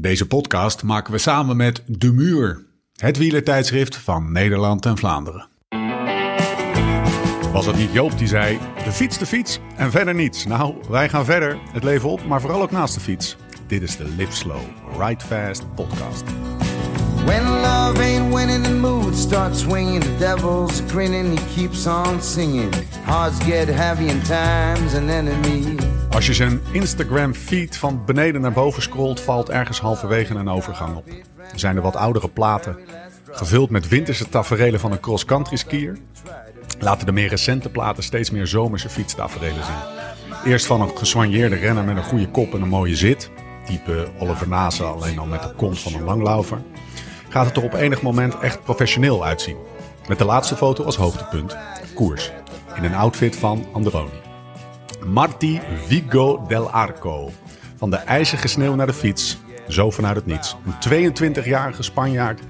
Deze podcast maken we samen met De Muur, het wielertijdschrift van Nederland en Vlaanderen. Was het niet Joop die zei: de fiets, de fiets en verder niets? Nou, wij gaan verder, het leven op, maar vooral ook naast de fiets. Dit is de Live Slow, Ride Fast podcast. When love ain't winning, the mood starts swinging. The devil's grinning, he keeps on singing. Hearts get heavy and time's an enemy. Als je zijn Instagram feed van beneden naar boven scrolt, valt ergens halverwege een overgang op. Er zijn er wat oudere platen, gevuld met winterse taferelen van een cross-country skier. Laten de meer recente platen steeds meer zomerse fietstaferelen zien. Eerst van een gesoigneerde renner met een goede kop en een mooie zit. Type Oliver Nase, alleen al met de kont van een langlaufer. Gaat het er op enig moment echt professioneel uitzien. Met de laatste foto als hoogtepunt, koers. In een outfit van Androni. Marti Vigo del Arco. Van de ijzige sneeuw naar de fiets. Zo vanuit het niets. Een 22-jarige Spanjaard.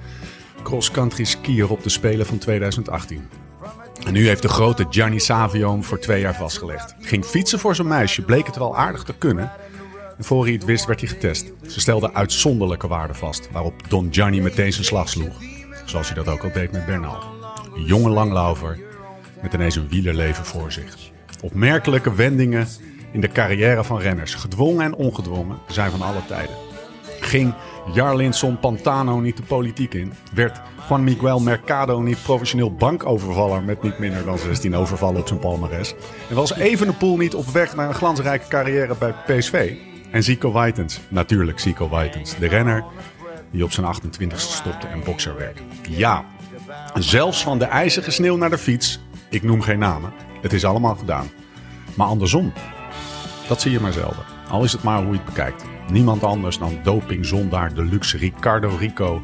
Cross-country skier op de Spelen van 2018. En nu heeft de grote Gianni Savio hem voor twee jaar vastgelegd. Ging fietsen voor zijn meisje, bleek het wel aardig te kunnen. En voor hij het wist werd hij getest. Ze stelde uitzonderlijke waarden vast, waarop Don Gianni meteen zijn slag sloeg. Zoals hij dat ook al deed met Bernal. Een jonge langlaufer met ineens een wielerleven voor zich. Opmerkelijke wendingen in de carrière van renners, gedwongen en ongedwongen, zijn van alle tijden. Ging Jarlinson Pantano niet de politiek in? Werd Juan Miguel Mercado niet professioneel bankovervaller met niet minder dan 16 overvallen op zijn palmares? En was Evenepoel niet op weg naar een glansrijke carrière bij PSV? En Zico Whitens, natuurlijk Zico Whitens, de renner die op zijn 28ste stopte en bokser werd. Ja, zelfs van de ijzige sneeuw naar de fiets, ik noem geen namen, het is allemaal gedaan. Maar andersom, dat zie je maar zelden. Al is het maar hoe je het bekijkt. Niemand anders dan dopingzondaar de luxe Ricardo Rico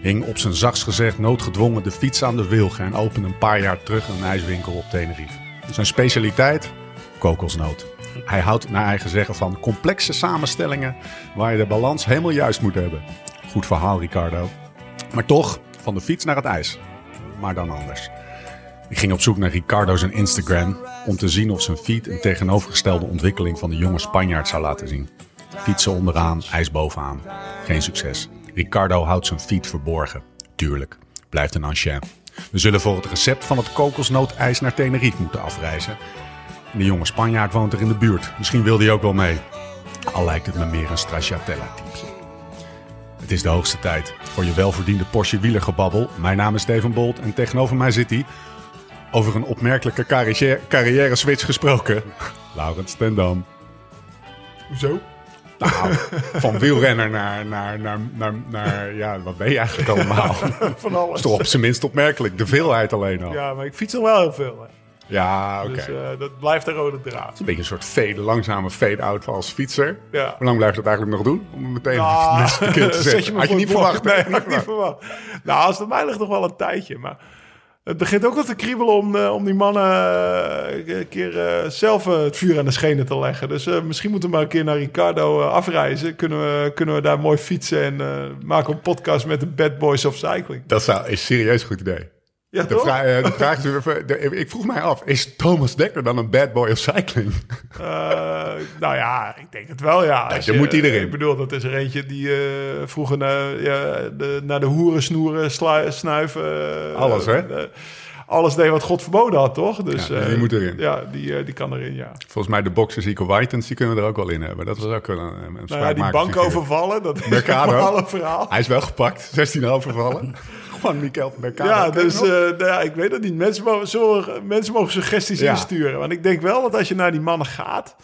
hing op zijn zachts gezegd noodgedwongen de fiets aan de wilgen en opende een paar jaar terug een ijswinkel op Tenerife. Zijn specialiteit? Kokosnoot. Hij houdt naar eigen zeggen van complexe samenstellingen waar je de balans helemaal juist moet hebben. Goed verhaal, Ricardo. Maar toch, van de fiets naar het ijs. Maar dan anders. Ik ging op zoek naar Ricardo zijn Instagram om te zien of zijn feed een tegenovergestelde ontwikkeling van de jonge Spanjaard zou laten zien. Fietsen onderaan, ijs bovenaan. Geen succes. Ricardo houdt zijn feed verborgen. Tuurlijk, blijft een ancien. We zullen voor het recept van het kokosnootijs naar Tenerife moeten afreizen. En de jonge Spanjaard woont er in de buurt. Misschien wil hij ook wel mee. Al lijkt het me meer een stracciatella-typje. Het is de hoogste tijd voor je welverdiende Porsche wielergebabbel. Mijn naam is Steven Bolt en tegenover mij zit hij... Over een opmerkelijke carrière-switch gesproken. Laurens Stendam. Hoezo? Nou, van wielrenner naar, naar, naar, naar, naar, ja, wat ben je eigenlijk allemaal? Van alles. is toch op zijn minst opmerkelijk, de veelheid alleen al. Ja, maar ik fiets nog wel heel veel. Hè. Ja, oké. Dus eh, dat blijft de rode draad. Een beetje een soort fade, langzame fade-out als fietser. Ja. Hoe lang blijft dat eigenlijk nog doen? Om het meteen Ah, keer te zet zetten. me Had je niet het verwacht? Nee, had ik niet verwacht. Nou, als het mij ligt nog wel een tijdje. Maar het begint ook wel te kriebelen om, eh, om die mannen eh, een keer eh, zelf het vuur aan de schenen te leggen. Dus misschien moeten we maar een keer naar Ricardo afreizen. Kunnen we, kunnen we daar mooi fietsen en maken een podcast met de Bad Boys of Cycling. Dat zou, is serieus een goed idee. Ja, De toch? vraag, eh, de vraag is, even- de- ik vroeg mij af, is Thomas Dekker dan een bad boy of cycling? Eh, nou ja, ik denk het wel, ja. Dan je- moet die erin. Ik bedoel, dat is er eentje die eh, vroeger naar, ja, de, naar de hoeren snoeren, snuiven. Alles, hè? alles deed wat God verboden had, toch? Dus, Ja, die moet erin. Ja, die, die kan erin, ja. Volgens mij de boxer Zico Whitens, die kunnen we er ook wel in hebben. Dat was ook wel een, een Nou ja, die bank figuur. overvallen, dat is Mercado. helemaal een verhaal. Hij is wel gepakt, 16 Gewoon Mikel Mercado. Ja, dus eh, nou ja, ik weet het niet. Mensen mogen, mensen mogen suggesties Ja. insturen. Want ik denk wel dat als je naar die mannen gaat...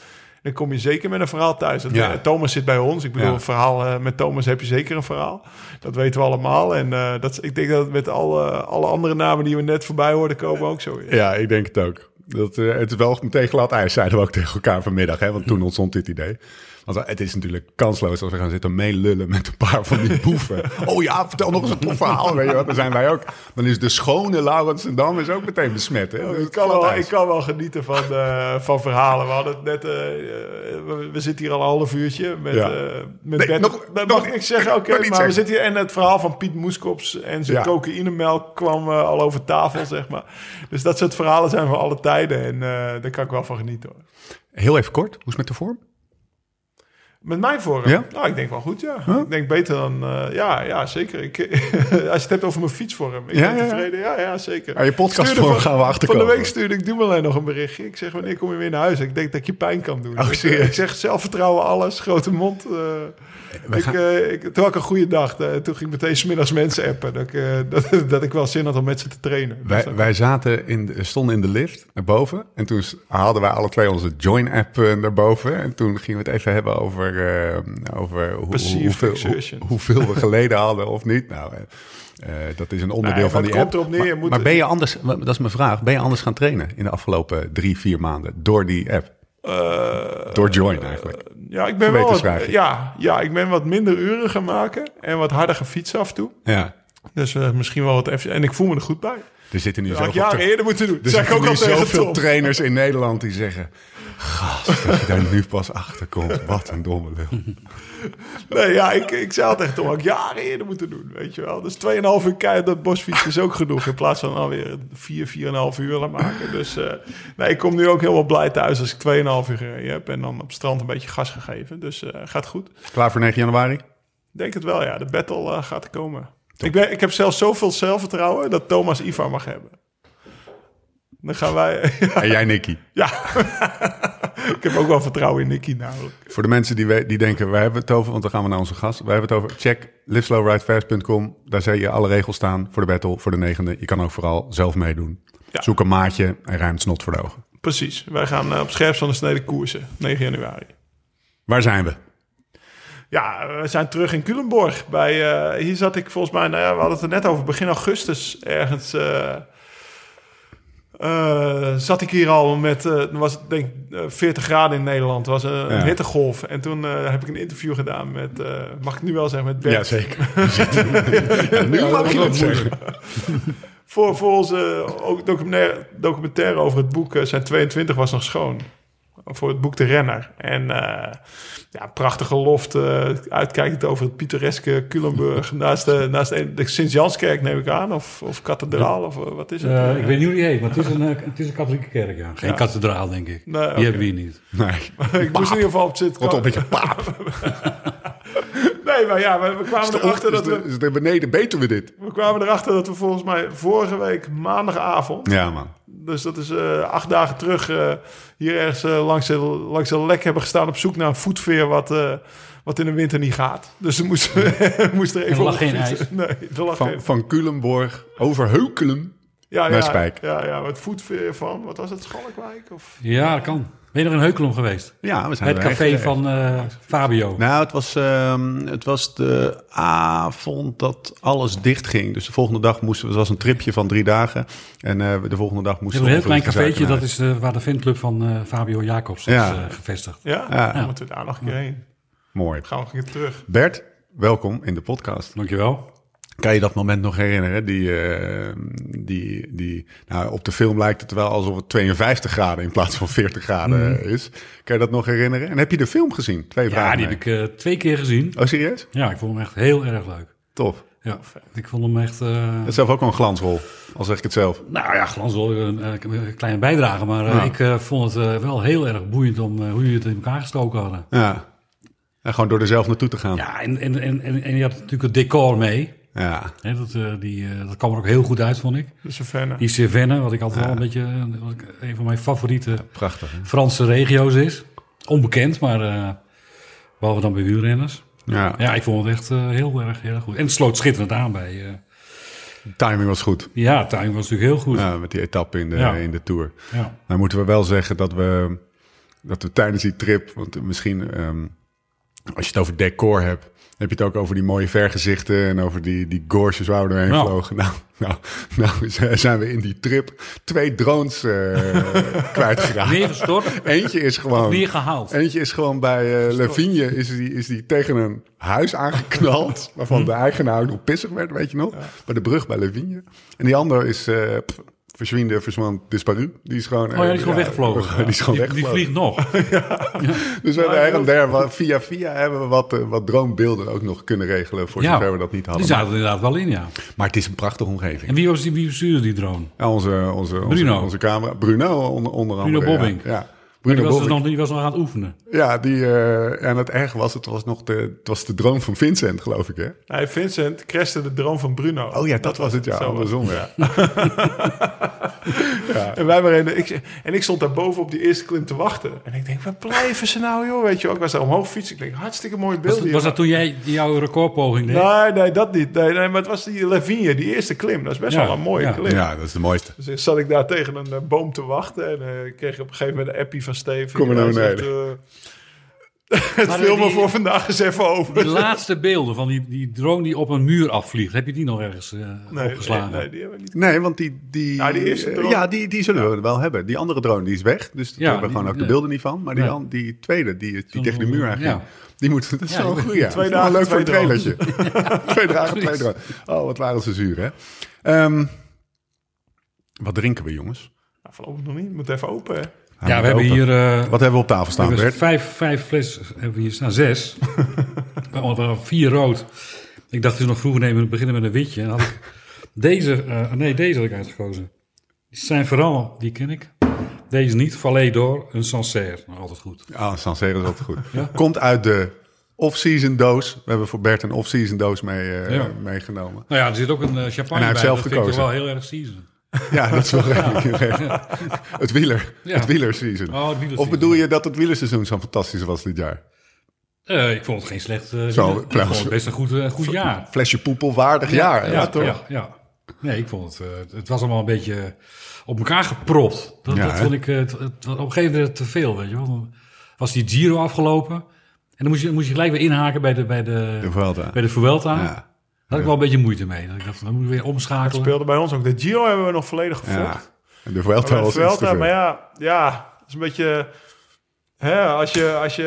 dan kom je zeker met een verhaal thuis. Dat, Ja. eh, Thomas zit bij ons. Ik bedoel, Ja. een verhaal eh, met Thomas heb je zeker een verhaal. Dat weten we allemaal. En eh, dat, ik denk dat het met alle, alle andere namen die we net voorbij hoorden komen ook zo is. Ja, ik denk het ook. Dat, het is wel meteen glad ijs, zeiden we ook tegen elkaar vanmiddag. Hè? Want toen ontstond dit idee. Want het is natuurlijk kansloos als we gaan zitten meelullen met een paar van die boeven. Oh ja, vertel nog eens een tof verhaal. Weet je wat? Dan zijn wij ook. Dan is de schone Laurens en Dam is ook meteen besmet. Hè? Dus Ik kan, wel, ijs. ik kan wel genieten van, eh, van verhalen. We hadden het net... eh, we, we zitten hier al een half uurtje met... Ja. eh, met Nee, Bert- nog- dat mag ik zeggen? Oké, maar we zitten hier... En het verhaal van Piet Moeskops en zijn Ja. cocaïnemelk kwam al over tafel, zeg maar. Dus dat soort verhalen zijn van alle tijden. En daar kan ik wel van genieten, hoor. Heel even kort, hoe is het met de vorm? Met mijn vorm? Ja? Nou, ik denk wel goed, ja. Ik denk beter dan... eh, ja, ja, zeker. Ik, als je het hebt over mijn fietsvorm. Ik Ja, ben tevreden. Ja, ja, zeker. Ah, je podcastvorm van- gaan we achterkomen. Van de week stuurde ik Dumoulin nog een berichtje. Ik zeg, wanneer kom je weer naar huis? Ik denk dat ik je pijn kan doen. Oh, Ik- serieus? Ik zeg, zelfvertrouwen, alles, grote mond. eh, ik, gaan- eh, ik, toen had ik een goede dag. Toen ging ik meteen smiddags mensen appen. Dat ik, dat, dat ik wel zin had om met ze te trainen. Dus Wij, wij zaten in de, stonden in de lift naar boven. En toen haalden wij alle twee onze Join-app naar boven. En toen gingen we het even hebben over, eh, over hoe, Perceived hoeveel, hoe- hoeveel we geleden hadden of niet. Nou, eh, eh, dat is een onderdeel Nee, van die app. erop neer, maar, moet- maar ben je anders, dat is mijn vraag, ben je anders gaan trainen in de afgelopen drie, vier maanden door die app? Door Join eigenlijk. ja, ik ben wel wat, ja, ja, ik ben wat minder uren gaan maken. En wat harder gaan fietsen af en toe. Ja, Dus misschien wel wat even. En ik voel me er goed bij. Er zitten nu zoveel, jaren eerder moeten doen. er zeg zitten ook nu zoveel trainers in Nederland die zeggen... Gast, dat je daar nu pas achter komt. Wat een domme lul. Nee, ja, ik, ik zei altijd Tom, had ik jaren eerder moeten doen, weet je wel. Dus 2,5 uur keihard dat bosfietsen is ook genoeg. In plaats van alweer 4, 4,5 uur willen maken. Dus eh, nee, ik kom nu ook helemaal blij thuis als ik 2,5 uur gereden heb. En dan op het strand een beetje gas gegeven. Dus eh, gaat goed. Klaar voor 9 januari? Ik denk het wel, ja. De battle eh, gaat er Ik, ben, ik heb zelfs zoveel zelfvertrouwen dat Thomas Ivar mag hebben. Dan gaan wij... En jij, Nicky. ja, ik heb ook wel vertrouwen in Nicky namelijk. Voor de mensen die, we- die denken, wij hebben het over, want dan gaan we naar onze gast. Wij hebben het over, check liveslowridefast.com. Daar zie je alle regels staan voor de battle, voor de negende. Je kan ook vooral zelf meedoen. Ja. Zoek een maatje en ruimt snot voor de ogen. Precies. Wij gaan eh, op scherp van de snede koersen, 9 januari. Waar zijn we? Ja, we zijn terug in Culemborg. Bij, eh, hier zat ik volgens mij, nou ja, we hadden het er net over, begin augustus ergens. eh, eh, zat ik hier al met, dan was het denk ik eh, 40 graden in Nederland. Het was een, een Ja. hittegolf. En toen heb ik een interview gedaan met, mag ik nu wel zeggen, met Bert. zeker. nu mag je het zeggen. Voor, voor onze ook documentaire, documentaire over het boek Zijn 22 was nog schoon. Voor het boek De Renner. En eh, ja, prachtige loft, eh uitkijkend over het pittoreske Culemburg. naast de, naast de, de Sint-Janskerk neem ik aan. Of, of kathedraal, of eh, wat is het? Eh, ik weet niet hoe die heet, maar het is een, eh, het is een katholieke kerk, ja. Geen Ja. kathedraal, denk ik. Nee. Die hebben we hier niet. Nee. ik moest in ieder geval op zitten. Rot op met je paap. Nee, maar ja, we, we kwamen erachter dat we... Is het beneden beter we dit? We kwamen erachter dat we volgens mij vorige week maandagavond... Ja, man. Dus dat is eh, acht dagen terug eh, hier ergens eh, langs, de, langs de lek hebben gestaan op zoek naar een voetveer wat, eh, wat in de winter niet gaat. Dus we moesten, we moesten er even er lag op geen fietsen. ijs? Nee, er lag Van, geen. van Culemborg over Heukelen. Ja, naar ja, Spijk. Ja, ja, het voetveer van, wat was het, Schalkwijk? Of? Ja, dat kan. Ben je nog in Heukelum geweest? Ja, we zijn Het er café echt geweest. van eh, Fabio. Nou, het was, ehm, het was de avond dat alles dicht ging. Dus de volgende dag moesten we... Het was een tripje van drie dagen. En eh, de volgende dag We moesten we... een heel klein cafeetje, dat is eh, waar de fanclub van eh, Fabio Jacobs Ja. is eh, gevestigd. Ja, Ja. dan moeten we daar nog een keer heen. Mooi. Gaan we een keer terug. Bert, welkom in de podcast. Dankjewel. Kan je dat moment nog herinneren? Die, eh, die, die, nou, op de film lijkt het wel alsof het 52 graden in plaats van 40 graden is. Kan je dat nog herinneren? En heb je de film gezien? Twee vragen. Ja, die heb ik eh, twee keer gezien. Oh, serieus? Ja, ik vond hem echt heel erg leuk. Top. Ja, ik vond hem echt... eh, Dat is zelf ook wel een glansrol, al zeg ik het zelf. Nou ja, glans wel een, eh, een kleine bijdrage. Maar eh, Ja. ik eh, vond het eh, wel heel erg boeiend om eh, hoe jullie het in elkaar gestoken hadden. Ja. En gewoon door er zelf naartoe te gaan. Ja, en, en, en, en, en je had natuurlijk het decor mee. Ja. Hè, dat, eh, die, eh, dat kwam er ook heel goed uit, vond ik. Die Cévennes, wat ik altijd wel een beetje... eh, wat ik- een van mijn favoriete Prachtig. Hè? Franse regio's is. Onbekend, maar eh, behalve dan bij wielrenners. Ja. Ja, ik vond het echt eh, heel erg heel erg goed. En het sloot schitterend aan bij... eh, Timing was goed. ja, het timing was natuurlijk heel goed. Ja, met die etappe in de, Ja. in de Tour. Ja. Nou moeten we wel zeggen dat we, dat we tijdens die trip... Want misschien, ehm, als je het over decor hebt... heb je het ook over die mooie vergezichten... en over die, die gorges waar we doorheen Nou. vlogen. Nou, nou, nou zijn we in die trip twee drones eh kwijtgeraakt. Neergestort, Eentje is gewoon... neergehaald. Eentje is gewoon bij eh Lavigne is die, is die tegen een huis aangeknald. waarvan de eigenaar ook nog pissig werd, weet je nog? Bij de brug bij Lavigne. En die ander is uh, verzwiende, verzwand, disparu. Die is gewoon... Oh ja, die is gewoon weggevlogen. Die is gewoon die, weggevlogen. die vliegt nog. Dus we hebben wat- via via, hebben we wat, eh, wat droombeelden ook nog kunnen regelen. Voor zover we dat niet die hadden. zaten er inderdaad wel in, ja. Maar het is een prachtige omgeving. En wie, was die, wie bestuurde die drone? Onze, onze, onze, Bruno. onze camera. Bruno onder, onder andere. Bruno ja. Bobbink. Ja. Bruno Die was, dus nog, die was nog aan het oefenen. Ja, die, eh, en het erge was, het was nog de, het was de droom van Vincent, geloof ik, hè? Nee, Vincent crashte de droom van Bruno. Oh ja, dat was het, ja, andersom, was het, ja. En wij waren ik, en ik stond daar boven op die eerste klim te wachten. En ik denk, waar blijven ze nou, joh? Weet je ik was daar omhoog fietsen. Ik denk, hartstikke mooi beeld Was, hier. was dat toen jij die jouw recordpoging deed? Nee, nee, dat niet. Nee, nee, maar het was die Lavigne, die eerste klim. Dat is best Ja, wel een mooie ja. klim. Ja, dat is de mooiste. Dus zat ik daar tegen een eh, boom te wachten. En eh, ik kreeg op een gegeven moment een appie van Steven. Kom maar naar zegt, beneden. eh, het Maar filmen die- voor vandaag is even over. Die laatste beelden van die, die drone die op een muur afvliegt, heb je die nog ergens eh, nee, opgeslagen? nee, nee, die hebben we niet. Nee, want die... die Ja, die eerste eh, drone. Ja, die, die zullen we wel hebben. Die andere drone, die is weg. Dus daar Ja, hebben we gewoon ook de beelden niet van. Maar die, die tweede, die, die tegen de muur eigenlijk, ja. die moet... Dat is Ja, wel goed, ja. twee dagen, leuk voor een trailertje. twee dagen, twee drones. Oh, wat waren ze zuur, hè? Ehm, wat drinken we, jongens? Nou, voorlopig nog niet. Moet even open, hè. Ja, we hebben hier... eh, Wat hebben we op tafel staan, Bert? vijf, vijf flessen, hebben we hier staan zes. Vier rood. Ik dacht, het is nog vroeger nemen, we beginnen met een witje. En dan had ik deze, eh, nee, deze had ik uitgekozen. Saint Ferrand, die ken ik. Deze niet, Valais d'Or, een Sancerre. Nou, altijd goed. Ah, Sancerre is altijd goed. Komt uit de off-season doos. We hebben voor Bert een off-season doos mee, eh, Ja. meegenomen. Nou ja, er zit ook een champagne En hij heeft bij. zelf dat vind ik gekozen. wel heel erg season. Ja, dat is wel redelijk. Het wieler. Ja. Het wielerseizoen. Oh, het. Of bedoel je dat het wielerseizoen zo fantastisch was dit jaar? Eh, ik vond het geen slecht. eh, Zo, trouwens. het best een goed, eh, goed jaar. Flesje poepelwaardig jaar. ja, toch? Ja, ja. Nee, ik vond het. het was allemaal een beetje op elkaar gepropt. Dat, Ja, dat vond ik. het, het was op een gegeven moment te veel, weet je wel. Was die Giro afgelopen. En dan moest je, moest je gelijk weer inhaken bij de, bij de, De Vuelta. bij de Vuelta. Ja. Daar had ik wel een beetje moeite mee. Dat ik dacht, dan moet je weer omschakelen. Speelde bij ons ook. De Giro hebben we nog volledig gevolgd. Ja. En de Vuelta Maar, was Vuelta, maar ja, ja, het is een beetje... Hè, als je, als je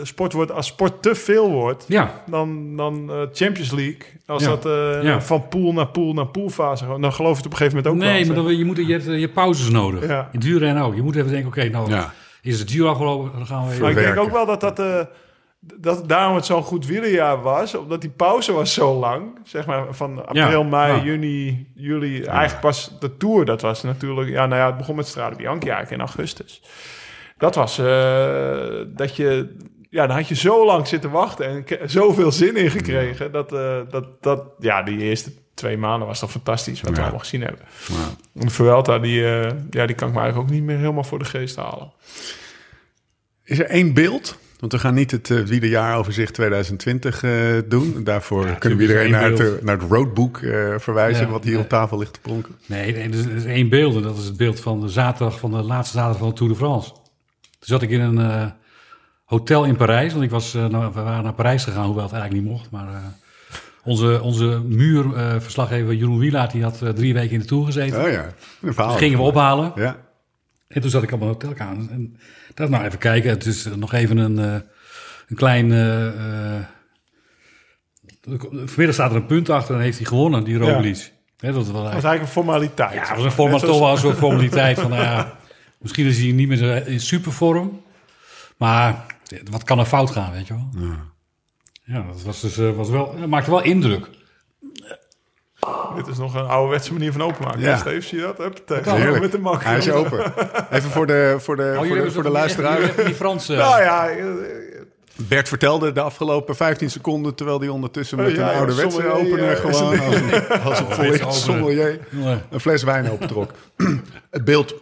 de sport wordt, als sport te veel wordt, Ja, dan, dan eh, Champions League. Als Ja. dat eh, Ja. van pool naar pool naar poolfase gaat, dan geloof je het op een gegeven moment ook wel. nee, maar dan, je, moet, je, hebt, je hebt pauzes nodig. Ja. In wielrennen ook. Je moet even denken, oké, nou Ja. is het Giro afgelopen, dan gaan we even... Maar ik denk ook wel dat dat, eh, dat daarom het zo'n goed wielerjaar was. Omdat die pauze was zo lang. Zeg maar van april, Ja, mei, ja. juni, juli. Eigenlijk pas de Tour. Dat was natuurlijk... Ja, nou ja, het begon met Strade Bianchi eigenlijk in augustus. Dat was eh, dat je... Ja, dan had je zo lang zitten wachten en zoveel zin in gekregen. Dat, eh, dat, dat, ja, die eerste twee maanden was toch fantastisch wat we allemaal gezien hebben. Ja. Vuelta, die, eh, ja, die kan ik me eigenlijk ook niet meer helemaal voor de geest halen. Is er één beeld? Want we gaan niet het uh, wielerjaaroverzicht 2020 eh, doen. Daarvoor kunnen we iedereen naar het, eh, naar het roadbook eh, verwijzen... Ja, wat hier nee. op tafel ligt te pronken. Nee, nee, er is, er is één beeld en dat is het beeld van de zaterdag van de laatste zaterdag van de Tour de France. Toen zat ik in een eh, hotel in Parijs, want ik was, eh, nou, we waren naar Parijs gegaan, hoewel het eigenlijk niet mocht. Maar eh, onze, onze muurverslaggever Jeroen Wielaert, die had eh, drie weken in de Tour gezeten. Oh ja, een verhaal. Dus gingen we ophalen. Ja, En toen zat ik op mijn hotelkamer. En dacht, nou even kijken. Het is nog even een, eh, een klein... eh, eh, vanmiddag staat er een punt achter en heeft hij gewonnen, die Roglic. Hè, dat was eigenlijk een formaliteit. ja, het was een toch wel een soort formaliteit van, nou ja, misschien is hij niet meer in supervorm. Maar wat kan er fout gaan, weet je wel? Ja, dat was dus, eh, was wel, dat maakte wel indruk. Dit is nog een ouderwetse manier van openmaken. Ja. Steve, zie je dat? Hup, heerlijk. met de mak. Hij is open. Even voor de, voor de, Oh, voor de, voor de luisteraar. Die Franse... Nou ja, eh, Bert vertelde de afgelopen 15 seconden... terwijl hij ondertussen met Oh, ja, een ouderwetse opener... ja. gewoon als een, als een sommelier... Een fles wijn opentrok. het beeld,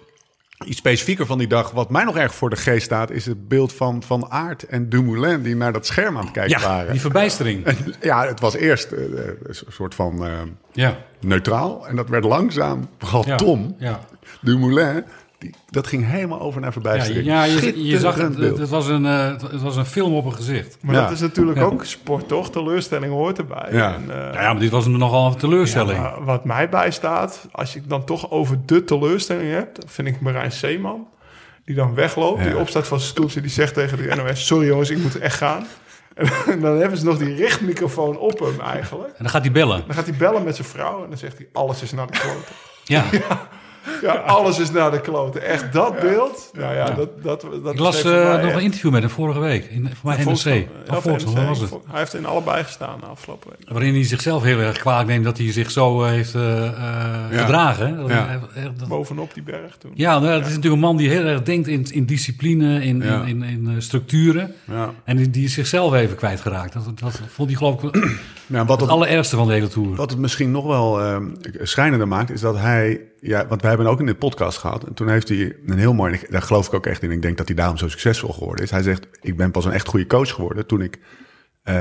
iets specifieker van die dag... wat mij nog erg voor de geest staat... is het beeld van Van Aert en Dumoulin... die naar dat scherm aan het kijken Ja, waren. die verbijstering. Ja, het was eerst eh, een soort van eh, Ja. neutraal. En dat werd langzaam, vooral Ja. Tom, Ja. Dumoulin... Die, dat ging helemaal over naar verbijstering. ja je, je zag het, het, was een, eh, het- was een film op een gezicht. maar Ja. dat is natuurlijk Ja. ook sport, toch? Teleurstelling hoort erbij. Ja. En, eh, ja, maar dit was nogal een teleurstelling. wat mij bijstaat, als je het dan toch over de teleurstelling hebt, dan vind ik Marijn Zeeman. Die dan wegloopt, Ja. die opstaat van zijn stoeltje, die zegt tegen de NOS: Sorry jongens, ik moet echt gaan. En dan hebben ze nog die richtmicrofoon op hem eigenlijk. En dan gaat hij bellen. Dan gaat hij bellen met zijn vrouw en dan zegt hij: Alles is naar de klote. Ja. Ja, alles is naar de kloten. Echt dat beeld. Nou ja, dat, dat, dat Ik las eh, nog echt- een interview met hem vorige week. In, voor mij NRC. Of Ja, was het? Hij heeft in allebei gestaan de afgelopen week. Waarin hij zichzelf heel erg kwalijk neemt dat hij zich zo heeft eh, eh, gedragen. Dat Ja. dat- Bovenop die berg toen. ja, nou, ja, het is natuurlijk een man die heel erg denkt in, in discipline, in, Ja. in, in, in, eh, structuren. Ja. En die, die is zichzelf even kwijtgeraakt. Dat, dat vond hij geloof ik Ja, wat het het, allerergste van de hele tour. wat het misschien nog wel eh, schrijnender maakt, is dat hij... Ja, want we hebben ook in de podcast gehad. En toen heeft hij een heel mooi... Daar geloof ik ook echt in. Ik denk dat hij daarom zo succesvol geworden is. Hij zegt, ik ben pas een echt goede coach geworden... toen ik eh,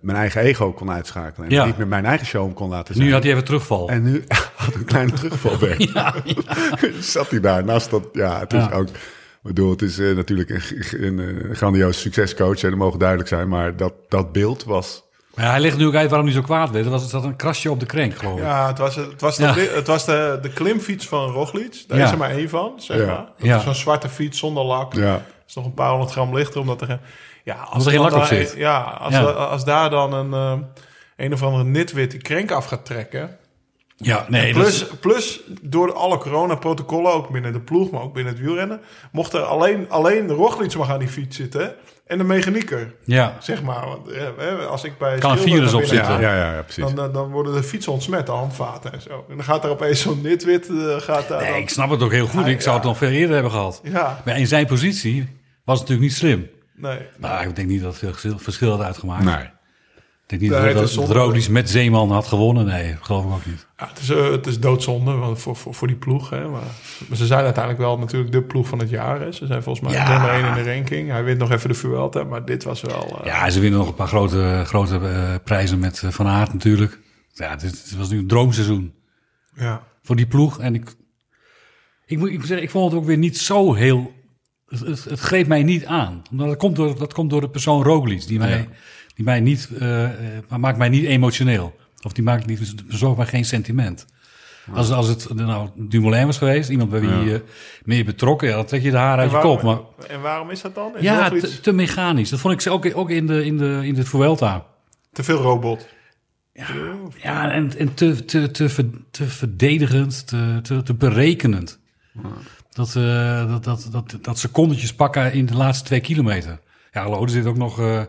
mijn eigen ego kon uitschakelen. En Ja. niet meer mijn eigen show kon laten zijn. Nu had hij even terugval. En nu had een kleine terugvalwerk. ja, Zat hij daar naast dat... Ja, het is ook... Ik bedoel, het is eh, natuurlijk een, een, eh, grandioos succescoach. En dat mogen duidelijk zijn. Maar dat, dat beeld was... Maar hij legt nu ook uit waarom hij zo kwaad werd. Er was, zat een krasje op de krenk, geloof ik. Ja, het was, het was, de, Ja. het was de, de klimfiets van Roglic. Daar Ja. is er maar één van, zeg Ja. maar. Dat is Zo'n zwarte fiets zonder lak. Ja, is nog een paar honderd gram lichter, omdat er... Ja, als er geen lak op daar- zit. Ja, als, Ja. da- als daar dan een, eh, een of andere nitwit die krenk af gaat trekken... Ja, nee, dat Plus, is- plus door alle coronaprotocollen, ook binnen de ploeg, maar ook binnen het wielrennen... mocht er alleen, alleen Roglic mag aan die fiets zitten en de mechanieker, ja. zeg maar. Want, eh, hè, als ik bij Kan een virus op zitten. ja, ja, ja, precies. Dan, dan, dan worden de fietsen ontsmet, de handvaten en zo. En dan gaat er opeens zo'n nitwit... eh, gaat daar Nee, dan- ik snap het ook heel goed. Ik zou het nog veel eerder hebben gehad. Ja, Maar in zijn positie was het natuurlijk niet slim. nee. Nou, ik denk niet dat het veel verschil- verschil had uitgemaakt. Nee. Ik denk niet Nee, dat, dat, is dat zonde. Roglic met Zeeman had gewonnen. Nee, geloof ik ook niet. Ja, het, is, eh, het is doodzonde want voor, voor, voor die ploeg. Hè, maar, maar ze zijn uiteindelijk wel natuurlijk de ploeg van het jaar. Hè. Ze zijn volgens mij Ja. nummer 1 in de ranking. Hij wint nog even de Vuelta, maar dit was wel... eh, Ja, ze winnen nog een paar grote, grote eh, prijzen met Van Aert natuurlijk. Ja, het, was nu een droomseizoen ja. voor die ploeg. En ik, ik, moet, ik moet zeggen, ik vond het ook weer niet zo heel... Het, het, het greep mij niet aan. Omdat dat, komt door, dat komt door de persoon Roglic. Die mij, die mij niet... eh, eh, maakt mij niet emotioneel. Of die maakt niet, bezorgt mij geen sentiment. Als, als het nou Dumoulin was geweest, iemand bij wie je meer betrokken, ja, dan trek je de haar uit je kop. Maar En waarom is dat dan? Is ja, te, te mechanisch. Dat vond ik ook, ook in, de, in, de, in de Vuelta. te veel robot. Ja, en, en te, te, te, ver- te verdedigend, te, te, te berekenend. Dat, eh, dat, dat, dat, dat secondetjes pakken in de laatste twee kilometer. Ja, hallo, er zit ook nog eh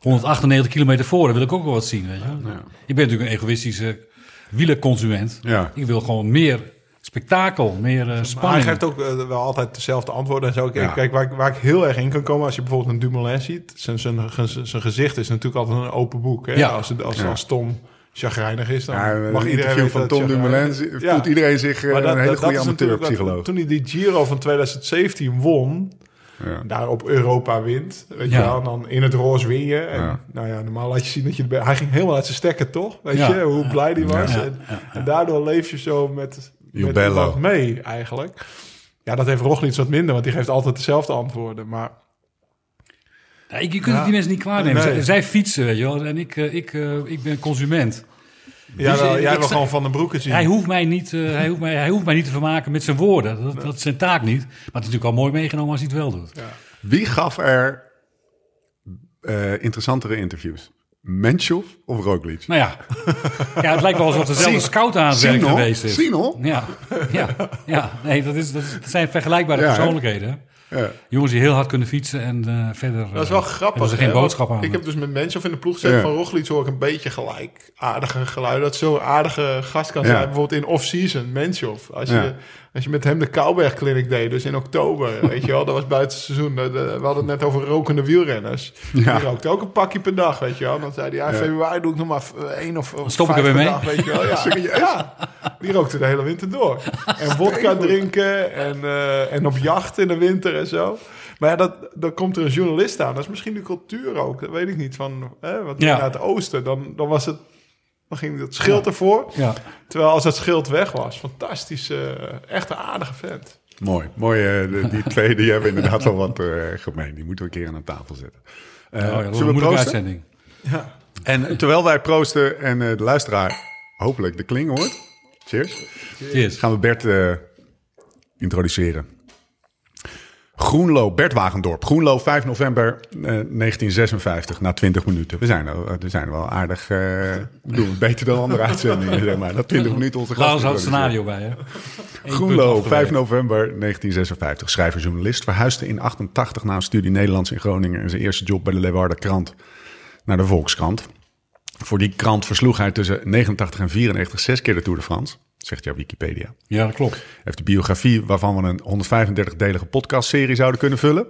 198 kilometer voor. Wil ik ook wel wat zien, weet je. Ik ben natuurlijk een egoïstische wielerconsument. Ja. Ik wil gewoon meer spektakel, meer eh, Maar hij spanning. geeft ook eh, wel altijd dezelfde antwoorden en zo. Kijk, Ja. kijk waar, ik- waar ik heel erg in kan komen... als je bijvoorbeeld een Dumoulin ziet... zijn, zijn, zijn, zijn gezicht is natuurlijk altijd een open boek. Hè? Ja. Als, het- als, Ja. als Tom chagrijnig is, dan Ja, mag iedereen van Tom Dumoulin voelt iedereen zich eh, dat- een hele dat- goede is natuurlijk wat- amateurpsycholoog. Toen hij die Giro van 2017 won, Ja. daar op Europa wint, weet Ja. je wel, en dan in het roze win je. En Ja. nou ja, normaal laat je zien dat je. Hij ging helemaal uit zijn stekken, toch? Weet Ja. je, hoe blij die was. Ja. En, en daardoor leef je zo met, met iemand mee, eigenlijk. Ja, dat heeft Roglic wat minder, want die geeft altijd dezelfde antwoorden. Maar Ja, ik, je kunt Ja. het die mensen niet kwaad nemen. Nee. Zij, zij fietsen, weet je wel. En ik, eh, ik, eh, ik ben consument. Jij, Dus, wil, eh, jij wil sta- gewoon Van den Broeken zien. Hij hoeft, mij niet, eh, hij, hoeft mij, hij hoeft mij niet te vermaken met zijn woorden. Dat, dat is zijn taak niet. Maar het is natuurlijk al mooi meegenomen als hij het wel doet. Wie gaf er eh, interessantere interviews? Menschov of Roglic? Nou ja. ja, het lijkt wel alsof dezelfde scout aan het werk Sino? geweest is. Sino? Ja, ja, ja. Nee, dat, is, dat, is- dat zijn vergelijkbare Ja, hè? persoonlijkheden. Ja. Jongens die heel hard kunnen fietsen en eh, verder... Dat is wel eh, grappig. hebben ze geen hè, boodschap aan. Ik heb dus met mensen of in de ploeg gezet Ja. van Roglic hoor ik een beetje gelijk aardige geluiden. Dat zo'n aardige gast kan Ja. zijn. Bijvoorbeeld in off-season, Menschov. Als, Ja. je, als je met hem de Kouwberg Clinic deed, dus in oktober, weet je wel, dat was buiten seizoen. De- we hadden het net over rokende wielrenners. Ja. Die rookte ook een pakje per dag, weet je wel. Dan zei hij, ja, in februari doe ik nog maar één of of stop ik er weer per mee. dag, weet je wel. Ja, ja, die rookte de hele winter door. En vodka drinken en, eh, en op jacht in de winter en zo. Maar ja, dat, dan komt er een journalist aan. Dat is misschien de cultuur ook. Dat weet ik niet. Van, hè, wat Ja. naar het oosten. Dan, dan was het... Dan ging het schild ervoor. Ja. Terwijl als dat schild weg was... Fantastisch. eh, echt een aardige vent. Mooi. Mooi. eh, die twee die hebben inderdaad wel wat eh, gemeen. Die moeten we een keer aan de tafel zetten. Eh, Oh ja, dat zullen een we uitzending. Ja. En terwijl wij proosten en eh, de luisteraar hopelijk de kling hoort. Cheers. Cheers. Gaan we Bert eh, introduceren. Groenlo, Bert Wagendorp. Groenlo, 5 november eh, 1956, na 20 minuten. We zijn, er, we zijn wel aardig, eh doen beter dan andere uitzendingen, zeg maar. Na 20 minuten onze houdt het scenario bij, hè? Groenlo, punt 5 afgewerkt. november 1956. Schrijver-journalist. Verhuisde in 88 na een studie Nederlands in Groningen... en zijn eerste job bij de Leeuwarden krant naar de Volkskrant. Voor die krant versloeg hij tussen 89 en 94 zes keer de Tour de France. Zegt jouw Wikipedia. Ja, dat klopt. Heeft de biografie waarvan we een 135-delige podcastserie zouden kunnen vullen.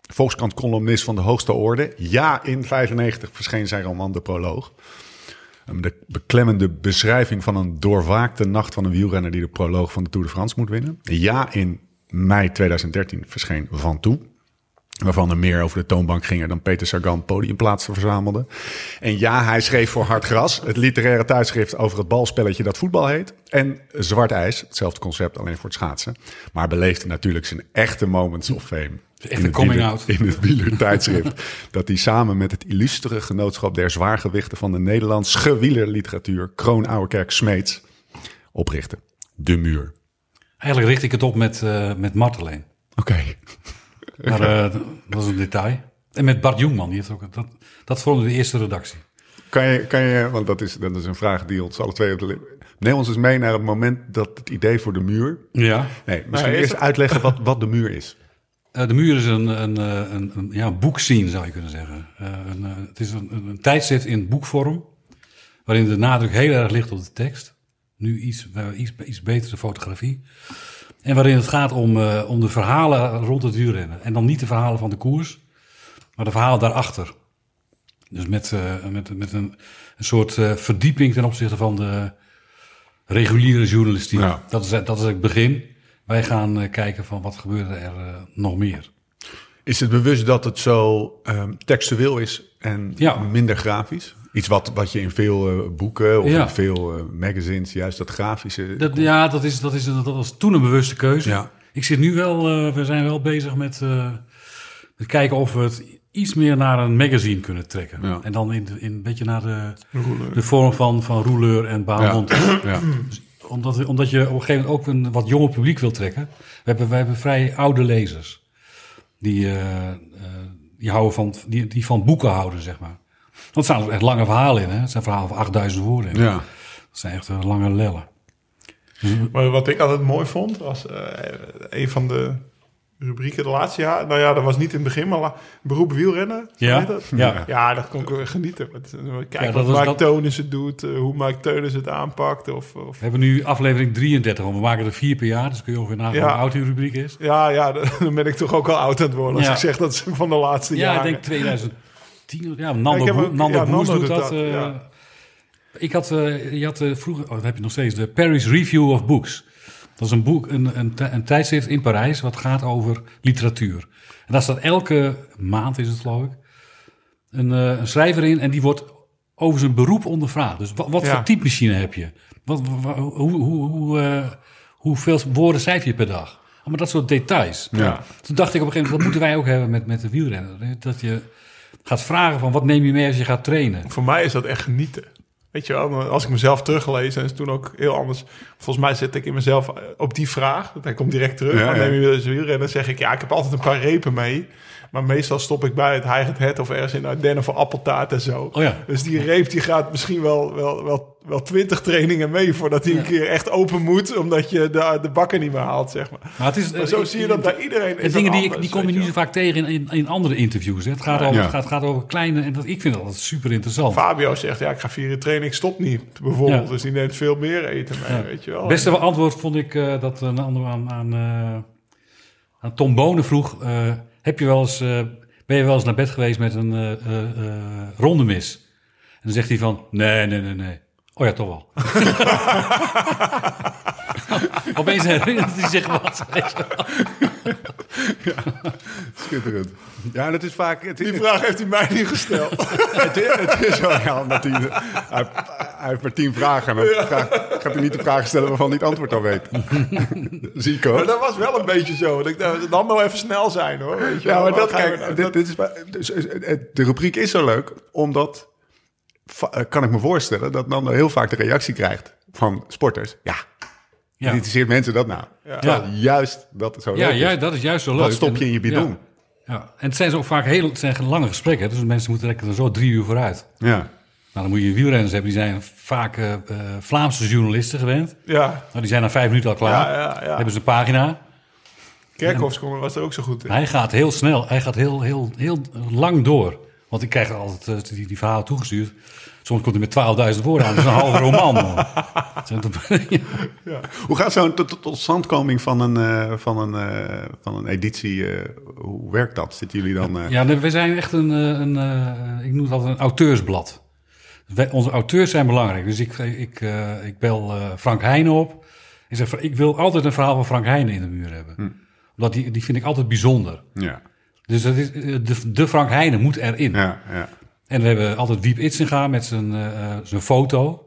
Volkskrant-columnist van de hoogste orde. Ja, in 95 verscheen zijn roman De Proloog. De beklemmende beschrijving van een doorwaakte nacht van een wielrenner... die de proloog van de Tour de France moet winnen. Ja, in mei 2013 verscheen Van Toe. Waarvan er meer over de toonbank gingen dan Peter Sagan podiumplaatsen verzamelde. En ja, hij schreef voor Hard Gras, het literaire tijdschrift over het balspelletje dat voetbal heet. En Zwart IJs, hetzelfde concept, alleen voor het schaatsen. Maar beleefde natuurlijk zijn echte moments of fame. Echt in een het coming out. In het wielertijdschrift. dat hij samen met het illustere genootschap der zwaargewichten van de Nederlandse wielerliteratuur, Kroon Ouwerkerk Smeets, oprichtte. De Muur. Eigenlijk richt ik het op met, eh met Marteleen. Oké. Maar eh, dat is een detail. En met Bart Jongman, die heeft ook, dat, dat vormde de eerste redactie. Kan je, kan je, want dat is, dat is een vraag die ons alle twee op de. Neem ons eens mee naar het moment dat het idee voor de muur... Ja. Nee, misschien is eerst het- uitleggen wat, wat de muur is. Eh, de muur is een, een, eh, een, een, ja, boekscene, zou je kunnen zeggen. Eh, een, het is een, tijdschrift in boekvorm, waarin de nadruk heel erg ligt op de tekst. Nu iets, iets, iets betere fotografie. En waarin het gaat om, eh, om de verhalen rond het wielrennen. En dan niet de verhalen van de koers, maar de verhalen daarachter. Dus met, eh, met, met een, een soort eh, verdieping ten opzichte van de reguliere journalistiek. Ja. Dat, is, dat is het begin. Wij gaan kijken van wat gebeurde er nog meer. Is het bewust dat het zo ehm, textueel is en Ja. minder grafisch? Iets wat, wat je in veel eh, boeken of Ja. in veel eh, magazines, juist dat grafische... Dat, ja, dat, is, dat, is, dat was toen een bewuste keuze. Ja. Ik zit nu wel, eh, we zijn wel bezig met, eh, met kijken of we het iets meer naar een magazine kunnen trekken. Ja. En dan in, in een beetje naar de, de vorm van, van rouleur en ja. baanmond. ja. Omdat, omdat je op een gegeven moment ook een wat jonger publiek wil trekken. We hebben, we hebben vrij oude lezers. Die, eh, eh, die, houden van, die, die van boeken houden, zeg maar. Dat staan echt lange verhalen in. Hè? Het zijn verhalen van 8000 woorden. Ja. Dat zijn echt eh, lange lellen. Dus maar wat ik altijd mooi vond, was eh, een van de rubrieken de laatste jaar. Nou ja, dat was niet in het begin, maar beroep wielrennen. Ja, dat? ja. ja, dat kon ik genieten. Kijk wat Mark het doet, eh, hoe Mark Teunis het aanpakt. Of, of, We hebben nu aflevering 33, want we maken er vier per jaar. Dus kun je over nagaan ja. hoe oud die rubriek is. Ja, ja, dan ben ik toch ook al oud aan het worden. Als ik zeg dat ze van de laatste jaren... Ja, ik denk 2000 tien Ja, Nando, Nando, ja, doet, dat. dat. Eh. Ik had, eh, je had eh, vroeger, oh, dat heb je nog steeds, de Paris Review of Books. Dat is een boek, een, een, een tijdschrift in Parijs, wat gaat over literatuur. En daar staat elke maand, is het geloof ik, een, een schrijver in en die wordt over zijn beroep ondervraagd. Dus wat, wat voor typemachine heb je? Wat, hoe, hoe, hoe, uh, hoeveel woorden schrijf je per dag? Maar dat soort details. Ja. Toen dacht ik op een gegeven moment, dat moeten wij ook hebben met, met de wielrenner. Dat je gaat vragen van wat neem je mee als je gaat trainen. Voor mij is dat echt genieten. Weet je wel, als ik mezelf teruglees, en is het toen ook heel anders. Volgens mij zet ik in mezelf op die vraag. Hij komt direct terug. Ja, dan ja. neem je dus wielrennen. Dan zeg ik, ja, ik heb altijd een paar repen mee. Maar meestal stop ik bij het Heiget Het of ergens in Ardennen voor appeltaart en zo. Oh ja. Dus die reep die gaat misschien wel, wel, wel, wel twintig trainingen mee voordat hij een keer echt open moet. Omdat je de, de bakken niet meer haalt, zeg maar. Maar, het is, Maar zo zie je dat bij iedereen En is dingen die, ik- anders, die kom je niet zo vaak tegen in, in, in andere interviews. Hè. Het, gaat over, Ja. het gaat, gaat over kleine... En dat, ik vind dat altijd super interessant. Fabio zegt, ja, ik ga vier uur trainen, ik stop niet, bijvoorbeeld. Ja. Dus die neemt veel meer eten mee, Ja. weet je wel. Het beste antwoord vond ik eh, dat een ander aan, aan, eh, aan Tom Bonen vroeg... eh, heb je wel eens, eh, ben je wel eens naar bed geweest met een eh eh, eh, rondemis? En dan zegt hij van, nee, nee, nee, nee. Oh ja, toch wel. Opeens herinnert hij zich wat. weet je wel. Schitterend. Ja, dat is vaak... Het, Die vraag heeft hij mij niet gesteld. het, het is wel ja, omdat hij, hij, hij heeft maar tien vragen. En dan gaat hij niet de vragen stellen waarvan hij het antwoord al weet. Zie ik Maar ook. dat was wel een beetje zo. Want ik dan nou even snel zijn hoor. Weet je Ja, wel. maar Dan dat, kijk, dit, dit is, de rubriek is zo leuk, omdat, eh, kan ik me voorstellen, dat Nando heel vaak de reactie krijgt van sporters. Ja, Ja. Interesseert mensen dat nou? Terwijl juist dat zo Ja, leuk ja, dat is juist zo leuk. Wat stop je in je bidon? Ja, ja. en het zijn ook vaak heel, het zijn lange gesprekken. Dus mensen moeten er zo drie uur vooruit. Ja. Nou, dan moet je wielrenners hebben, die zijn vaak eh, eh, Vlaamse journalisten gewend. Ja, Nou, die zijn na vijf minuten al klaar. Ja, ja, ja. Hebben ze een pagina. Kerkhoffs was er ook zo goed in. Hij gaat heel snel, hij gaat heel, heel, heel lang door. Want ik krijg altijd eh, die, die verhalen toegestuurd. Soms komt hij met 12.000 woorden aan. Dat is een halve roman. man. Ja. Hoe gaat zo'n tot- tot- totstandkoming van een, eh, van een, eh, van een editie, eh, hoe werkt dat? Zitten jullie dan... Ja, we zijn echt een, een ik noem het altijd een auteursblad. Wij, onze auteurs zijn belangrijk. Dus ik, ik, ik bel Frank Heijnen op. Ik zeg, ik wil altijd een verhaal van Frank Heijnen in de muur hebben. Omdat die, die vind ik altijd bijzonder. Ja, Dus dat is, de, de Frank Heijnen moet erin. ja, ja. En we hebben altijd Wiep Itzinga met zijn, eh, eh, zijn foto.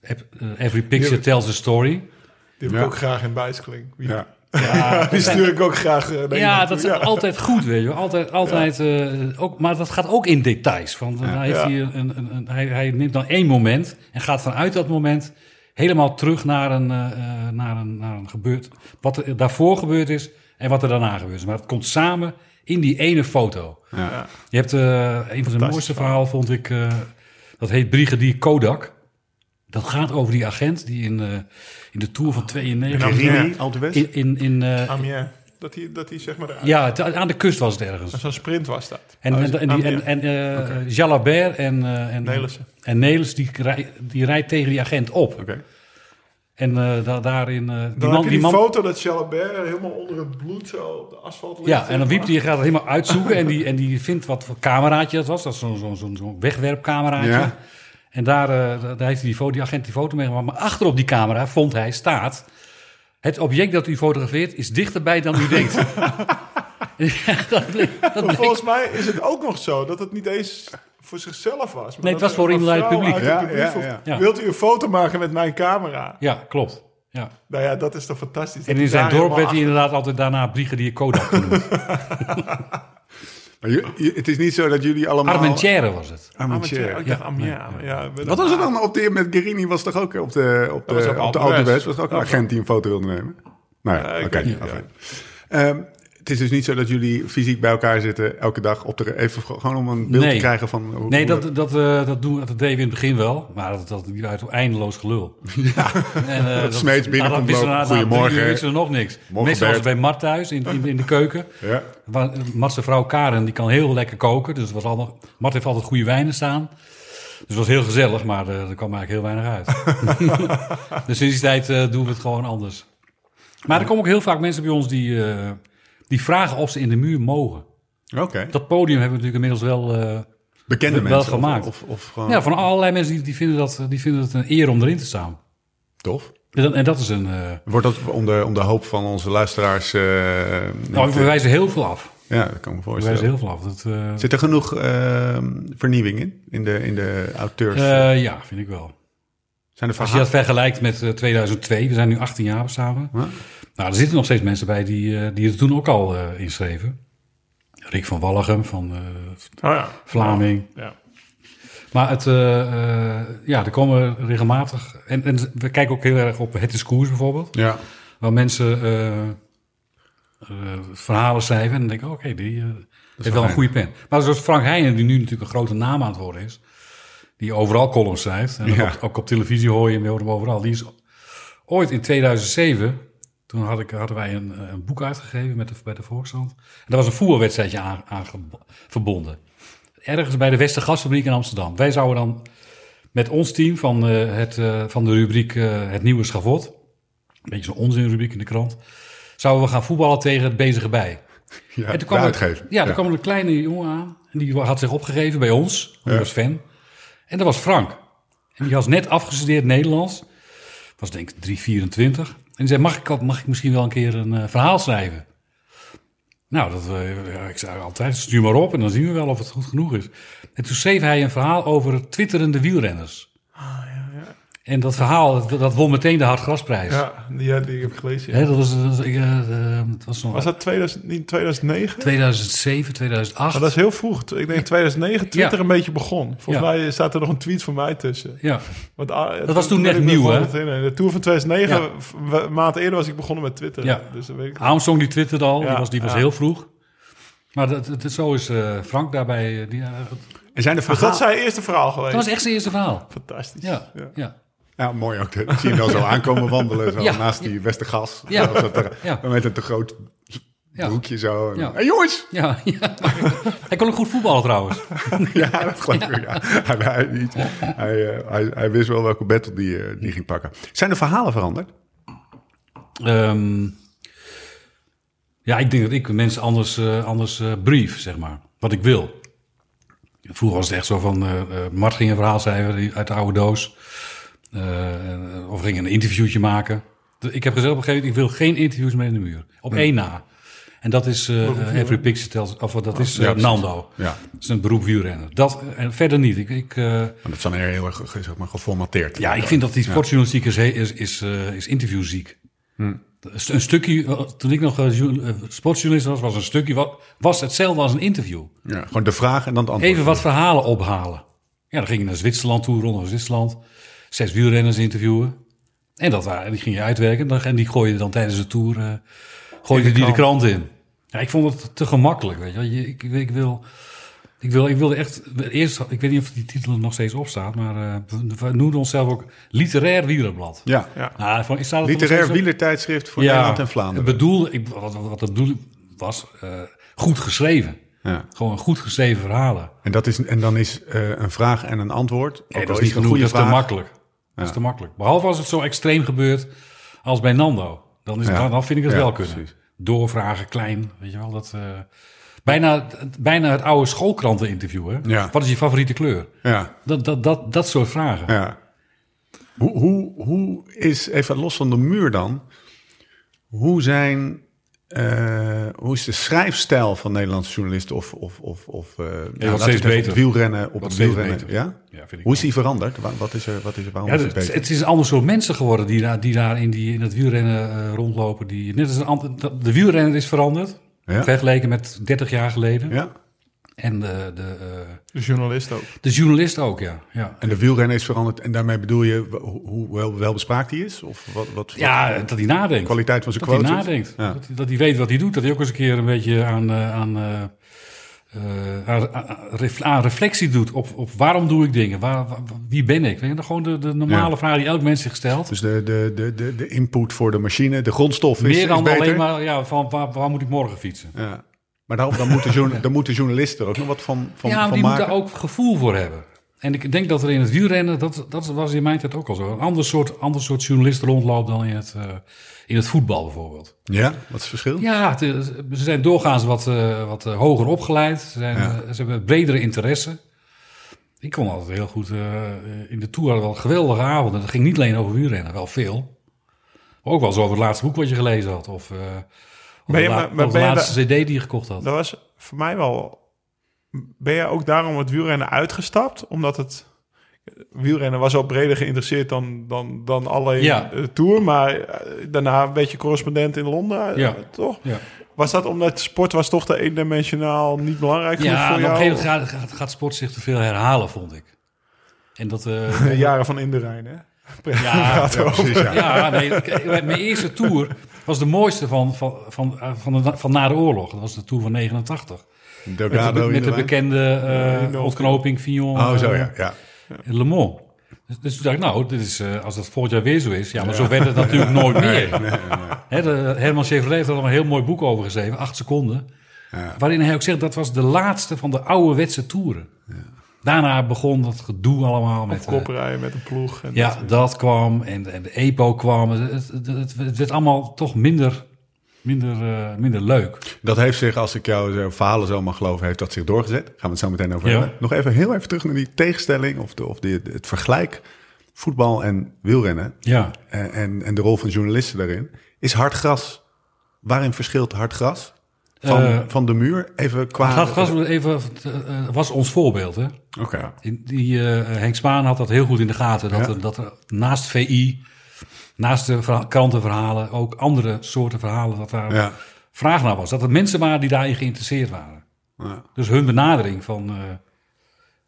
Eh, Every picture tells a story. Die heb ik Ja. ook graag in bijschaling. Wie- ja. Die stuur ik ook graag naar Ja, dat is. Ja. altijd goed, weet je. Altijd, altijd, eh, ook, maar dat gaat ook in details. Van, dan heeft Ja. hij, een, een, een- hij, hij neemt dan één moment en gaat vanuit dat moment helemaal terug naar een, eh, eh, naar een, naar een gebeurd, wat er daarvoor gebeurd is en wat er daarna gebeurd is. Maar het komt samen in die ene foto. Ja. Je hebt eh, een van zijn mooiste verhalen, vond ik, eh, dat heet Brigadier Kodak. Dat gaat over die agent die in, eh, in de Tour van 92... Rini, Alpe West? In, in, in, eh, Amiens. Dat hij, dat hij zeg maar... de- ja, het- aan de kust was het ergens. Zo'n sprint was dat. En, Oh, en, en, die, en, Amiens? en eh, Jalabert en, eh, en, Nelissen. en Nelis, die, rij- die rijdt tegen die agent op. Oké. En eh, da- daarin... eh, die Dan man, heb je die die man, foto dat Jalabert helemaal onder het bloed zo op de asfalt ligt. ja, en dan zeg Wiep maar. die gaat het helemaal uitzoeken en die, en die vindt wat voor cameraatje dat was. Dat is zo'n zo'n zo'n zo'n wegwerpcameraatje. Ja. En daar, eh, daar heeft hij die, foto, die agent die foto meegemaakt. Maar achter op die camera vond hij staat... Het object dat u fotografeert is dichterbij dan u denkt. Ja, dat bleek, dat Maar bleek- volgens mij is het ook nog zo dat het niet eens voor zichzelf was. Maar Nee, het was voor een iemand uit het publiek. Ja, publiek ja, ja. Ja. Wilt u een foto maken met mijn camera? ja, klopt. Ja. Nou ja, dat is toch fantastisch. En in zijn dorp werd hij inderdaad altijd daarna brigadier Kodak genoemd. Maar je- je- het is niet zo dat jullie allemaal... Armentière was het. Armentière. Dacht Amiens. Ja, we- Wat was er dan op de, met Guerini? Was toch ook op de, op de, was op op de. West? Was ook een agent die een foto wilde nemen? Nou ja, Ja, ik oké. niet, afijn. Het is dus niet zo dat jullie fysiek bij elkaar zitten elke dag op de, even gewoon om een beeld Nee. te krijgen van hoe, Nee, dat, dat, eh, dat, doen, dat deden we in het begin wel. Maar dat, dat uit eindeloos gelul. Ja. En, eh, Smeets wisten we lopen, na- na goedemorgen. uur wisten we nog niks. Morgen, Meestal was bij Mart thuis in, in, in de keuken. Ja. Waar- Mart's vrouw Karen die kan heel lekker koken. Dus het was allemaal, Mart heeft altijd goede wijnen staan. Dus het was heel gezellig, maar eh, er kwam eigenlijk heel weinig uit. dus sinds die tijd eh, doen we het gewoon anders. Maar er komen ook heel vaak mensen bij ons die, eh, die vragen of ze in de muur mogen. Oké. Dat podium hebben we natuurlijk inmiddels wel... eh, Bekende wel mensen. gemaakt. Of, of, gewoon ja, van allerlei mensen die, die, vinden dat, die vinden het een eer om erin te staan. tof. En dat, en dat is een... eh Wordt dat om de, om de hoop van onze luisteraars... nou, niet, we wijzen heel veel af. ja, dat kan ik me voorstellen. wijzen heel veel af. Dat, eh, Zit er genoeg eh, vernieuwing in? In de, in de auteurs? ja, vind ik wel. Zijn er Als je dat vergelijkt met eh, 2002, we zijn nu 18 jaar samen. Nou, er zitten nog steeds mensen bij die, eh, die er toen ook al eh, inschreven. Rick van Walligem van eh, Oh ja. Vlaming. Ja. Maar het, eh, eh, ja, er komen regelmatig... En, en we kijken ook heel erg op Het is Koers bijvoorbeeld. Ja. Waar mensen eh, eh, verhalen schrijven. En dan denk ik, oh, oké, die eh, heeft wel een goede pen. Maar zoals Frank Heijnen, die nu natuurlijk een grote naam aan het worden is. Die overal columns schrijft. En ook, Ja. op, ook op televisie hoor je hem, overal. Die is ooit in 2007... Toen had ik, hadden wij een, een boek uitgegeven met de, bij de Volkskrant. En daar was een voetbalwedstrijdje aan, verbonden. Ergens bij de Westergasfabriek in Amsterdam. Wij zouden dan met ons team van, eh, het, eh, van de rubriek eh, Het Nieuwe Schavot... een beetje zo'n onzinrubriek in de krant... zouden we gaan voetballen tegen het bezige bij. Ja, En de kwam er, ja, er kwam er een kleine jongen aan. En die had zich opgegeven bij ons. Die was fan. En dat was Frank. En die was net afgestudeerd Nederlands. Was denk ik 324. En die zei, mag ik, mag ik misschien wel een keer een eh, verhaal schrijven? Nou, dat, eh, ik zei altijd, stuur maar op en dan zien we wel of het goed genoeg is. En toen schreef hij een verhaal over twitterende wielrenners. En dat verhaal, dat, dat won meteen de Hartgrasprijs. Ja, die, die heb ik gelezen. ja. Hè, dat was, dat was, ik, eh, het was nog Was dat 2000, niet 2009? 2007, 2008. Maar dat is heel vroeg. Ik denk 2009 Twitter Ja. een beetje begon. Volgens Ja. mij staat er nog een tweet van mij tussen. Ja, Want, ah, Dat was toen net nieuw, hè? De Tour van 2009, Ja. v- een maand eerder was ik begonnen met Twitter. Ja. Dus dat weet ik. Armstrong die twitterde al, die Ja, was, die was ja. heel vroeg. Maar dat, dat, zo is eh, Frank daarbij. eh, Die, En zijn de Dus dat verhalen... is zijn eerste verhaal geweest. dat was echt zijn eerste verhaal. Fantastisch. Ja, Ja. Ja. Mooi ook. Ik zie hem dan zo aankomen wandelen zo Ja. naast die beste gas. Ja. Zo, Ja. Met een te groot Ja. broekje zo. En, Ja. Hey, jongens! Ja, ja. Hij kon ook goed voetballen trouwens. Ja, dat geloof ik. Hij, hij, niet- hij, eh, hij, hij wist wel welke battle die, eh, die ging pakken. Zijn de verhalen veranderd? Ehm, ja, ik denk dat ik mensen anders, eh, anders eh, brief, zeg maar. Wat ik wil. Vroeger was het echt zo van... eh eh, Mart ging een verhaal schrijven uit de oude doos. Eh, eh, of ging een interviewtje maken. Ik heb gezegd op een gegeven moment... ik wil geen interviews meer in de muur. Op één na. En dat is eh Every Picture Tells... Of dat is. Nando. Ja. Dat is een beroep wielrenner. Dat, en verder niet. Ik, ik, eh, Want dat is dan heel erg zeg maar, geformateerd. ja, ik vind dat die sportjournalistiek is, is, is, is interviewziek. Een stukje, toen ik nog jour- sportjournalist was, was een stukje, wat, was hetzelfde als een interview. Ja, gewoon de vraag en dan het antwoord. Even wat verhalen ophalen. Ja, dan ging je naar Zwitserland toe, rond Zwitserland. Zes wielrenners interviewen. En dat waren, die ging je uitwerken. En die gooide je dan tijdens de tour, eh gooide de die de krant. in. Ja, ik vond het te gemakkelijk, weet je Ik, ik, wil... Ik, wil, ik wilde echt, eerst, ik weet niet of die titel nog steeds op staat, maar eh, we, noemden onszelf ook literair wielerblad. Ja, Ja. Nou, van, staat het er literair wielertijdschrift voor Nederland en Vlaanderen. Het bedoel, ik, wat, wat het doel was, eh, goed geschreven. Ja. Gewoon goed geschreven verhalen. En, dat is, en dan is eh, een vraag en een antwoord. Ook Nee, al dat is niet genoeg, goede dat is te vraag. makkelijk. Dat is te makkelijk. Behalve als het zo extreem gebeurt als bij Nando. Dan, is, dan, dan vind ik het wel kunnen. precies. Doorvragen, klein, weet je wel. Dat, eh, bijna, bijna het oude schoolkranteninterview. Hè? Ja. Wat is je favoriete kleur? Ja, Dat, dat, dat, dat soort vragen. ja. Hoe, hoe, hoe is, even los van de muur dan, hoe zijn... eh, hoe is de schrijfstijl van Nederlandse journalisten of, of, of, of eh, nou, steeds beter. op wielrennen? Op het wielrennen beter. ja? Ja, vind ik Hoe is die veranderd? Wa- Wat is er, wat is er, waarom Ja, is het beter? het is een ander soort mensen geworden die daar, die daar in, die, in het wielrennen eh, rondlopen. Die, net als een de wielrenner is veranderd, Ja. vergeleken met 30 jaar geleden. ja? En de, de, eh, De journalist ook. de journalist ook, ja. ja. En de wielrenner is veranderd en daarmee bedoel je hoe, hoe wel, welbespraakt hij is? Of wat, wat, Ja, dat hij nadenkt. de kwaliteit van zijn dat hij nadenkt. Ja. Dat, hij, dat hij weet wat hij doet. Dat hij ook eens een keer een beetje aan, eh, aan, eh, eh, aan, aan, aan reflectie doet op, op waarom doe ik dingen? Waar, waar- wie ben ik? Weet je, gewoon de, de normale Ja. vraag die elk mens zich stelt. Dus de, de, de, de, de input voor de machine, de grondstof is, Meer dan is beter. alleen maar ja, van waar, waar moet ik morgen fietsen? Ja. Maar daarom, dan, moeten dan moeten journalisten er ook nog wat van, van, ja, van die maken. moeten ook gevoel voor hebben. En ik denk dat er in het wielrennen, dat, dat was in mijn tijd ook al zo, een ander soort, ander soort journalist rondloopt dan in het, eh, in het voetbal bijvoorbeeld. Ja, wat is het verschil? Ja, het ze zijn doorgaans wat, eh, wat eh, hoger opgeleid. Ze, zijn, Ja. ze hebben bredere interesse. Ik kon altijd heel goed... in de Tour hadden we wel geweldige avonden. Dat ging niet alleen over wielrennen, wel veel. Maar ook wel zo over het laatste boek wat je gelezen had. Of, of Ben je- maar- de je laatste cd die je gekocht had. Dat was voor mij wel... Ben jij ook daarom het wielrennen uitgestapt? Omdat het... Wielrennen was al breder geïnteresseerd dan, dan, dan alleen Ja. de Tour. Maar eh, daarna een beetje correspondent in Londen, eh, Ja. toch? Ja, Was dat omdat sport was toch te eendimensionaal niet belangrijk genoeg ja voor op een jou? gegeven moment gaat, gaat, sport zich te veel herhalen, vond ik. En dat... De jaren van in de Rijn, hè? ja, Ja, precies, ja. Ja, nee, mijn eerste tour was de mooiste van, van, van, eh, van, de, van na de oorlog. Dat was de tour van 89. Met de, Delgado in met de bekende eh ontknoping Fignon. Oh, zo eh, ja. ja. Le Mans. Dus, dus toen dacht ik, nou, dit is, als dat volgend jaar weer zo is. Ja, maar zo werd het natuurlijk nooit meer. De, Herman Chevrolet heeft er al een heel mooi boek over geschreven, acht seconden. Waarin hij ook zegt, dat was de laatste van de ouderwetse toeren. Daarna begon dat gedoe allemaal met... Of eh, koprijden met een ploeg. En ja, dat kwam en, en de EPO kwam. Het, het, het, het werd allemaal toch minder, minder, eh, minder leuk. Dat heeft zich, als ik jouw zo verhalen zo mag geloven, heeft dat zich doorgezet. Gaan we het zo meteen over Ja. hebben. Nog even heel even terug naar die tegenstelling of, de, of die, het vergelijk voetbal en wielrennen. Ja, En, en, en de rol van journalisten daarin. Is hard gras, waarin verschilt hard gras Van, Eh, van de muur, even qua... Even, eh, was ons voorbeeld. Hè? Oké. Die, die, eh, Henk Spaan had dat heel goed in de gaten. Dat, Ja. er, dat er naast VI, naast de verha- krantenverhalen, ook andere soorten verhalen, dat daar Ja. vraag naar was. Dat er mensen waren die daarin geïnteresseerd waren. Ja. Dus hun benadering van.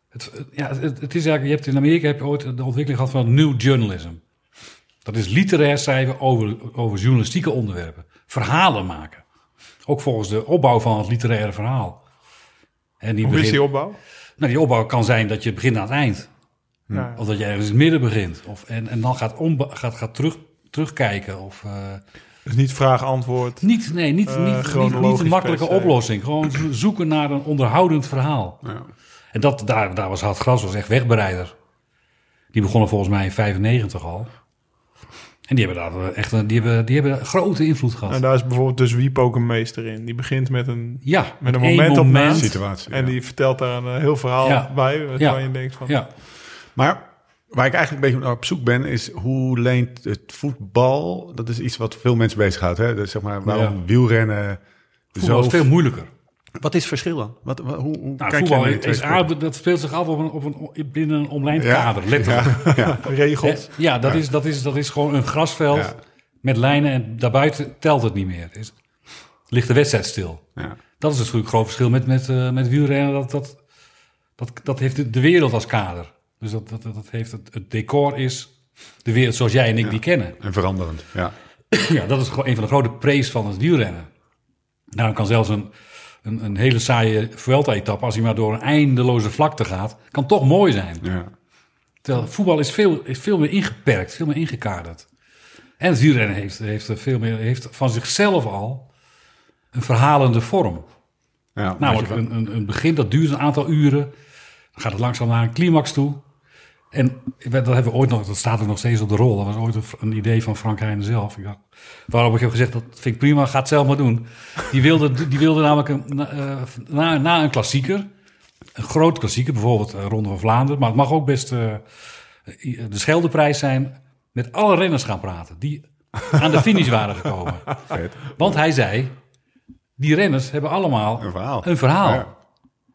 het, het- ja, het, het is eigenlijk, je hebt in Amerika heb je ooit de ontwikkeling gehad van new journalism. Dat is literair schrijven over, over journalistieke onderwerpen. Verhalen maken. Ook volgens de opbouw van het literaire verhaal. En die, Hoe is die opbouw? nou, die opbouw kan zijn dat je begint aan het eind. Ja. Of dat je ergens in het midden begint. Of, en, en dan gaat, gaat, gaat terug, terugkijken. Of, eh, Dus niet vraag-antwoord. niet, nee, niet, Eh, niet, niet, een makkelijke oplossing. Gewoon zo- zoeken naar een onderhoudend verhaal. Ja. En dat, daar, daar was Hart Gras was echt wegbereider. Die begonnen volgens mij in 95 al. En die hebben daar echt een, die hebben, die hebben grote invloed gehad. En daar is bijvoorbeeld dus Wiep ook een meester in. Die begint met een, ja, met een moment op Een na. situatie. En ja. die vertelt daar een eh, heel verhaal Ja. bij. Ja. Waar je denkt van... Ja, Maar waar ik eigenlijk een beetje naar op zoek ben, is hoe leent het voetbal... Dat is iets wat veel mensen bezighoudt. Hè? Dus zeg maar, waarom Ja. wielrennen... voetbal is veel moeilijker. Wat is het verschil dan? Wat, wat- hoe, hoe Nou, kijk voetbal je is sporten? dat speelt zich af op een, op een, binnen een omlijnd Ja. kader, letterlijk. Ja, ja. Regels. Hè? Ja, dat, Is, dat, is, dat is gewoon een grasveld Ja. met lijnen en daarbuiten telt het niet meer. Het Is, ligt de wedstrijd stil. Ja. Dat is natuurlijk een groot verschil met, met, eh, met wielrennen. Dat, dat, dat, dat heeft de, de wereld als kader. Dus dat, dat, dat heeft het, het decor is de wereld zoals jij en ik die kennen. En veranderend, ja. Ja, dat is gewoon een van de grote prees van het wielrennen. Daarom kan zelfs een, een, een hele saaie Vuelta-etappe... als hij maar door een eindeloze vlakte gaat... kan toch mooi zijn. ja. Terwijl voetbal is veel, is veel meer ingeperkt, veel meer ingekaderd. En het wielrennen heeft, heeft, veel meer, heeft van zichzelf al een verhalende vorm. ja Namelijk je- een, een, een begin dat duurt een aantal uren. Dan gaat het langzaam naar een climax toe. En dat hebben we ooit nog, dat staat er nog steeds op de rol. Dat was ooit een, een idee van Frank Heijnen zelf. Ik dacht, waarop ik heb gezegd, dat vind ik prima, ga het zelf maar doen. Die wilde, die wilde namelijk een, na, eh, na, na een klassieker, een groot klassieker, bijvoorbeeld eh, Ronde van Vlaanderen, maar het mag ook best eh, de Scheldeprijs zijn, met alle renners gaan praten die aan de finish waren gekomen. Vet. Want hij zei, die renners hebben allemaal Een verhaal. Een verhaal. Ja.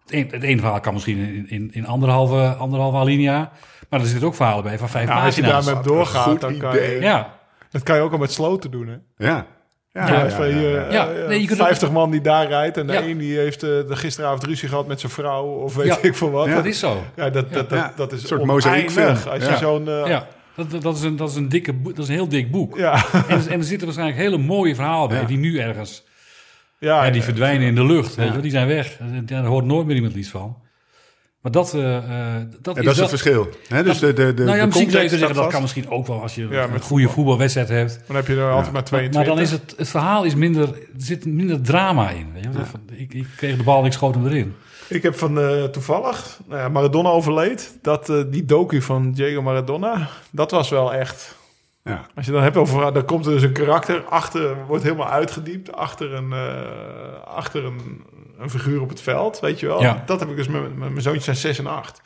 Het, een, het ene verhaal kan misschien in, in, in anderhalve, anderhalve alinea, maar er zitten ook verhalen bij van vijf Ja, als je daarmee doorgaat, goed dan kan idee. je... Ja, Dat kan je ook al met sloten doen, hè? Ja. Ja, Ja, ja, van ja, je, ja. Ja, eh, nee, je kunt 50 man die daar rijdt en de Ja. een die heeft eh, de gisteravond ruzie gehad met zijn vrouw of weet Ja. ik veel wat. Ja. dat is zo. Ja, dat, dat, dat, Ja. dat is Een soort mozaïekfilm. Als Ja. je zo'n... eh, Ja, dat, dat, is een, dat, is een dikke, boek- dat is een heel dik boek. ja. En, en er zitten waarschijnlijk hele mooie verhalen bij, Ja. die nu ergens, Ja, ja, die ja. verdwijnen in de lucht. Weet je, wel, die zijn weg. Daar hoort nooit meer iemand iets van. Maar dat, eh, eh, dat En is dat is het verschil. Hè? Dus de, de, de, nou ja, de misschien zou je zeggen, dat kan misschien ook wel als je Ja, een goede voetbalwedstrijd hebt. Dan heb je er altijd maar Maar, 22. maar dan is het, het verhaal is minder, er zit minder drama in. Weet je? wel. Van, Ik, ik kreeg de bal en ik schoot hem erin. Ik heb van eh, toevallig, nou ja, Maradona overleed. Dat, eh, die docu van Diego Maradona, dat was wel echt... Ja. Als je dan hebt over, dan komt er dus een karakter achter, wordt helemaal uitgediept achter een, eh, achter een, een figuur op het veld, weet je wel. Ja. Dat heb ik dus met, mijn zoontjes zijn 6 en 8.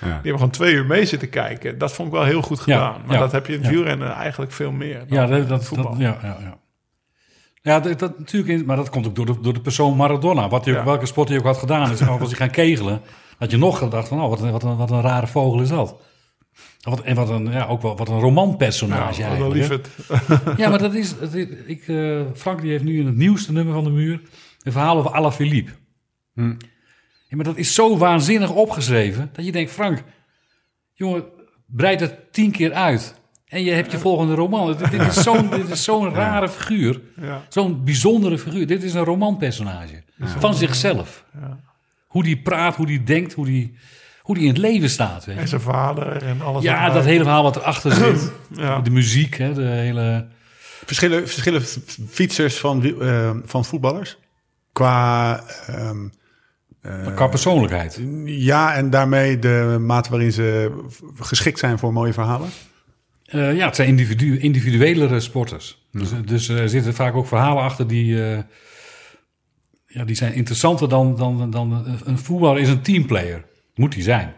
Ja. Die hebben gewoon twee uur mee zitten kijken. Dat vond ik wel heel goed Ja, gedaan. Maar dat heb je in het wielrennen eigenlijk veel meer. Ja, dat, dat, voetbal. dat- ja, ja, ja. Ja, dat, dat, natuurlijk, in- maar dat komt ook door de, door de persoon Maradona. Wat hij, welke sport hij ook had gedaan. Dus als hij gaan kegelen, had je nog gedacht van, oh, wat, een, wat, een, wat een rare vogel is dat. Wat, en wat een, ja, ook wel, wat een romanpersonage Ja, eigenlijk. lief. Ja, maar dat is, dat is- ik, eh, Frank die heeft nu in het nieuwste nummer van de muur een verhaal over Alaphilippe. Hm. Ja, maar dat is zo waanzinnig opgeschreven dat je denkt, Frank, jongen, breid het tien keer uit. En je hebt je volgende roman. Dit, is zo'n dit is zo'n rare figuur. Ja. Zo'n bijzondere figuur. Dit is een romanpersonage. Van zichzelf. Hoe die praat, hoe die denkt, hoe die, hoe die in het leven staat. Weet je. En zijn vader en alles. Ja, dat hele verhaal wat erachter zit. Ja. De muziek, hè, de hele... Verschillen, verschillen fietsers van, eh, van voetballers? Qua... ehm, eh, Qua persoonlijkheid. ja, en daarmee de mate waarin ze geschikt zijn voor mooie verhalen? Eh, ja, het zijn individu individuelere sporters. Dus, dus er zitten vaak ook verhalen achter die, eh, ja, die zijn interessanter dan, dan, dan een voetballer is een teamplayer. Moet hij zijn.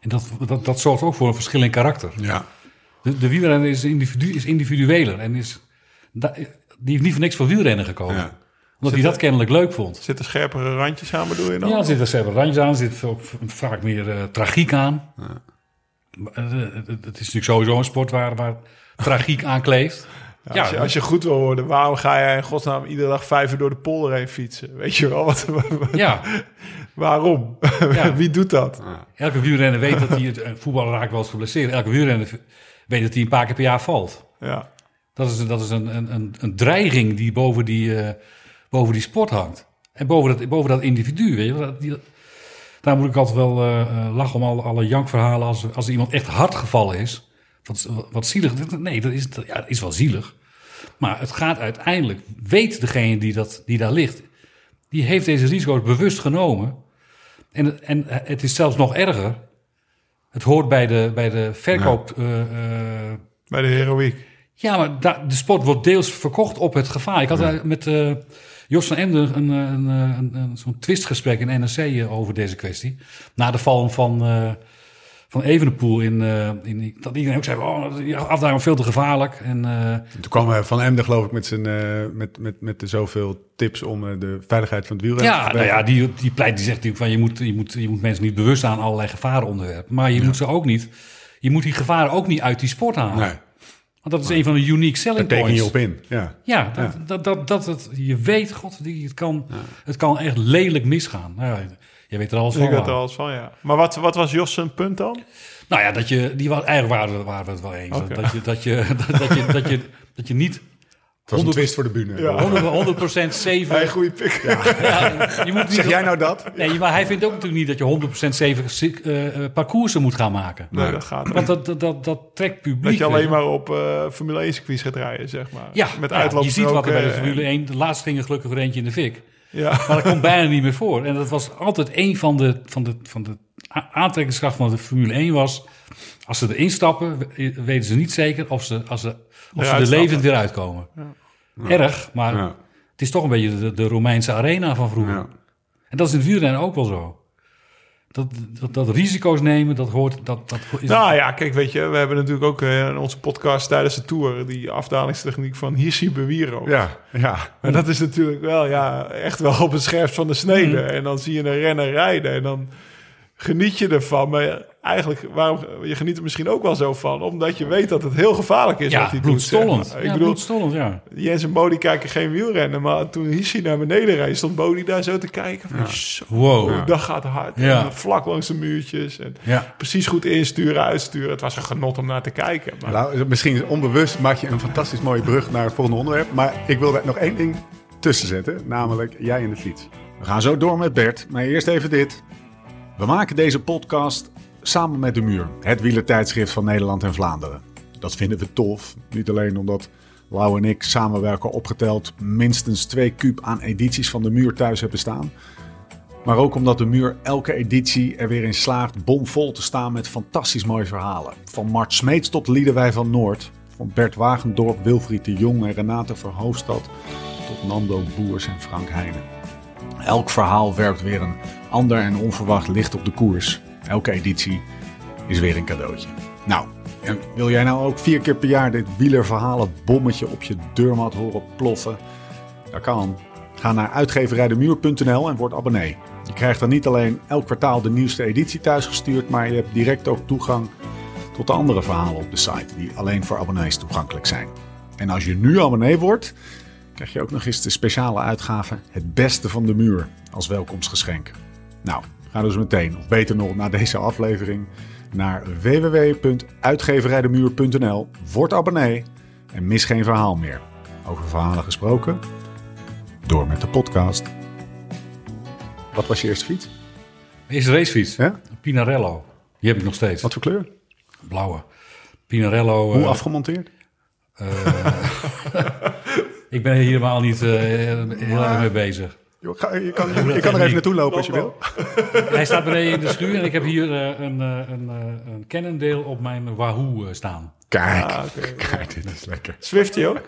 En dat, dat, dat zorgt ook voor een verschil in karakter. Ja. De, de wielrenner is, individu, is individueler en is, die heeft niet voor niks voor wielrennen gekomen. Ja. Omdat hij dat kennelijk leuk vond. Zitten scherpere randjes aan, bedoel je dan? Ja, er zitten zelf randjes aan, er zit ook vaak meer eh, tragiek aan. Eh, eh, Het is natuurlijk sowieso een sport waar, waar tragiek aan kleeft. Ja, als, je, als je goed wil worden, waarom ga jij in godsnaam iedere dag vijf uur door de polder heen fietsen? Weet je wel, wat, ja, waarom? Ja. Wie doet dat? elke wielrenner weet dat hij, het eh, voetballer raakt wel eens geblesseerd. Elke wielrenner weet dat hij een paar keer per jaar valt. Ja. Dat is, dat is een, een, een, een dreiging die boven die, eh, boven die sport hangt. En boven dat, boven dat individu. Weet je? wel. Dat, die, daar moet ik altijd wel eh, eh, lachen om alle, alle jankverhalen. Als, als iemand echt hard gevallen is. Wat, wat zielig. Nee, dat is, ja, dat is wel zielig. Maar het gaat uiteindelijk. Weet degene die, dat, die daar ligt. Die heeft deze risico's bewust genomen. En, het- en het is zelfs nog erger. Het hoort bij de, bij de verkoop. eh, Bij de heroïek. ja, maar da- de sport wordt deels verkocht op het gevaar. Ik had daar met Jos van Emden een, eh, een, een, een, zo'n twistgesprek in NRC eh, over deze kwestie. Na de val van, eh van Evenepoel in, eh, in... Dat iedereen ook zei, oh, die afdaling veel te gevaarlijk. En, eh, Toen kwam eh, Van Emden geloof ik met, zijn, eh, met, met, met de zoveel tips om eh, de veiligheid van het wielrennen te ja, nou ja, die, die pleit, die zegt natuurlijk van... Je moet, je, moet, je moet mensen niet bewust aan allerlei gevaren onderwerpen. Maar je moet ze ook niet... Je moet die gevaren ook niet uit die sport halen. Nee, Want dat is een van de unique selling daar teken points. je op in. Ja. Ja, dat, Dat, dat, dat het, je weet, god, die- het kan, het kan echt lelijk misgaan. Nou, ja, je weet er alles Ik van. weet er alles van, ja. Maar wat, wat was Jos zijn punt dan? Nou ja, dat je, die was, eigenlijk waren we, waren we het wel eens. Dat, je, dat, je, dat, je, dat, je, dat je niet Het was een 100 twist voor de bühne. Ja. 100%, 100% safe... Hey, goede pik. Ja, je moet niet, Zeg jij nou dat? Nee, maar hij vindt ook natuurlijk niet dat je 100% safe eh, eh, parcoursen moet gaan maken. Nee, dat gaat niet. Want dat, dat, dat, dat trekt publiek. Dat je alleen maar op eh, Formule 1 circuits gaat rijden, zeg maar. Ja, Met je ziet wat er bij de Formule en- 1... De laatste ging er gelukkig weer eentje in de fik. Ja. Maar dat komt bijna niet meer voor. En dat was altijd een van de, van de, van de aantrekkingskracht van de Formule 1 was... als ze erin stappen, we- weten ze niet zeker of ze, als ze, of ze er levend weer uitkomen. Erg, maar Ja. het is toch een beetje de, de Romeinse arena van vroeger. Ja. En dat is in het wielrennen ook wel zo. Dat, dat, dat risico's nemen, dat hoort... Dat, dat is, Nou ja, kijk, weet je, we hebben natuurlijk ook eh, in onze podcast tijdens de tour die afdalingstechniek van Hirschi Bewiro. Ja, ja. En dat is natuurlijk wel, ja, echt wel op het scherpst van de snede. Mm. En dan zie je een renner rijden en dan geniet je ervan. Maar eigenlijk, waarom, je geniet er misschien ook wel zo van, omdat je weet dat het heel gevaarlijk is wat ja, hij bloedstollend. doet. zeg maar. Ik ja, bedoel, bloedstollend, ja. Jens en Bodie kijken geen wielrennen, maar toen Hirschi naar beneden reed, stond Bodie daar zo te kijken. Van, zo, Wow. dat gaat hard. Ja. En vlak langs de muurtjes. En Ja. precies goed insturen, uitsturen. Het was een genot om naar te kijken. Maar Nou, misschien onbewust maak je een fantastisch mooie brug naar het volgende onderwerp. Maar ik wil daar nog één ding tussen zetten, namelijk jij in de fiets. We gaan zo door met Bert, maar eerst even dit. We maken deze podcast samen met De Muur, het wielertijdschrift van Nederland en Vlaanderen. Dat vinden we tof, niet alleen omdat Lau en ik samenwerken opgeteld minstens twee kuub aan edities van De Muur thuis hebben staan. Maar ook omdat de muur elke editie er weer in slaagt bomvol te staan met fantastisch mooie verhalen. Van Mart Smeets tot Liedewij van Noord. Van Bert Wagendorp, Wilfried de Jong en Renate Verhoofdstad. Tot Nando Boers en Frank Heijnen. Elk verhaal werpt weer een ander en onverwacht licht op de koers. Elke editie is weer een cadeautje. Nou, en wil jij nou ook vier keer per jaar dit wielerverhalen bommetje op je deurmat horen ploffen? Dat kan. Ga naar uitgeverijdemuur.nl en word abonnee. Je krijgt dan niet alleen elk kwartaal de nieuwste editie thuisgestuurd, maar je hebt direct ook toegang tot de andere verhalen op de site, die alleen voor abonnees toegankelijk zijn. En als je nu abonnee wordt, krijg je ook nog eens de speciale uitgave Het Beste van de Muur als welkomstgeschenk. Nou, ga dus meteen, of beter nog, na deze aflevering naar www.uitgeverijdemuur.nl, word abonnee en mis geen verhaal meer. Over verhalen gesproken, door met de podcast. Wat was je eerste fiets? Eerste racefiets. Ja? Pinarello. Die heb ik nog steeds. Wat voor kleur? Blauwe. Pinarello. Hoe eh, afgemonteerd? ik ben hier helemaal niet eh, heel erg mee bezig. Je kan, je kan, je kan er even naartoe lopen als je wil. Hij staat beneden in de schuur en ik heb hier eh, een, eh, een, eh, een Cannondale op mijn Wahoo staan. Kijk, Ah, oké. kijk, dit is lekker. Swifty ook?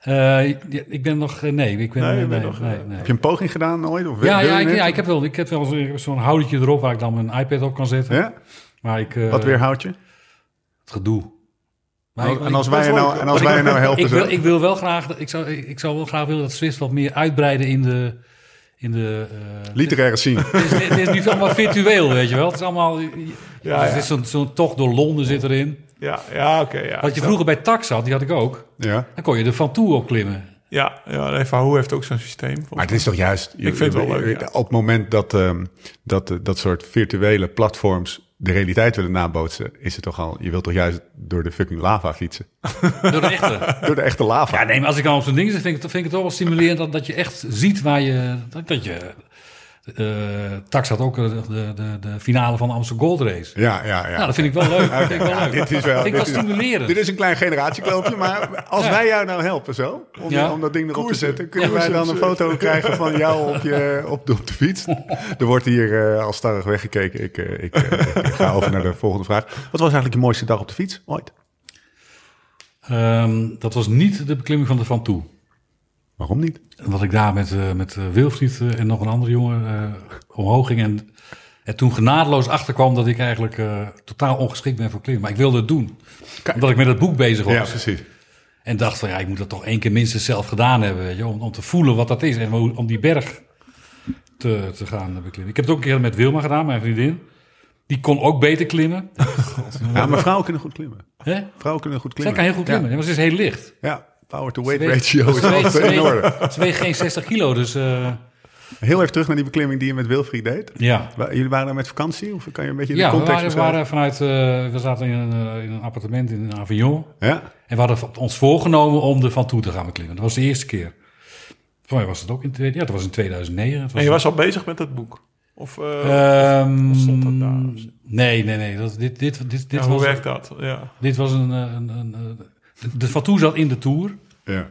Eh, ik ben nog... nee, ik ben... Nee, je nee, nog, nee, nee. Heb je een poging gedaan ooit? Of Ja, wil ja, je ik, ja, ik heb wel, ik heb wel zo- ik zo'n houdertje erop waar ik dan mijn iPad op kan zetten. Ja? Maar ik... eh, Wat weerhoudt je? Het gedoe. Maar ik- En als ik- wij je nou, en als wij nou helpen... ik, wil, zo- ik wil wel graag, ik zou, ik zou wel graag willen dat Swift wat meer uitbreiden in de... In de eh, Literaire scene. het, is, het is nu allemaal virtueel, weet je wel. Het is allemaal... Ja. Het is zo'n zo'n tocht door Londen zit erin. Ja, ja oké. ja. Wat je vroeger bij Tax had, die had ik ook. Ja. Dan kon je er van toe opklimmen. Ja, ja nee, Van heeft ook zo'n systeem. Maar het is toch juist... Ik vind het wel leuk, ja. Op het moment dat, ehm, dat eh, dat soort virtuele platforms de realiteit willen nabootsen... is het toch al... Je wilt toch juist door de fucking lava fietsen? Door de echte. Door de echte lava. Ja, nee, maar als ik dan op zo'n ding zit, vind ik, vind ik het toch wel stimulerend dat, dat je echt ziet waar je. Dat, dat je. Eh Tax had ook de, de, de finale van de Amsterdam Gold Race. Ja, ja, ja. Nou, dat vind ik wel leuk. Dat vind ik wel Ja, leuk. dit is wel, dat vind ik wel dit is- stimulerend. Dit is een klein generatiekloopje, maar als Ja. wij jou nou helpen zo, om, Ja. om dat ding erop te zetten, kunnen Ja, wij dan een foto krijgen van jou op, je, op, de, op de fiets? Er wordt hier eh, al starrig weggekeken. Ik, eh, ik, ik ga over naar de volgende vraag. Wat was eigenlijk je mooiste dag op de fiets ooit? Ehm, dat was niet de beklimming van de Van Toe. Waarom niet? Wat ik daar met, eh, met eh, Wilfried eh, en nog een andere jongen omhoog ging. En, en toen genadeloos achterkwam dat ik eigenlijk totaal ongeschikt ben voor klimmen. Maar ik wilde het doen. Omdat ik met het boek bezig was. Ja, precies. En dacht van ja, ik moet dat toch één keer minstens zelf gedaan hebben. Weet je, om, om te voelen wat dat is en om die berg te, te gaan beklimmen. Ik heb het ook een keer met Wilma gedaan, mijn vriendin. Die kon ook beter klimmen. Ja, maar vrouwen kunnen goed klimmen. Hè? Vrouwen kunnen goed Zij klimmen. kan heel goed klimmen, ja. maar ze is heel licht. Ja power to weight ratio is altijd ze in weegt- orde. Ze weegt geen 60 kilo, dus eh, Heel even terug naar die beklimming die je met Wilfried deed. ja. Jullie waren daar met vakantie? Of kan je een beetje de Ja, we context waren, we waren vanuit, eh, we zaten in een, eh, in een appartement in Avignon. Ja? En we hadden ons voorgenomen om er van toe te gaan beklimmen. Dat was de eerste keer. Voor mij was het ook in, twee- ja, dat was in 2009. Het En je was al bezig met het boek? Of, eh, Ehm, of stond dat daar? Nee, nee, nee. Dat, dit, dit, dit, dit, Ja, hoe werkt dat? Ja. dit was een... een, een, een de, Toe zat in de Tour. Ja.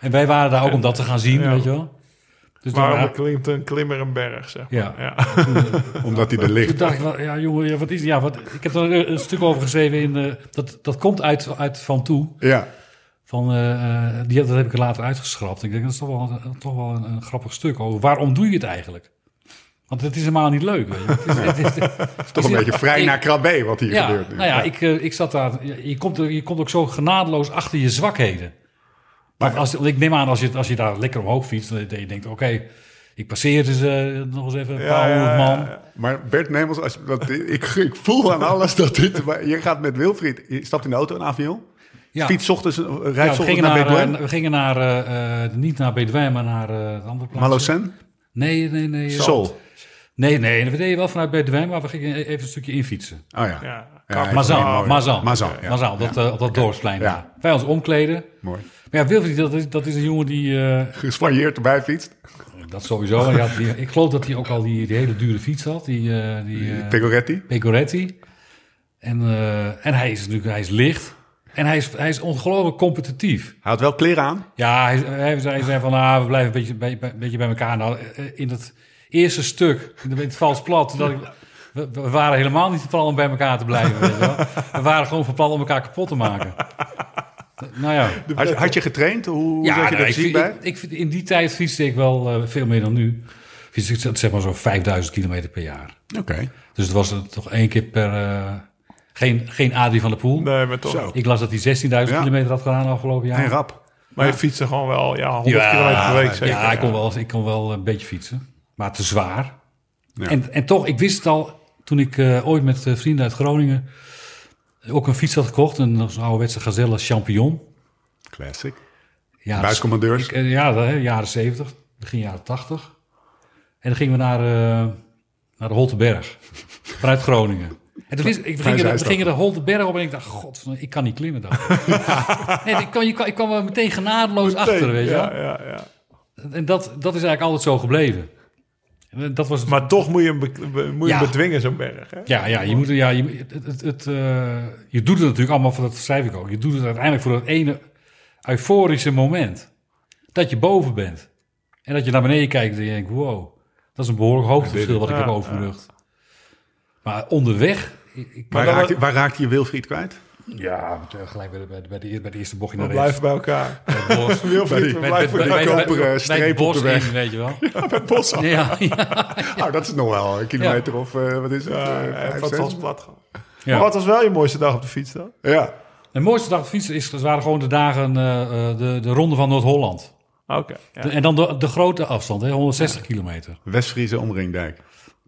En wij waren daar ook om dat te gaan zien, Ja. weet je wel. Dus toen, Waarom ja, beklimt een klimmer een berg, zeg maar. Ja. ja. Omdat hij er toen ligt. dacht ik, wel, ja jongen, ja, wat is... Ja, wat, ik heb er een, stuk over geschreven in... eh, dat, dat komt uit, uit Van Toe. Ja. Van, eh, eh, die, dat heb ik er later uitgeschrapt. Ik denk, dat is toch wel, een- toch wel een, een grappig stuk over. Waarom doe je het eigenlijk? Want het is helemaal niet leuk, weet je. Het is, het is, Toch een beetje vrij ik- naar krabbe wat hier Ja, gebeurt nu. nou ja, ik, eh, ik zat daar. Je komt, er- je komt ook zo genadeloos achter je zwakheden. Maar als, ik neem aan, als je, als je daar lekker omhoog fietst, dat je denkt: oké, ik passeer dus eh, nog eens even een Ja, paar honderd man. ja. Maar Bert Nemels, als, dat, ik, ik voel aan alles dat dit... maar Je gaat met Wilfried, je stapt in de auto in Avion. Ja. Fiets ochtends, rijdt Ja, ochtends naar naar, Bedouin. eh, we gingen naar eh, eh, niet naar Bedouin, maar naar eh de andere plaats. Malocen, Nee, nee, nee. eh, Sol. Nee, nee, we deden wel vanuit Bedouin, maar we gingen even een stukje infietsen. Oh ja. Ja. Ja, Mazan, ja. Mazan. Mazan, ja. Mazan, op dat, eh, op dat dorpsplein. Ja. Wij ons omkleden. Mooi. Maar ja, Wilfried, dat is, dat is een jongen die... eh, Gespanjeerd erbij fietst. Dat sowieso. Die- ik geloof dat hij ook al die, die hele dure fiets had. Die, eh die Pegoretti. Pecoretti. En, eh, en hij is natuurlijk hij is licht. En hij is, hij is ongelooflijk competitief. Hij had wel kleren aan. Ja, hij, hij, zei- hij zei van, ah, we blijven een beetje bij, bij- beetje bij elkaar. Nou, in het eerste stuk, het, het vals plat, dat ik, we, we waren helemaal niet van plan om bij elkaar te blijven. Weet je wel. We waren gewoon van plan om elkaar kapot te maken. Nou ja. Had, je- had je getraind? Hoe, hoe zat je nou, er ik, bij? ik, in die tijd fietste ik wel eh, veel meer dan nu. Fietste ik zeg maar zo'n 5000 kilometer per jaar. Oké. Dus het was er toch één keer per... eh, geen, geen Adrie van der Poel. Nee, maar toch. Zo. Ik las dat hij 16.000 Ja. kilometer had gedaan afgelopen jaar. En rap. Maar je fietste gewoon wel ja, 100 kilometer per week zeker. Ja, ik kon, wel, ik kon wel een beetje fietsen. Maar te zwaar. Ja. En, en toch, ik wist het al toen ik eh, ooit met eh, vrienden uit Groningen ook een fiets had gekocht. Een, een ouderwetse Gazelle Champion. Classic. Ja, Buiscommandeurs. Ik, eh, ja, de, jaren 70, begin jaren 80. En dan gingen we naar, eh, naar de Holteberg. Vanuit Groningen. En toen ik, we, gingen, de- we gingen de Holteberg op en ik dacht, god, ik kan niet klimmen dan. nee, ik, kwam, je kwam- ik kwam er meteen genadeloos achter, weet je ja, ja, ja. En dat, dat is eigenlijk altijd zo gebleven. Dat was, Maar toch moet je hem, be- moet je Ja. bedwingen, zo'n berg. Hè? ja, ja, je, moet, ja je, het, het, het, eh, je doet het natuurlijk allemaal, voor dat schrijf ik ook. Je doet het uiteindelijk voor dat ene euforische moment. Dat je boven bent. En dat je naar beneden kijkt en je denkt, wow. Dat is een behoorlijk hoogteverschil wat ik Ja, heb overbrugd. Maar onderweg... Ik, ik- Waar, raakte, waar raakte je Wilfried kwijt? Ja, gelijk bij de, bij, de, bij, de, bij de eerste bochtje We naar rechts. bij elkaar. Bos. Wilfried, bij- blijven bij- bij bij- elkaar. koperen streep op de bos weg. in, weet je wel. Met bos. Ja, ja. Nou, dat is nog wel een kilometer of eh, wat is het? Ja, eh, plat gaan. Ja. Maar wat was wel je mooiste dag op de fiets dan? Ja. De mooiste dag fietsen is, het waren gewoon de dagen eh, eh, de, de ronde van Noord-Holland. Oké. ja. De- En dan de, de grote afstand, hè, 160 kilometer. West-Friese omringdijk.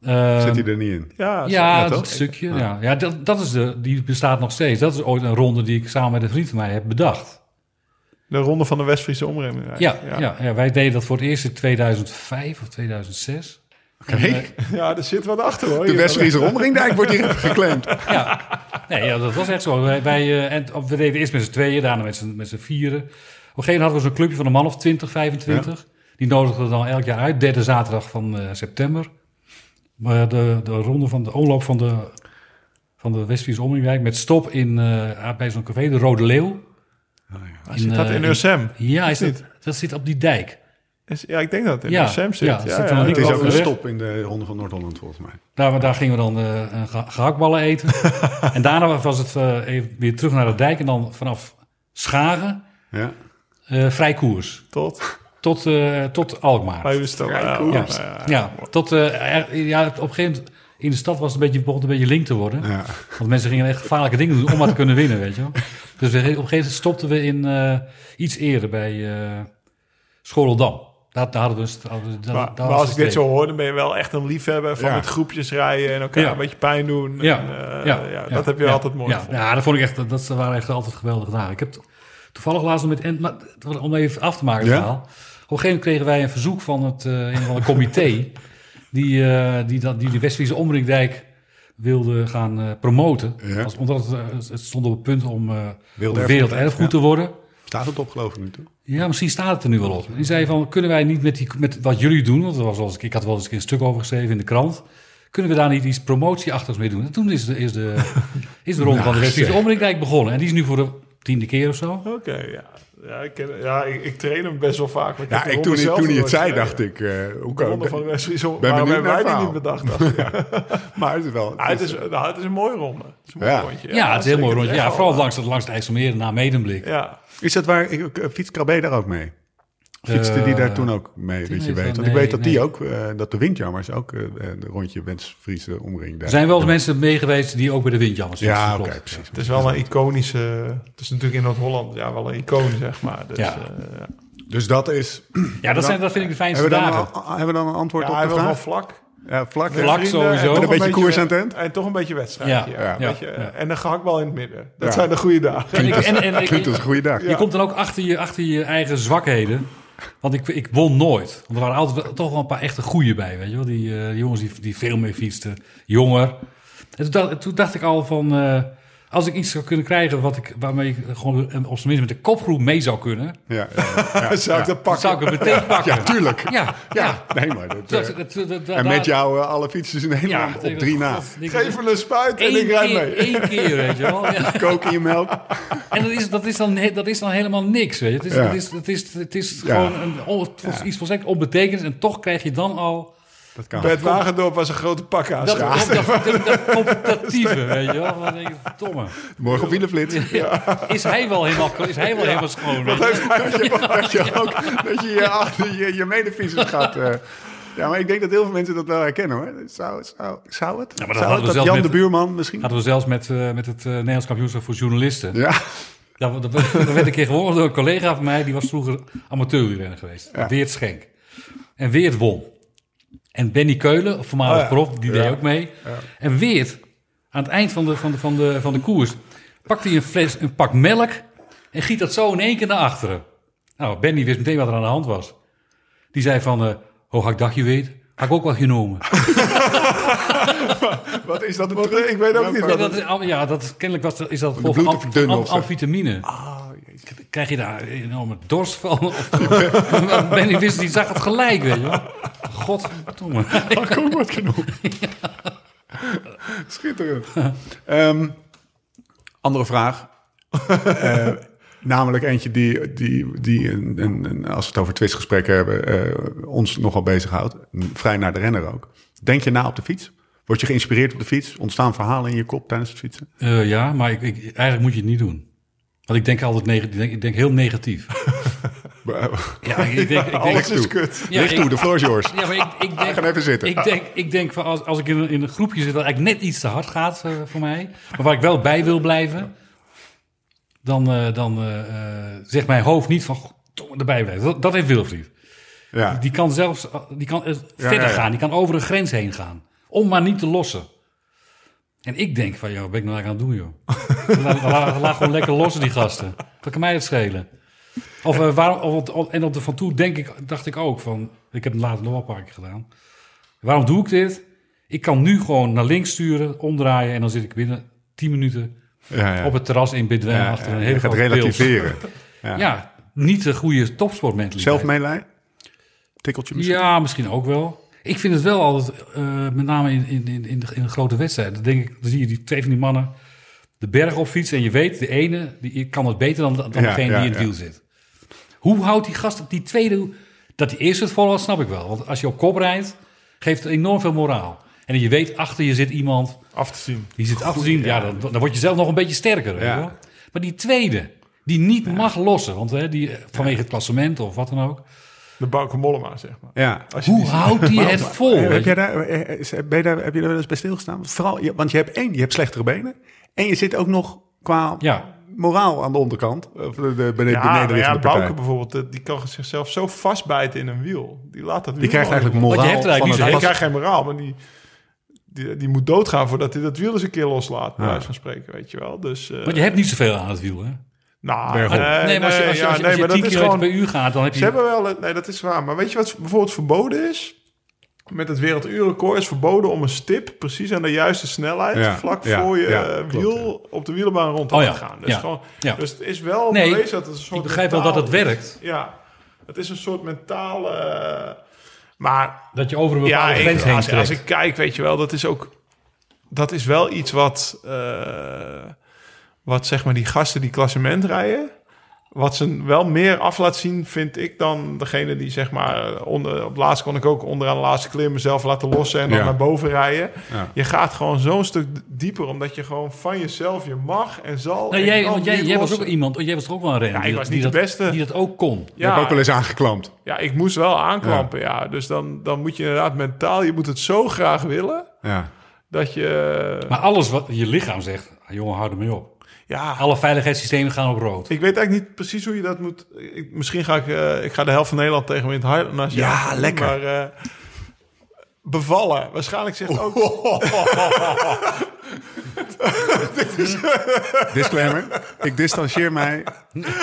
Eh, Zit hij er niet in? Ja, ja, dat stukje. Ja, ja dat, dat is de, die bestaat nog steeds. Dat is ooit een ronde die ik samen met een vriend van mij heb bedacht. De ronde van de West-Friese omringing. Ja, ja. Ja, wij deden dat voor het eerst in 2005 of 2006. Oké. Ja, er zit wat achter hoor. De. West-Friese omringdijk wordt hier geclaimd. Ja, nee, ja, dat was echt zo. Wij, wij, eh, en, we deden eerst met z'n tweeën, daarna met z'n, met z'n vieren. Op een gegeven moment hadden we zo'n clubje van een man of 20, 25. Die nodigden we dan elk jaar uit, derde zaterdag van eh, september. Maar de, de ronde van de omloop van de, van de Westfriese Omringwijk met stop in, eh, bij zo'n café, de Rode Leeuw. Zit dat eh, in Ursem? Ja, is Of dat, dat zit op die dijk. Is- Ja, ik denk dat het in Ja, Ursem zit. ja, Ja, het ja, zit ja, is dat- ook een stop in de Ronde van Noord-Holland volgens mij. Daar, daar gingen we dan eh, ge- gehaktballen eten. en daarna was het eh, even weer terug naar de dijk. En dan vanaf Schagen Ja. eh, vrij koers. Tot Tot, eh, tot Alkmaar. bij. Ja, ja, ja. Ja, tot, eh, er- ja, op een gegeven moment in de stad was het een beetje, begon het een beetje link te worden. Ja. Want mensen gingen echt gevaarlijke dingen doen om maar te kunnen winnen, weet je wel. Dus we, op een gegeven moment stopten we in eh, iets eerder bij eh Schoreldam. Daar, daar hadden we... dus- hadden we- daar- Maar, daar maar was als ik dit zo hoor, dan ben je wel echt een liefhebber van Ja. met groepjes rijden en elkaar Ja. een beetje pijn doen. Ja, En, ja, ja, ja, dat heb je ja, altijd mooi ja, gevonden. ja, dat vond ik echt, dat, dat waren echt altijd geweldige dagen. Ik heb toevallig laatst nog met, en, maar, om even af te maken het Ja? verhaal. Op een gegeven moment kregen wij een verzoek van het eh, een van comité, die, eh, die, dat, die de Westfriese Omringdijk wilde gaan eh, promoten. Ja. Als, omdat het, het stond op het punt om, Werelderfgoed, werelderfgoed ja. te worden. Staat het op geloof ik nu toch? Ja, misschien staat het er nu wel op. Die zei van, kunnen wij niet met, die, met wat jullie doen, want er was eens, ik had wel eens een stuk over geschreven in de krant, kunnen we daar niet iets promotieachtigs mee doen? En toen is de, is de, is de ronde van de Westfriese Omringdijk begonnen. En die is nu voor de tiende keer of zo. Oké, ja. Ja, ik, ken, ja ik, ik train hem best wel vaak. maar ik Ja, ik, toen, toen hij het zei, dacht ik... eh hoe kan ronde van de Ben Waarom hebben wij naar die niet bedacht? Maar het is wel... Ah, het, is, nou, het is een mooi ronde. Het is een mooi Ja. rondje. Ja, het is heel mooi rondje. Ja, vooral langs, het- langs het IJsselmeer na Medemblik. Ja, Is dat waar... Fietst Krabbe daar ook mee? Fietste die daar Eh, toen ook mee, dat je weet? wel- Want ik weet dat die ook... eh, dat de windjammers ook eh, de rondje West-Friese omring. Er zijn wel eens mensen mee geweest die ook bij de windjammers Ja, fietsen, oké, precies. het is wel een iconische... Het is natuurlijk in Noord-Holland ja, wel een icoon, zeg maar. Dus, Ja. ja. ja. Dus dat is... Ja, dat, zijn, dat vind ik de fijnste Hebben we, dan dagen. een, hebben we dan een antwoord Ja, op hij wil wel vlak. Ja, vlak. Vlak sowieso. en toch Met een beetje koers aan? En toch een beetje wedstrijd. Ja, Ja, ja, Een beetje, ja. En een gehaktbal in het midden. Dat Ja. zijn de goede dagen. En ik- en- en ik- Klinkt als een goede dag. Je komt dan ook achter je, achter je eigen zwakheden. Want ik, ik won nooit. Want er waren altijd toch wel een paar echte goeie bij, weet je wel. Die, eh, die jongens die, die veel meer fietsten. Jonger. En toen dacht, toen dacht ik al van... eh, als ik iets zou kunnen krijgen wat ik, waarmee ik gewoon op zijn minst met de kopgroep mee zou kunnen... Ja, ja, ja, Zou ik dat pakken? zou ik het meteen pakken. Ja, tuurlijk. Ja, ja. Nee, maar dat, Dat- eh, dat- en met jou eh, alle fietsers in Nederland op drie na. Geef me een spuit en Eén ik rijd mee. één keer, weet je wel. Ja. Koken je melk. En dat is, dat, is dan, dat is dan helemaal niks, weet je. Het is, het is, het is, het is Ja. gewoon een, iets volstrekt onbetekend. En toch krijg je dan al Dat kan. Bert Wagendorp was een grote pakkaas. dat, Ja. dat, dat, dat, dat competitieve, weet je wel. Dan denk ik, domme. Morgen op wielenflits. Is hij wel helemaal, is hij wel helemaal schoon? dat, je, dat je ook dat je je, je, je medefietsers gaat... eh, ja, maar ik denk dat heel veel mensen dat wel herkennen hoor. Zou, zou, zou het? Ja, maar dat zou hadden we het? Dat zelf Jan met- de Buurman misschien? Hadden we zelfs met, eh, met het eh, Nederlands kampioenschap voor journalisten. Ja, Dat, dat, dat werd een keer gewonnen door een collega van mij. Die was vroeger amateurwielrenner geweest. Ja. Weert Schenk. En Weert won. En Benny Keulen, voormalig Oh ja. prof, die deed ook mee. En Weert, aan het eind van de, van de, van de, van de koers, pakt hij een, fles, een pak melk en giet dat zo in één keer naar achteren. Nou, Benny wist meteen wat er aan de hand was. Die zei van, eh oh, had ik dacht je weet, had ik ook wel genomen. wat is dat? Een ik weet ook niet Ja, wat dat is, al- ja, dat, kennelijk was dat, is dat vol bloed van of amf- dun am- of zo. amfitamine. Krijg je daar een enorme dorst van? Of, Benny wist, die zag het gelijk, weet je wel. Godverdomme. Ik ook wat genoemd. Schitterend. Ehm, andere vraag. Eh, namelijk eentje die, die, die een, een, een- als we het over twistgesprekken hebben, eh, ons nogal bezighoudt. Vrij naar de renner ook. Denk je na op de fiets? Word je geïnspireerd op de fiets? Ontstaan verhalen in je kop tijdens het fietsen? Eh, ja, maar ik, ik, eigenlijk moet je het niet doen. Want ik denk altijd negatief. Ik denk, ik denk heel negatief. Ja, ik denk... Ik denk Alles is kut. Ja, toe, de floor is yours. Ja, maar ik, ik denk, Ga even zitten. Ik denk, ik denk van als, als ik in een, in een groepje zit dat eigenlijk net iets te hard gaat eh, voor mij, maar waar ik wel bij wil blijven, dan, eh, dan eh, eh, zegt mijn hoofd niet van "Goh, erbij blijven. Dat, dat heeft Wilfried. Ja. Die kan zelfs eh, die kan, eh, verder gaan. Die kan over een grens heen gaan. Om maar niet te lossen. En ik denk van, joh, wat ben ik nou eigenlijk aan het doen, joh? laat, laat, laat gewoon lekker lossen, die gasten. Wat kan mij het schelen? Of, eh, waarom, of, en op de van toe denk ik, dacht ik ook van... Ik heb het later nog wel een paar keer gedaan. Waarom doe ik dit? Ik kan nu gewoon naar links sturen, omdraaien... en dan zit ik binnen 10 minuten Ja, ja. op het terras in Bidwijn... Ja, achter een hele gaat grote relativeren. Ja. niet de goede topsportmentaliteit. Zelfmeelij? Tikkeltje misschien? Ja, misschien ook wel. Ik vind het wel altijd, eh, met name in, in, in, in, de, in de grote wedstrijden, dan, denk ik, dan zie je die twee van die mannen de berg op fietsen en je weet, de ene die kan het beter dan, dan Ja, degene ja, die in het wiel zit. Hoe houdt die gast op die tweede, dat die eerste het volhoudt, snap ik wel. Want als je op kop rijdt, geeft het enorm veel moraal. En je weet, achter je zit iemand, Af te zien. die zit af te zien, ja, dan, dan word je zelf nog een beetje sterker. Ja. Maar die tweede, die niet mag lossen, want hè, die, vanwege het klassement of wat dan ook. De Bauke Mollema, zeg maar. Ja. Hoe houdt die het vol? Eh, Heb, je? jij daar, eh, is- ben je daar, heb je daar wel eens bij stilgestaan? Vooral, je- want je hebt één, je hebt slechtere benen. En je zit ook nog qua Ja. moraal aan de onderkant. Of de, de, beneden, Ja, maar ja, Bauke bijvoorbeeld, eh, die kan zichzelf zo vastbijten in een wiel. Die laat dat Die wiel krijgt eigenlijk moraal Want je hebt er eigenlijk van niet Hij krijgt geen moraal, maar die, die, die moet doodgaan voordat hij dat wiel eens een keer loslaat. Bij Ja. wijze van spreken, weet je wel. Dus, eh, Want je hebt niet zoveel aan het wiel, hè? Nou, Bergop. nee, maar als je, als je, ja, als je, nee, als je maar 10 dat is km gewoon... per uur gaat, dan heb je... Ze hebben wel... het- Nee, dat is waar. Maar weet je wat bijvoorbeeld verboden is? Met het werelduurrecord is verboden om een stip precies aan de juiste snelheid... Ja, vlak ja, voor je ja, eh, klopt, wiel op de wielerbaan rond te Oh ja, gaan. Dus, ja, gewoon, ja. dus het is wel Nee, bewezen dat het een soort ik begrijp wel dat het werkt. Ja, het is een soort mentale... eh, maar Dat je over een ja, bepaalde ik, grens heen als, als ik kijk, weet je wel, dat is ook... Dat is wel iets wat... eh, wat zeg maar die gasten die klassement rijden... Wat ze wel meer af laat zien, vind ik, dan degene die zeg maar... Onder, op laatst kon ik ook onderaan de laatste klim mezelf laten lossen... en dan Ja. naar boven rijden. Ja. Je gaat gewoon zo'n stuk dieper... omdat je gewoon van jezelf, je mag en zal... Nou, en jij, want jij, was ook iemand, jij was er ook wel een renner. Ja, ik was niet die de dat- beste. Die dat ook kon. Je hebt ook wel eens aangeklampt. Ja, ik moest wel aanklampen, ja. Dus dan, dan moet je inderdaad mentaal... Je moet het zo graag willen... Ja. dat je... Maar alles wat je lichaam zegt, ah, jongen, hou ermee op. ja, Alle veiligheidssystemen gaan op rood. Ik weet eigenlijk niet precies hoe je dat moet. Ik, misschien ga ik, eh, ik ga de helft van Nederland tegen me in het. Ja, lekker. Maar eh, bevallen. Waarschijnlijk zegt ook. Disclaimer. ik distancieer mij,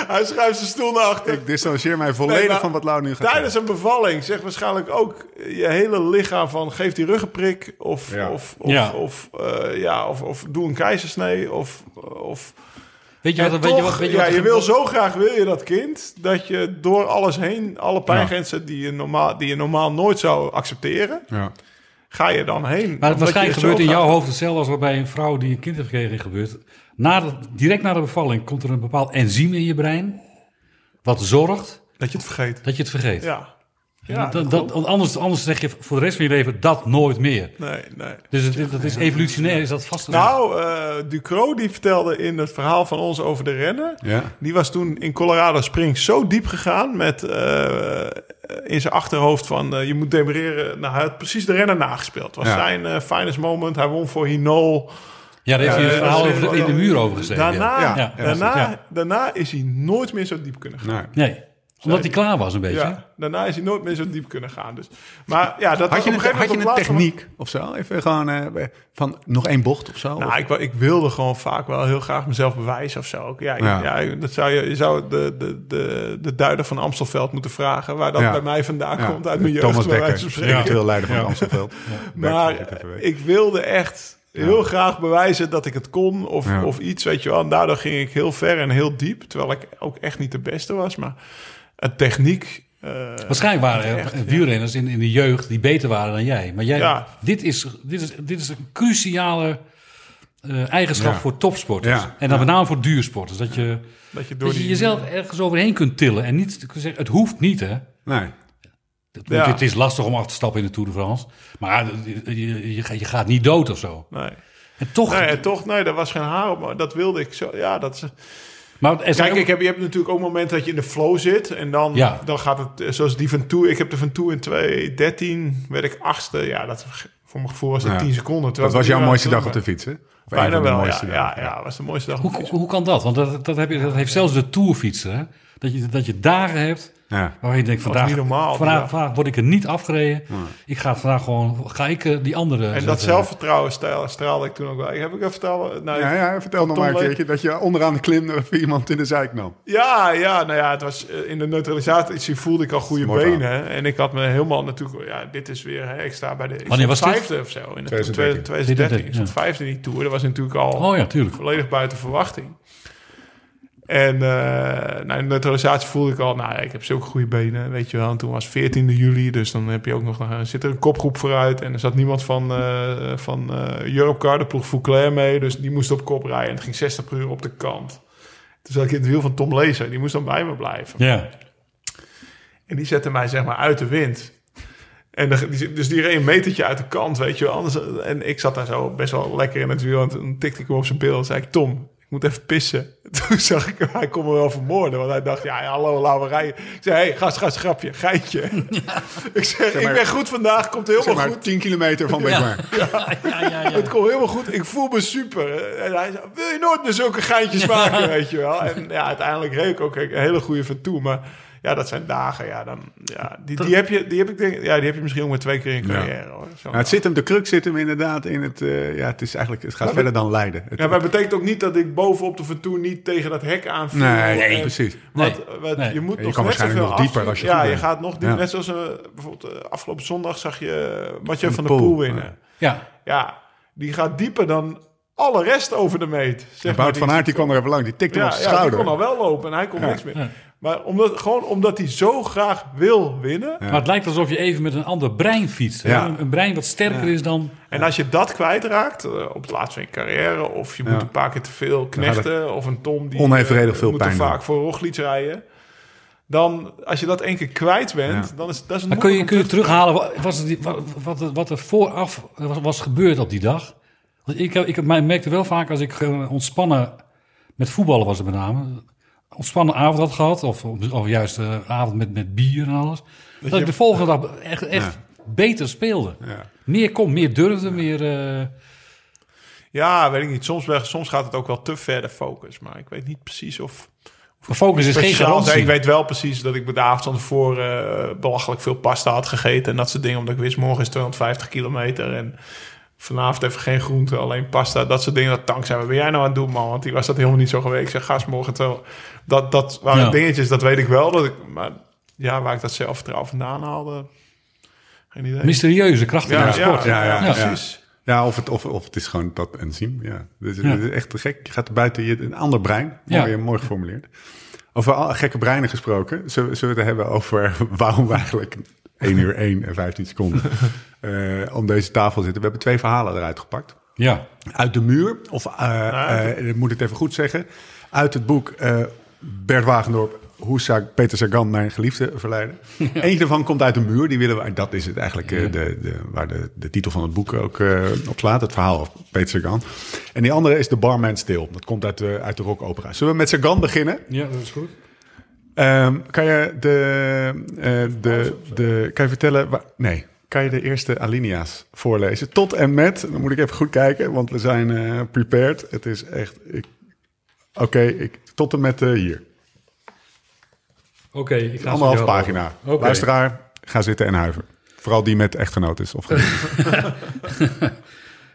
Hij schuift zijn stoel naar achter. ik distancieer mij volledig Nee, van wat Lau nu gaat Tijdens een bevalling zegt waarschijnlijk ook je hele lichaam van geef die ruggenprik of Ja. of of, Ja. of, eh, ja, of, of doe een keizersnee of of Weet je wat, weet je toch, wat, weet je ja, wat je wil zo graag wil je dat kind dat je door alles heen, alle pijngrenzen die je normaal die je normaal nooit zou accepteren, Ja. ga je dan heen. Maar waarschijnlijk gebeurt in jouw hoofd hetzelfde als waarbij een vrouw die een kind heeft gekregen gebeurt. Na de, direct na de bevalling komt er een bepaald enzym in je brein. Wat zorgt dat je het vergeet. dat je het vergeet. Ja. Ja, dat, dat, want anders, anders zeg je voor de rest van je leven dat nooit meer. nee, nee. Dus het, dat is evolutionair, is dat vast. Nou, eh Ducro die vertelde in het verhaal van ons over de rennen. Ja. Die was toen in Colorado Springs zo diep gegaan met eh, in zijn achterhoofd van eh, je moet demereren. Nou, hij had precies de renner nagespeeld. Het was Ja. zijn eh, finest moment. Hij won voor Hinol. ja, daar heeft hij het verhaal eh, over de- in de muur over gezeten. Daarna, Ja, ja, daarna, ja. daarna is hij nooit meer zo diep kunnen gaan. Nee. Nee, omdat hij klaar was een beetje. Ja, daarna is hij nooit meer zo diep kunnen gaan. Dus. Maar ja, dat Had je op een, gegeven had je een techniek of zo? Even gewoon eh, van nog één bocht of zo? Nou, Of- ik, wou- ik wilde gewoon vaak wel heel graag mezelf bewijzen of zo. Ja, Ja. ja. dat zou je, je zou de, de, de, de duider van Amstelveld moeten vragen... waar dat Ja. bij mij vandaan Ja. komt uit mijn jeugd. Thomas Dekker, eventueel leider van Amstelveld. Maar ik wilde echt heel graag bewijzen dat ik het kon of, Ja. of iets, weet je wel. En daardoor ging ik heel ver en heel diep. Terwijl ik ook echt niet de beste was. Maar een techniek... eh, Waarschijnlijk waren er wielrenners in, in de jeugd die beter waren dan jij. Maar jij, Ja. dit, is, dit, is, dit is een cruciale eh, eigenschap Ja. voor topsporters. Ja. En dan met name voor duursporters. Dat je, dat je door dat je die... jezelf ergens overheen kunt tillen. En niet te zeggen, het hoeft niet hè. Nee. Het, Ja. het is lastig om af te stappen in de Tour de France. Maar je, je, je, gaat- je gaat niet dood of zo. Nee. En toch... Nee, en toch, nee, daar was geen haar op. Maar dat wilde ik zo. Ja, dat is... maar Kijk, ook- ik heb, je hebt natuurlijk ook momenten dat je in de flow zit. En dan, Ja. dan gaat het, eh, zoals die van Toe. Ik heb de van Toe in 2013, werd ik achtste. Ja, dat, voor mijn gevoel was dat Ja. 10 seconden. Dat was jouw mooiste dag op de fiets, hè? Bijna wel, ja. mooiste Ja, ja, was de mooiste dag. Hoe, hoe, hoe kan dat? Want dat, dat, heb je, dat heeft zelfs de tourfietser. Hè? Dat, je, dat je dagen hebt Ja. waar je denkt, vandaag, niet normaal, vandaag, ja. vandaag word ik er niet afgereden. Ik ga vandaag gewoon, ga ik eh, die andere En dat zelfvertrouwen straal- straalde ik toen ook wel. Heb ik even verteld. Nou, Ja, ja, vertel nog maar een keertje dat je onderaan de klim iemand in de zijk nam. Ja, ja, nou ja, het was eh, in de neutralisatie voelde ik al goede benen. En ik had me helemaal natuurlijk, ja, dit is weer, hè, ik sta bij de ik Wanneer was dit? vijfde of zo. In de 2013. 2013. Ik stond Ja. vijfde in die tour. Dat was natuurlijk al Oh ja, tuurlijk. volledig buiten verwachting. En eh nou, in de neutralisatie voelde ik al, nou, ja, ik heb zulke goede benen, weet je wel. En toen was 14 juli, dus dan heb je ook nog, dan zit er een kopgroep vooruit. En er zat niemand van, eh van eh Europcar, de ploeg Fouclair mee. Dus die moest op kop rijden en het ging 60 per uur op de kant. Toen zat ik in het wiel van Tom Lezer, die moest dan bij me blijven. Ja. En die zette mij zeg maar uit de wind. En de, dus die reed een metertje uit de kant, weet je wel. Anders, en ik zat daar zo best wel lekker in het wiel. En toen tikte ik hem op zijn bil en zei ik... Tom, ik moet even pissen. Toen zag ik hem, hij kon me wel vermoorden. Want hij dacht, ja, hallo, laten we rijden. Ik zei, hey, gast, gast, grapje, geitje. Ik zeg, maar- ik ben goed vandaag, komt helemaal Zeg maar goed. 10 kilometer van Beekbaar. Ja, ja, ja, ja. Het komt helemaal goed. Ik voel me super. En hij zei, wil je nooit meer zulke geintjes maken, weet je wel. En ja, uiteindelijk reed ik ook een hele goede van toe. Maar ja, dat zijn dagen. Ja, dan, ja, die, die, heb je, die, heb ik denk, ja, die heb je misschien ook maar twee keer in Ja. carrière. Hoor. Nou, het zit hem, de crux zit hem inderdaad in het... eh, ja, het is eigenlijk... Het gaat Maar verder dan Leiden. Het- ja, maar het betekent ook niet dat ik bovenop de Vertoe niet tegen dat hek aanviel. nee, En- precies. Want, Nee, wat, nee. je moet je nog kan net waarschijnlijk zoveel nog dieper als je Ja, je bent. gaat nog dieper. Ja. Net zoals eh, bijvoorbeeld eh, afgelopen zondag zag je eh, Mathieu Van der Poel, Poel winnen. ja. Ja, die gaat dieper dan alle rest over de meet. Zeg En maar, van Aert die kwam er even lang. Die tikte Ja, op zijn ja, die schouder. kon al wel lopen en hij kon niks meer. Maar omdat, gewoon omdat hij zo graag wil winnen. Maar het lijkt alsof je even met een ander brein fietst. Een, een brein wat sterker is dan... En als je dat kwijtraakt eh, op het laatst van je carrière... of je Ja. moet een paar keer te veel knechten... of een Tom die onevenredig eh, veel moet te pijn vaak voor Roglic rijden... dan als je dat één keer kwijt bent... Ja. dan is dat is een Maar kun je, kun je terughalen wa- was het die- wat, wat, wat er vooraf was, was gebeurd op die dag? Want ik, ik merkte wel vaak als ik eh, ontspannen... Met voetballen was het met name. Ontspannen avond had gehad. Of, of juist een avond met, met bier en alles. Dat, ik de volgende dag echt, echt beter speelde. Meer kon, meer durfde, meer... eh, Ja, weet ik niet. Soms, soms gaat het ook wel te ver de focus. Maar ik weet niet precies of... focus is geen garantie. nee, ik weet wel precies dat ik de avond van tevoren eh, belachelijk veel pasta had gegeten. En dat soort dingen. Omdat ik wist, morgen is 250 kilometer. En vanavond even geen groente, alleen pasta. Dat soort dingen. Dat dankzij, wat ben jij nou aan het doen, man? Want die was dat helemaal niet zo geweest. Ik zeg, gast, morgen wel. Dat, dat waren Ja. dingetjes, dat weet ik wel. Dat ik, maar ja, waar ik dat zelfvertrouwen vandaan haalde... Geen idee. Mysterieuze krachten ja, van de sport. ja, ja, ja. precies. Ja, of het, of, of het is gewoon dat enzym. Ja. Dit is, Ja. dit is echt te gek. Je gaat er buiten je, een ander brein. Ja. Mooi, mooi geformuleerd. Over al- gekke breinen gesproken. Zullen, we- zullen we het hebben over waarom we eigenlijk 1 uur 1 en 15 seconden eh, om deze tafel zitten. We hebben twee verhalen eruit gepakt. Ja. Uit de muur, of eh, eh, moet ik het even goed zeggen. Uit het boek eh, Bert Wagendorp, hoe zou Peter Sagan mijn geliefde verleiden? Eentje daarvan komt uit de muur, die willen we, dat is het eigenlijk eh, de, de, waar de, de titel van het boek ook eh, op slaat. Het verhaal van Peter Sagan. En die andere is The Barman Stil. Dat komt uit de, uit de rockopera. Zullen we met Sagan beginnen? ja, dat is goed. Ehm, kan je de, eh, de, de, kan je vertellen, nee, kan je de eerste alinea's voorlezen? Tot en met, dan moet ik even goed kijken, want we zijn eh, prepared. Het is echt, oké, ik tot en met eh, hier. Oké, ik ga Anderhalf pagina. Luisteraar, ga zitten en huiven. Vooral die met echtgenoot is. Of.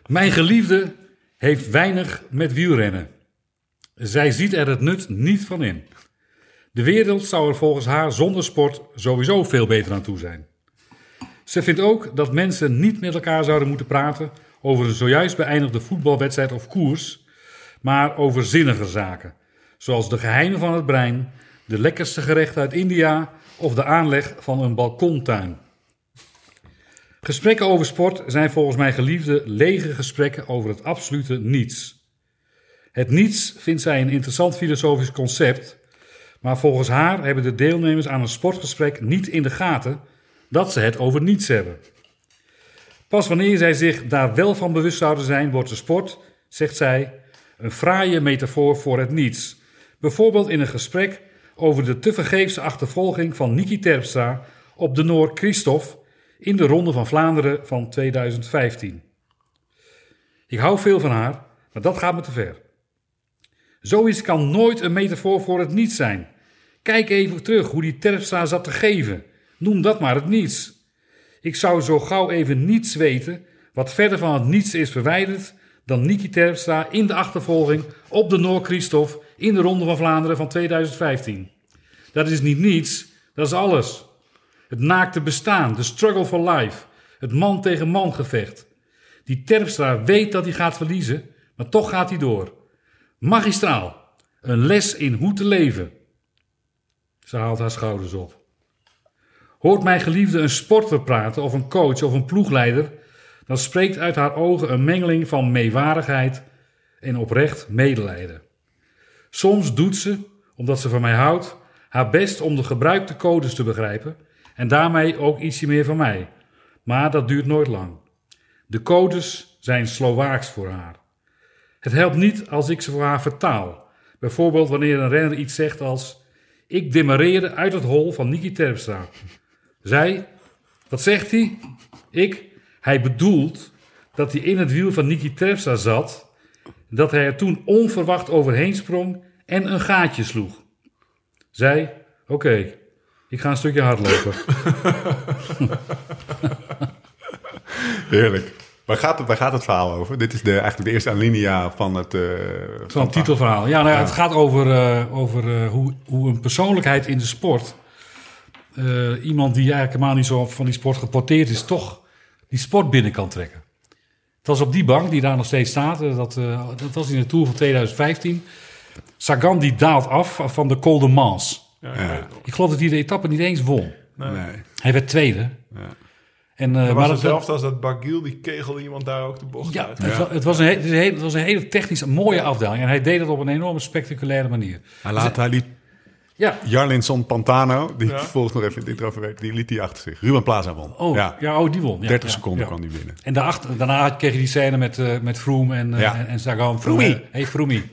Mijn geliefde heeft weinig met wielrennen. Zij ziet er het nut niet van in. De wereld zou er volgens haar zonder sport sowieso veel beter aan toe zijn. Ze vindt ook dat mensen niet met elkaar zouden moeten praten over een zojuist beëindigde voetbalwedstrijd of koers, maar over zinnige zaken, zoals de geheimen van het brein, de lekkerste gerechten uit India of de aanleg van een balkontuin. Gesprekken over sport zijn volgens mijn geliefde lege gesprekken over het absolute niets. Het niets vindt zij een interessant filosofisch concept, maar volgens haar hebben de deelnemers aan een sportgesprek niet in de gaten dat ze het over niets hebben. Pas wanneer zij zich daar wel van bewust zouden zijn, wordt de sport, zegt zij, een fraaie metafoor voor het niets. Bijvoorbeeld in een gesprek over de tevergeefse achtervolging van Niki Terpstra op de Noor Christophe in de Ronde van Vlaanderen van 2015. Ik hou veel van haar, Maar dat gaat me te ver. Zoiets kan nooit een metafoor voor het niets zijn. Kijk even terug hoe die Terpstra zat te geven. Noem dat maar het niets. Ik zou zo gauw even niets weten, wat verder van het niets is verwijderd, dan Niki Terpstra in de achtervolging op de Noord-Christophe in de Ronde van Vlaanderen van 2015. Dat is niet niets, dat is alles. Het naakte bestaan, de struggle for life, het man tegen man gevecht. Die Terpstra weet dat hij gaat verliezen, maar toch gaat hij door. Magistraal, een les in hoe te leven. Ze haalt haar schouders op. Hoort mijn geliefde een sporter praten, of een coach of een ploegleider, dan spreekt uit haar ogen een mengeling van meewarigheid en oprecht medelijden. Soms doet ze, omdat ze van mij houdt, haar best om de gebruikte codes te begrijpen en daarmee ook ietsje meer van mij. Maar dat duurt nooit lang. De codes zijn Slovaaks voor haar. Het helpt niet als ik ze voor haar vertaal. Bijvoorbeeld wanneer een renner iets zegt als: Ik demareerde uit het hol van Niki Terpstra. Zij, wat zegt hij? Ik, hij bedoelt dat hij in het wiel van Niki Terpstra zat, dat hij er toen onverwacht overheen sprong en een gaatje sloeg. Zij, oké, ik ga een stukje hardlopen. Heerlijk. Waar gaat, het, waar gaat het verhaal over? Dit is de, eigenlijk de eerste alinea van het... eh, Van het titelverhaal. Ja, nou ja, het gaat over, eh, over eh, hoe, hoe een persoonlijkheid in de sport... eh, iemand die eigenlijk helemaal niet zo van die sport geporteerd is... toch die sport binnen kan trekken. Het was op die bank die daar nog steeds staat. Dat, eh, dat was in de Tour van 2015. Sagan die daalt af van de Col de Mans. Ja. Ik geloof dat hij de etappe niet eens won. Nee. Hij werd tweede. En, eh, Het maar was dat- hetzelfde als dat Bagil, die kegelde iemand daar ook de bocht Ja, uit. het, wa- het, was een, he- het, is een hele, het was een hele technisch mooie afdaling. En hij deed het op een enorme spectaculaire manier. Hij, laat, hij liet Ja, Jarlinson Pantano, die Ja. volgens nog even in het intro verwerkt, die liet hij achter zich. Ruben Plaza won. oh, ja. ja, oh die won. Ja, 30 ja, seconden ja. kwam hij binnen. En daarachter, daarna kreeg je die scène met, eh met Froome en, eh, Ja. en, en Sagan. Froomie. Hé, hey, Froomie.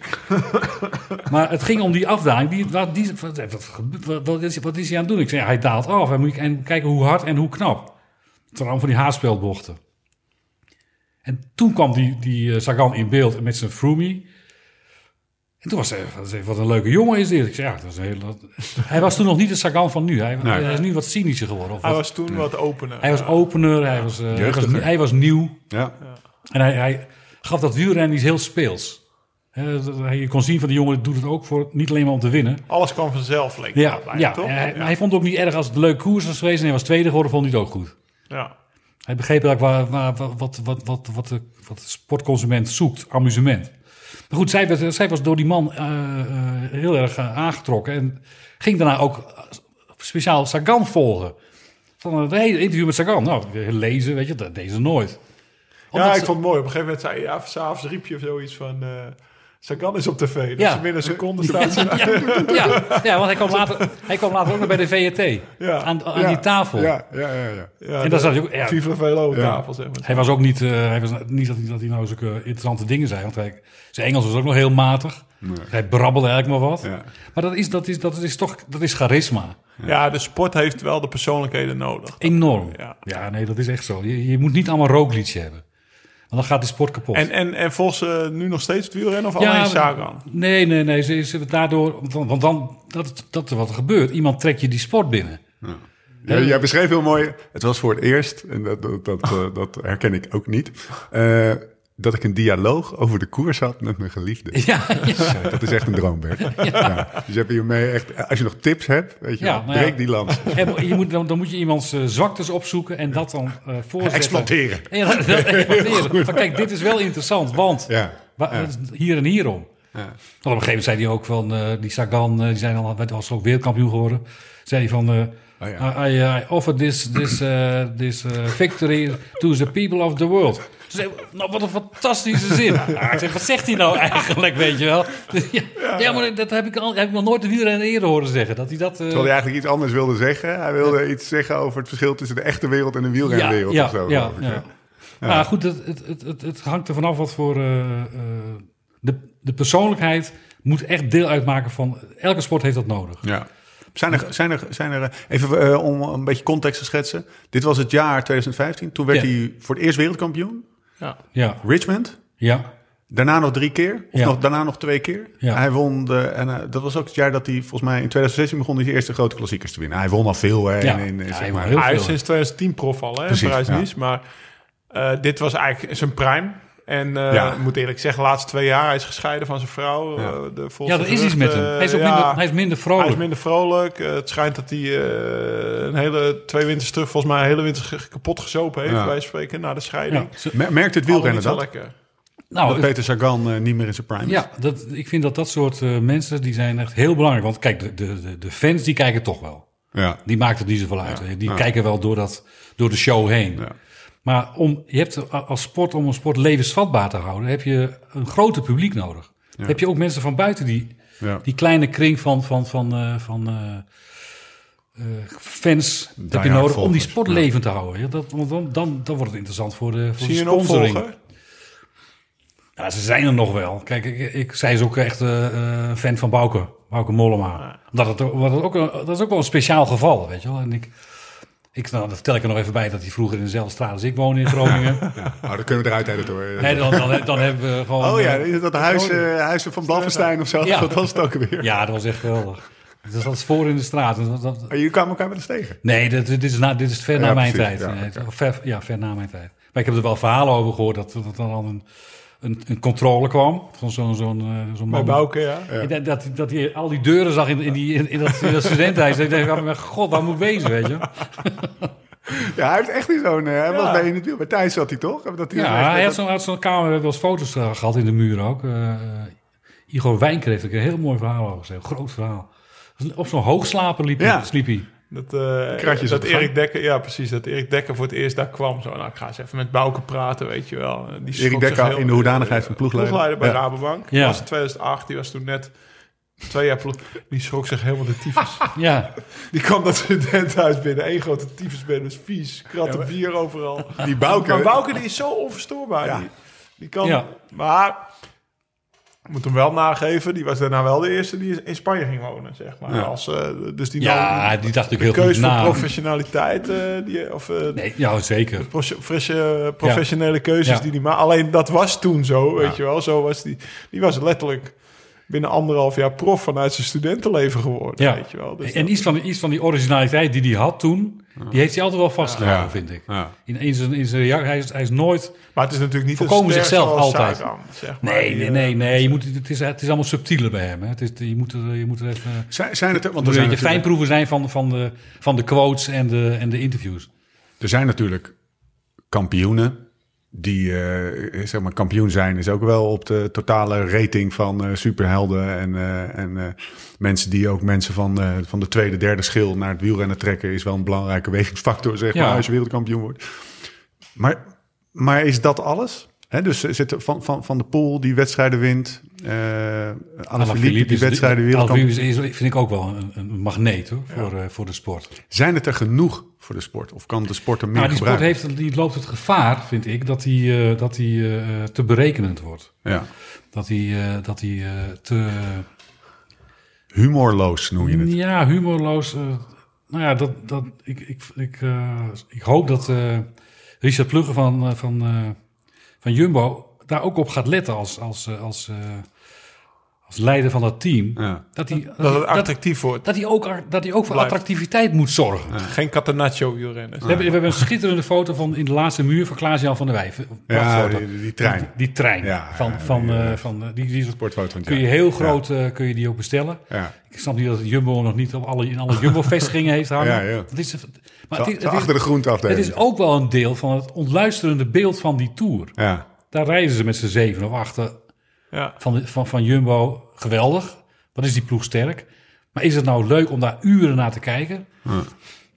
maar het ging om die afdaling. Die, wat, die, wat, wat, wat, wat is, wat is hij aan het doen? Ik zei, hij daalt af. En moet je en kijken hoe hard en hoe knap. Het allemaal van die haarspeldbochten. En toen kwam die, die eh, Sagan in beeld met zijn Froomie. En toen was hij, wat een leuke jongen is dit. Ik zei, ja, dat is een hele... Hij was toen nog niet de Sagan van nu. Hij, Nee. hij is nu wat cynischer geworden. Of Hij wat- was toen wat opener. hij was opener, hij was, eh, hij, was, hij was nieuw. Ja. En hij, hij gaf dat wielrennen iets heel speels. Je kon zien van die jongen doet het ook voor, niet alleen maar om te winnen. Alles kwam vanzelf, leek Ja, ja, toch? hij, ja. hij vond het ook niet erg als het een leuk koers was geweest. En hij was tweede geworden, vond hij het ook goed. Ja. Hij begreep eigenlijk waar, waar, wat, wat, wat, wat, de, wat de sportconsument zoekt, amusement. Maar goed, zij, werd, zij was door die man eh, eh, heel erg eh, aangetrokken. En ging daarna ook speciaal Sagan volgen. Van een hele interview met Sagan. Nou, lezen, weet je, dat deed ze nooit. ja, ik vond het mooi. Op een gegeven moment zei hij, ja, s'avonds riep je of zoiets van... eh Sagan is op tv. Dus Ja. binnen een seconde staat ze ja, ja, want hij kwam, later, hij kwam later ook nog bij de VRT. Ja. Aan, aan Ja, die tafel. Ja, ja, ja. ja. Ja, En dat zat hij ook- ja. Viva Velo tafel, zeg maar. Hij was ook niet, eh, hij was niet dat hij, dat hij nou zulke interessante dingen zei. Want hij, zijn Engels was ook nog heel matig. Hij brabbelde eigenlijk maar wat. Ja. Maar dat is, dat, is, dat is toch dat is charisma. Ja, de sport heeft wel de persoonlijkheden nodig. Enorm. Ja. Ja, nee, dat is echt zo. Je, je moet niet allemaal rookliedje hebben. Want dan gaat de sport kapot. En, en, en volgens ze nu nog steeds het wielrennen of alleen Sagan? Nee, nee, nee. Ze is daardoor, want, want dan, dat, dat is wat er gebeurt. Iemand trekt je die sport binnen. Ja, jij beschreef heel mooi, het was voor het eerst, en dat, dat, dat, eh, dat herken ik ook niet, eh, dat ik een dialoog over de koers had met mijn geliefde. Ja, ja. Zo, Dat is echt een droom, Bert. Ja. Dus heb je hiermee echt, als je nog tips hebt, weet je, wel, nou breek die lans. En je moet, dan, dan moet je iemands eh, zwaktes opzoeken en dat dan eh voorzetten. Exploiteren. Ja, dat- dat exploiteren. Van, kijk, dit is wel interessant, want hier en hierom. Ja. Want op een gegeven moment zei hij ook van, eh, die Sagan, eh, die zijn al, was ook wereldkampioen geworden. Zei hij van, eh, Oh. I, I, offer this, this, eh, this eh, victory to the people of the world. Ze zei, nou, wat een fantastische zin. Ik zeg, wat zegt hij nou eigenlijk, weet je wel? Ja, ja, maar dat heb ik, al, heb ik nog nooit de wielrenner eerder horen zeggen. Dat hij dat... eh, Terwijl hij eigenlijk iets anders wilde zeggen. Hij wilde iets zeggen over het verschil tussen de echte wereld en de wielrenwereld ja, of zo. Ja, ja. Nou goed, het, het, het, het, hangt er vanaf wat voor... eh, eh, de, de persoonlijkheid moet echt deel uitmaken van... Elke sport heeft dat nodig. Ja. Zijn er, zijn er, zijn er even om een beetje context te schetsen. Dit was het jaar 2015. Toen werd Ja. hij voor het eerst wereldkampioen. Ja. Ja, Richmond. ja. Daarna nog drie keer. Of Ja. nog, daarna nog twee keer. Ja. Hij won de, en eh, dat was ook het jaar dat hij volgens mij in 2016 begon hij zijn eerste grote klassiekers te winnen. Hij won al veel. Hè, Ja. in, in, Ja, zeg hij maar. is veel. sinds 2010 prof al, hè, Precies, Parijs-Nice. Maar eh, dit was eigenlijk zijn prime. En eh, Ja. ik moet eerlijk zeggen, de laatste twee jaar, hij is gescheiden van zijn vrouw. Ja. eh, de Ja, er is iets met hem. geruchten, Hij is ook ja, minder, hij is minder vrolijk. Hij is minder vrolijk. Eh, het schijnt dat hij eh, een hele twee winters terug volgens mij een hele winter kapot gezopen heeft Ja. bij spreken na de scheiding. Merkt het wielrennen dat? lekker. nou, dat Peter Sagan eh, niet meer in zijn prime is? Ja, dat, ik vind dat dat soort eh, mensen, die zijn echt heel belangrijk. Want kijk, de, de, de- fans, die kijken toch wel. Ja. Die maakt het niet zoveel uit. Die Ja. kijken wel door, dat, door de show heen. Ja. Maar om, je hebt als sport, om een sport levensvatbaar te houden, heb je een groter publiek nodig. Heb je ook mensen van buiten die, Ja. die kleine kring van, van, van, eh, van eh, eh, fans heb je nodig om die sport levend te houden. Ja, dat, want dan, dan, dan wordt het interessant voor de, voor Zie je de een sponsoring. Ja, ze zijn er nog wel. Kijk, ik, ik zij is ook echt eh, fan van Bouke, Bouke Mollema. Dat, het, wat het ook, een- dat is ook wel een speciaal geval, weet je wel. En ik, ik, nou, dan vertel ik er nog even bij dat hij vroeger in dezelfde straat als ik woonde in Groningen. Oh, dat kunnen we eruit editen hoor. nee, dan, dan, dan hebben we gewoon... Oh ja, eh, is dat huis, eh, huizen van Blafferstein of zo? Ja. Dat was het ook weer. ja, dat was echt geweldig. Dat is voor in de straat. En Dat, dat- Oh, jullie kwamen elkaar wel eens tegen. nee, dat, dit, is na, dit is ver na Ja, mijn precies. tijd. Ja, Nee, ver, ja, ver na mijn tijd. Maar ik heb er wel verhalen over gehoord dat, dat dan een, een, een controle kwam van zo'n zo'n eh, zo'n Bij man. Bouke, ja. Ik denk Dat, dat hij al die deuren zag in, in, die, in, in dat, in dat studentenhuis. Ik dacht, mijn god, waar moet ik wezen, weet je? Ja, hij heeft echt niet zo'n... eh, hij was Ja. bij in het wiel. Bij Thijs zat hij toch? Dat hij Ja, hij had zo'n had zo'n kamer, we hebben wel eens foto's eh, gehad in de muur ook. Eh, eh, Igor Wijnker heeft ook een heel mooi verhaal over gezegd. Een groot verhaal. Op zo'n hoogslaper liep hij. Ja. Sliep hij. Dat, eh, dat. Erik Dekker, ja precies, dat Erik Dekker voor het eerst daar kwam. Zo, nou, ik ga eens even met Bouke praten, weet je wel. Die Erik Dekker in de hoedanigheid van ploegleider. Ploegleider bij Ja. Rabobank. Ja. Dat was in 2008, die was toen net twee jaar ploeg. Die schrok zich helemaal de tyfus. Ja, Die kwam dat studentenhuis binnen. Eén grote tyfusbed, dus vies. Kratten bier overal. Die Bouke. Maar Bouke die is zo onverstoorbaar. Ja. Die, die kan... Ja. Maar... Ik moet hem wel nageven, die was daarna wel de eerste die in Spanje ging wonen, zeg maar. Ja. Als, eh, dus die ja nam die dacht ik heel goed keuze voor na. professionaliteit, eh, die, of eh, Nee, ja, zeker. pro- frisse professionele keuzes die die maar Alleen dat was toen zo, weet je wel. Zo was die, die was letterlijk binnen anderhalf jaar prof vanuit zijn studentenleven geworden, Ja. weet je wel. Dus En dat- iets van, iets van die originaliteit die hij had toen, die heeft hij altijd wel vastgehouden, Ja. vind ik. Ja. In, in zijn, in zijn, hij, is, hij is nooit... maar het is natuurlijk niet Voorkomen een zichzelf altijd. Sagan, zeg maar, Nee, die, nee, eh, nee, nee. Je moet, het, is, het is allemaal subtieler bij hem. Hè. Het is, je, moet er, je moet er even... Zijn, zijn het er, want moet er een zijn, beetje natuurlijk, fijnproeven zijn van, van, de, van de quotes en de, en de interviews. er zijn natuurlijk kampioenen die, eh, zeg maar, kampioen zijn is ook wel op de totale rating van eh, superhelden. En, eh, en mensen die ook mensen van, van de tweede, derde schil naar het wielrennen trekken, is wel een belangrijke wegingsfactor, zeg Ja. maar, als je wereldkampioen wordt. Maar, maar is dat alles? Dus zit van, van, van de Poel die wedstrijden wint, eh Alaphilippe die wedstrijden wereldkampioen. Vind ik ook wel een, een magneet hoor, voor, eh, voor de sport. Zijn het er genoeg voor de sport? Of kan de sport er meer Maar die sport heeft, die loopt het gevaar, vind ik, dat hij dat die, eh, te berekenend wordt. Ja. Dat hij eh, dat hij eh, te... Humorloos noem je het. Ja, humorloos. eh, nou ja, dat, dat, ik, ik, ik, eh, ik hoop dat eh, Richard Plugge van, eh, van, eh, van Jumbo daar ook op gaat letten als, als, eh, als, eh, als leider van dat team. Ja. Dat hij, dat, dat het hij- dat, attractief wordt. dat hij ook, dat hij ook voor Blijft. attractiviteit moet zorgen. Geen Catenaccio wielrenners. We, hebben, we hebben een schitterende foto van in de laatste muur van Klaas-Jan van der Wijf. Ja, die, die trein. Die, die trein. Ja, van, ja, van, die, eh, eh, van, eh, die, die Sportfoto kun je heel groot eh, kun je die ook bestellen. Ja. Ik snap niet dat Jumbo nog niet op alle, in alle Jumbo-vestigingen heeft hangen. Ja, ja. Dat is, maar Zo, het, is, zo het, achter de groenteafdeling. het is ook wel een deel van het ontluisterende beeld van die Tour. Ja. Daar reizen ze met z'n zeven of achter Ja. van, van, van Jumbo. Geweldig. Wat is die ploeg sterk. Maar is het nou leuk om daar uren naar te kijken?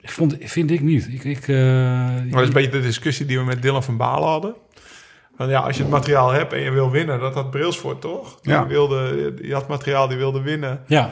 Ik vond, vind ik niet. Ik, ik, eh, Maar dat is een beetje de discussie die we met Dylan van Balen hadden. Van ja, als je het materiaal hebt en je wil winnen, dat had Brailsford toch? Ja. Die, wilde, die had materiaal, die wilde winnen. ja,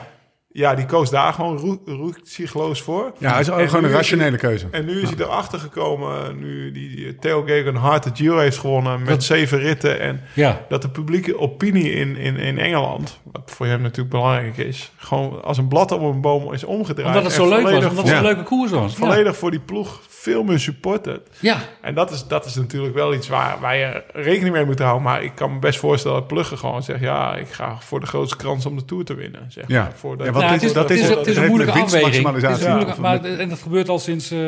ja, die koos daar gewoon roe- roetsigloos voor. Ja, hij is ook En gewoon een rationele keuze. En nu is hij erachter gekomen, nu die, die Theo Gegen Hard de Giro heeft gewonnen met zeven ritten. En Ja, dat de publieke opinie in, in, in Engeland, wat voor hem natuurlijk belangrijk is, gewoon als een blad op een boom is omgedraaid. omdat het zo leuk was. volledig Omdat het Ja. een leuke koers was. Volledig voor die ploeg veel meer supported. Ja, En dat is, dat is natuurlijk wel iets waar, waar je rekening mee moet houden. Maar ik kan me best voorstellen dat Plugge gewoon zegt... ja, ik ga voor de grootste kans om de Tour te winnen. Zeg Ja. maar. Voor de, Ja, want Nou, is, dat is, is- het is dat een moeilijke afweging. Het is winstmaximalisatie een moeilijke- maar, en dat gebeurt al sinds... eh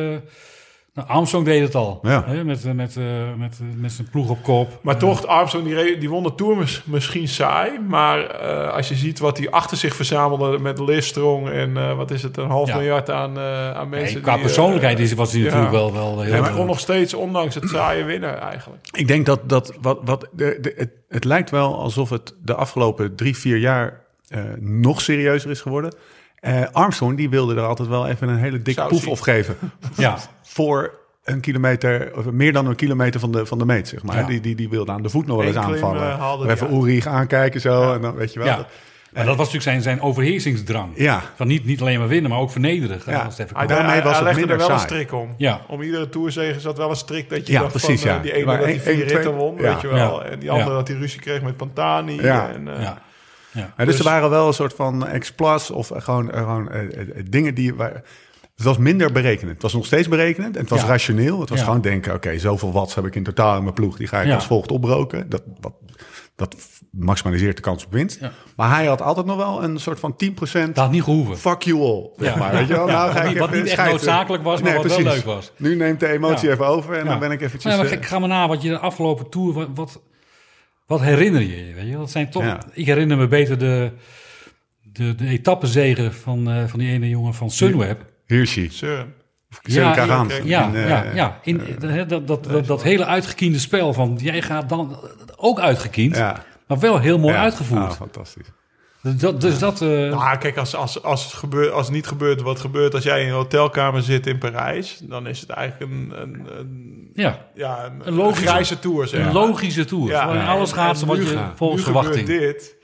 nou, Armstrong deed het al. Ja. Hè, met, eh, met, eh, met, eh, met zijn ploeg op kop. Maar toch, Armstrong die, die won de Tour mis- misschien saai. Maar eh, als je ziet wat hij achter zich verzamelde met Listrong... en eh, wat is het, een half Ja. miljard aan, eh, aan mensen. Nee, qua die, persoonlijkheid is, was hij ja. natuurlijk wel, wel heel... Ja, maar eh, kon nog steeds, ondanks het saaie, winnen eigenlijk. Ik denk dat, dat wat, wat de, de, het, het lijkt wel alsof het de afgelopen drie, vier jaar eh, nog serieuzer is geworden. Eh, Armstrong die wilde er altijd wel even een hele dikke poef op geven. ja, Voor een kilometer, of meer dan een kilometer van de, van de meet, zeg maar. Ja. Die, die, die wilde aan de voet nog wel eens Eén aanvallen. eh, even. Ulrich aankijken zo. En dan weet je wel. ja. dat- Maar dat was natuurlijk zijn, zijn overheersingsdrang. Ja. Van niet, niet alleen maar winnen, maar ook vernederen. Ja. Als het even Hij. Daarmee was hij het minder er wel een strik om. Ja. Om iedere tourzege zat wel een strik dat je Ja, dacht precies, van, eh, ja. die ene Maar dat hij vier ritten won, weet je wel. En die andere dat hij ruzie kreeg met Pantani. Ja. En, eh, ja. Dus, Dus- er waren wel een soort van ex-plus of gewoon, eh, gewoon eh, eh, dingen die... Waar, het was minder berekenend. Het was nog steeds berekenend en het was Ja. rationeel. Het was Ja. gewoon denken, oké, zoveel watts heb ik in totaal in mijn ploeg. Die ga ik Ja. als volgt opbroken. Dat, dat maximaliseert de kans op winst. Maar hij had altijd nog wel een soort van 10% Dat had niet gehoeven. fuck you all. Zeg Ja. maar, weet je wel? Nou, ga ik niet- wat niet echt noodzakelijk was, maar wat wel leuk was. Nu neemt de emotie even over en dan ben ik eventjes... Maar, maar ik ga maar na wat je de afgelopen tour, wat, wat, wat herinner je je? Weet je? Dat zijn toch, Ja. ik herinner me beter de, de, de etappenzegen van, eh, van die ene jongen van Sunweb. Hirschi. Ja. Ja, In, eh, ja, ja. In, dat, dat, dat, dat hele uitgekiende spel van jij gaat dan ook uitgekiend, Ja. maar wel heel mooi Ja. uitgevoerd. Ah, fantastisch. Dus dat, dus dat eh, Nou, kijk, als, als, als, het gebeurt, als het niet gebeurt wat gebeurt als jij in een hotelkamer zit in Parijs, dan is het eigenlijk een, een, een, ja, ja, een, Een logische- grijze tour. Zeg een maar. logische tour. Ja, en- alles gaat en zoals nu je volgens nu verwachting. dit.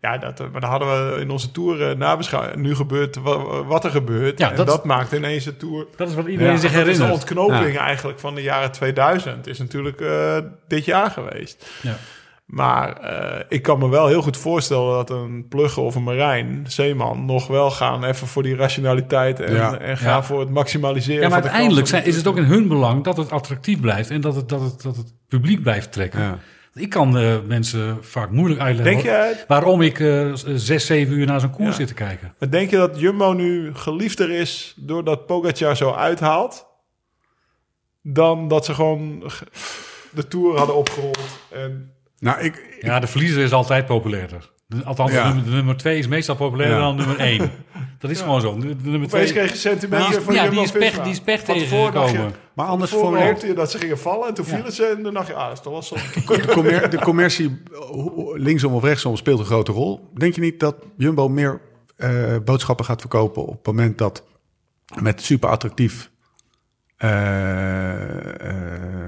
Ja, dat, maar dan hadden we in onze tour uh, nabeschouwd. Nu gebeurt wa- wat er gebeurt. Ja, en dat- dat, maakt ineens de tour. Dat is wat iedereen Ja, zich Dat is de herinnert. ontknoping eigenlijk van de jaren 2000. Is natuurlijk eh, dit jaar geweest. Ja. Maar eh, ik kan me wel heel goed voorstellen dat een plugger of een marijn, zeeman, nog wel gaan even voor die rationaliteit en, Ja. en gaan Ja. voor het maximaliseren. Ja, maar van de uiteindelijk zijn, is het ook in hun belang dat het attractief blijft en dat het, dat het, dat het publiek blijft trekken. Ja. Ik kan eh, mensen vaak moeilijk uitleggen Denk je, waarom ik eh, zes, zeven uur naar zo'n koers Ja. zit te kijken. maar denk je dat Jumbo nu geliefder is doordat Pogacar zo uithaalt, dan dat ze gewoon de Tour hadden opgerold? En Nou, ik, Ja, de verliezer is altijd populairder. De- Althans, Ja. de, nummer, de nummer twee is meestal populairder Ja. dan nummer één. Dat is gewoon zo. De, de nummer twee, kreeg je sentimenten die, van is, ja, Jumbo die, is pech, die is pech tegengekomen. maar anders Voor formuleert hoopte je dat ze gingen vallen en toen vielen ze en dan dacht je, ah, dat wel zo. de, commer- de commercie, hoe- linksom of rechtsom, speelt een grote rol. Denk je niet dat Jumbo meer eh, boodschappen gaat verkopen op het moment dat met super attractief.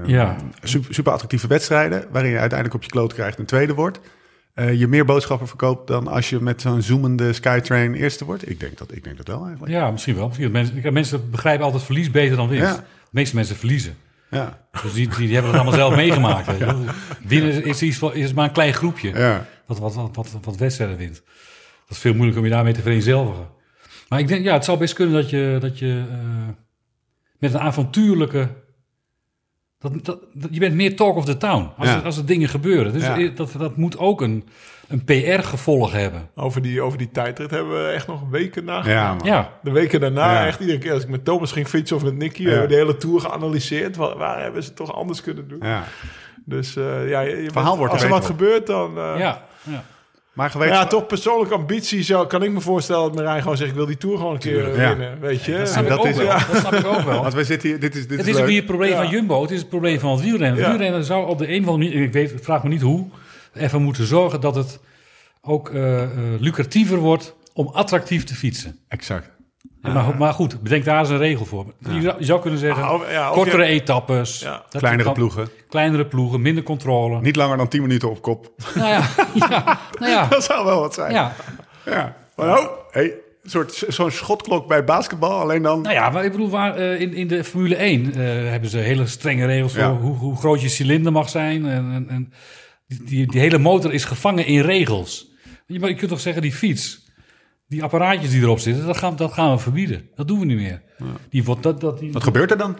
Ja. super, super attractieve wedstrijden, waarin je uiteindelijk op je kloot krijgt een tweede wordt. eh, je meer boodschappen verkoopt dan als je met zo'n zoemende Skytrain eerste wordt. Ik denk dat, ik denk dat wel eigenlijk. Ja, misschien wel. Misschien dat mensen, mensen begrijpen altijd verlies beter dan winst. Ja. De meeste mensen verliezen. Ja, Dus die, die, die hebben het allemaal zelf meegemaakt. Weet. Winnen is, is, iets van- is maar een klein groepje ja. wat, wat, wat, wat, wat wedstrijden wint. Dat is veel moeilijker om je daarmee te vereenzelvigen. Maar ik denk, ja, het zou best kunnen dat je, dat je met een avontuurlijke... Dat, je bent meer talk of the town als, Ja. er, als er dingen gebeuren. Dus Ja. dat, dat moet ook een, een PR-gevolg hebben. Over die, over die tijdrit hebben we echt nog weken na. Ja. Ja, De weken daarna, Ja. echt iedere keer als ik met Thomas ging fietsen of met Nicky, Ja. hebben we de hele tour geanalyseerd. Waar, waar hebben ze het toch anders kunnen doen? ja. Dus eh, ja, je, je- verhaal wordt als er wat gebeurt, dan. eh, ja, ja. Maar ja, toch persoonlijke ambitie zou, kan ik me voorstellen dat Marijn gewoon zegt: ik wil die tour gewoon een keer eh, Ja. winnen. Weet je? Dat snap, dat ik ook is- wel. ja. dat snap ik ook wel. Want we zitten hier, dit is, dit Het is is ook niet het probleem Ja. van Jumbo, het is het probleem van het wielrennen. Het wielrennen zou op de een of andere manier, ik weet, vraag me niet hoe, even moeten zorgen dat het ook eh, eh, lucratiever wordt om attractief te fietsen. Exact. Ja, maar, maar goed, bedenk daar eens een regel voor. Je, zou, je zou kunnen zeggen, Ah, ja, kortere je- etappes. Kleinere kan- ploegen. Kleinere ploegen, minder controle. Niet langer dan 10 minuten op kop. Nou ja, ja, nou ja, Dat zou wel wat zijn. ja. Ja. Maar oh, hey, Een soort zo'n schotklok bij basketbal, alleen dan... Nou ja, maar ik bedoel, waar, eh, in, in de Formule 1 eh, hebben ze hele strenge regels voor hoe, hoe groot je cilinder mag zijn. En, en, en die, die, die hele motor is gevangen in regels. Je, maar je kunt toch zeggen, die fiets, die apparaatjes die erop zitten, dat gaan, dat gaan we verbieden. Dat doen we niet meer. Die, wordt- dat, dat, die, Wat gebeurt er dan?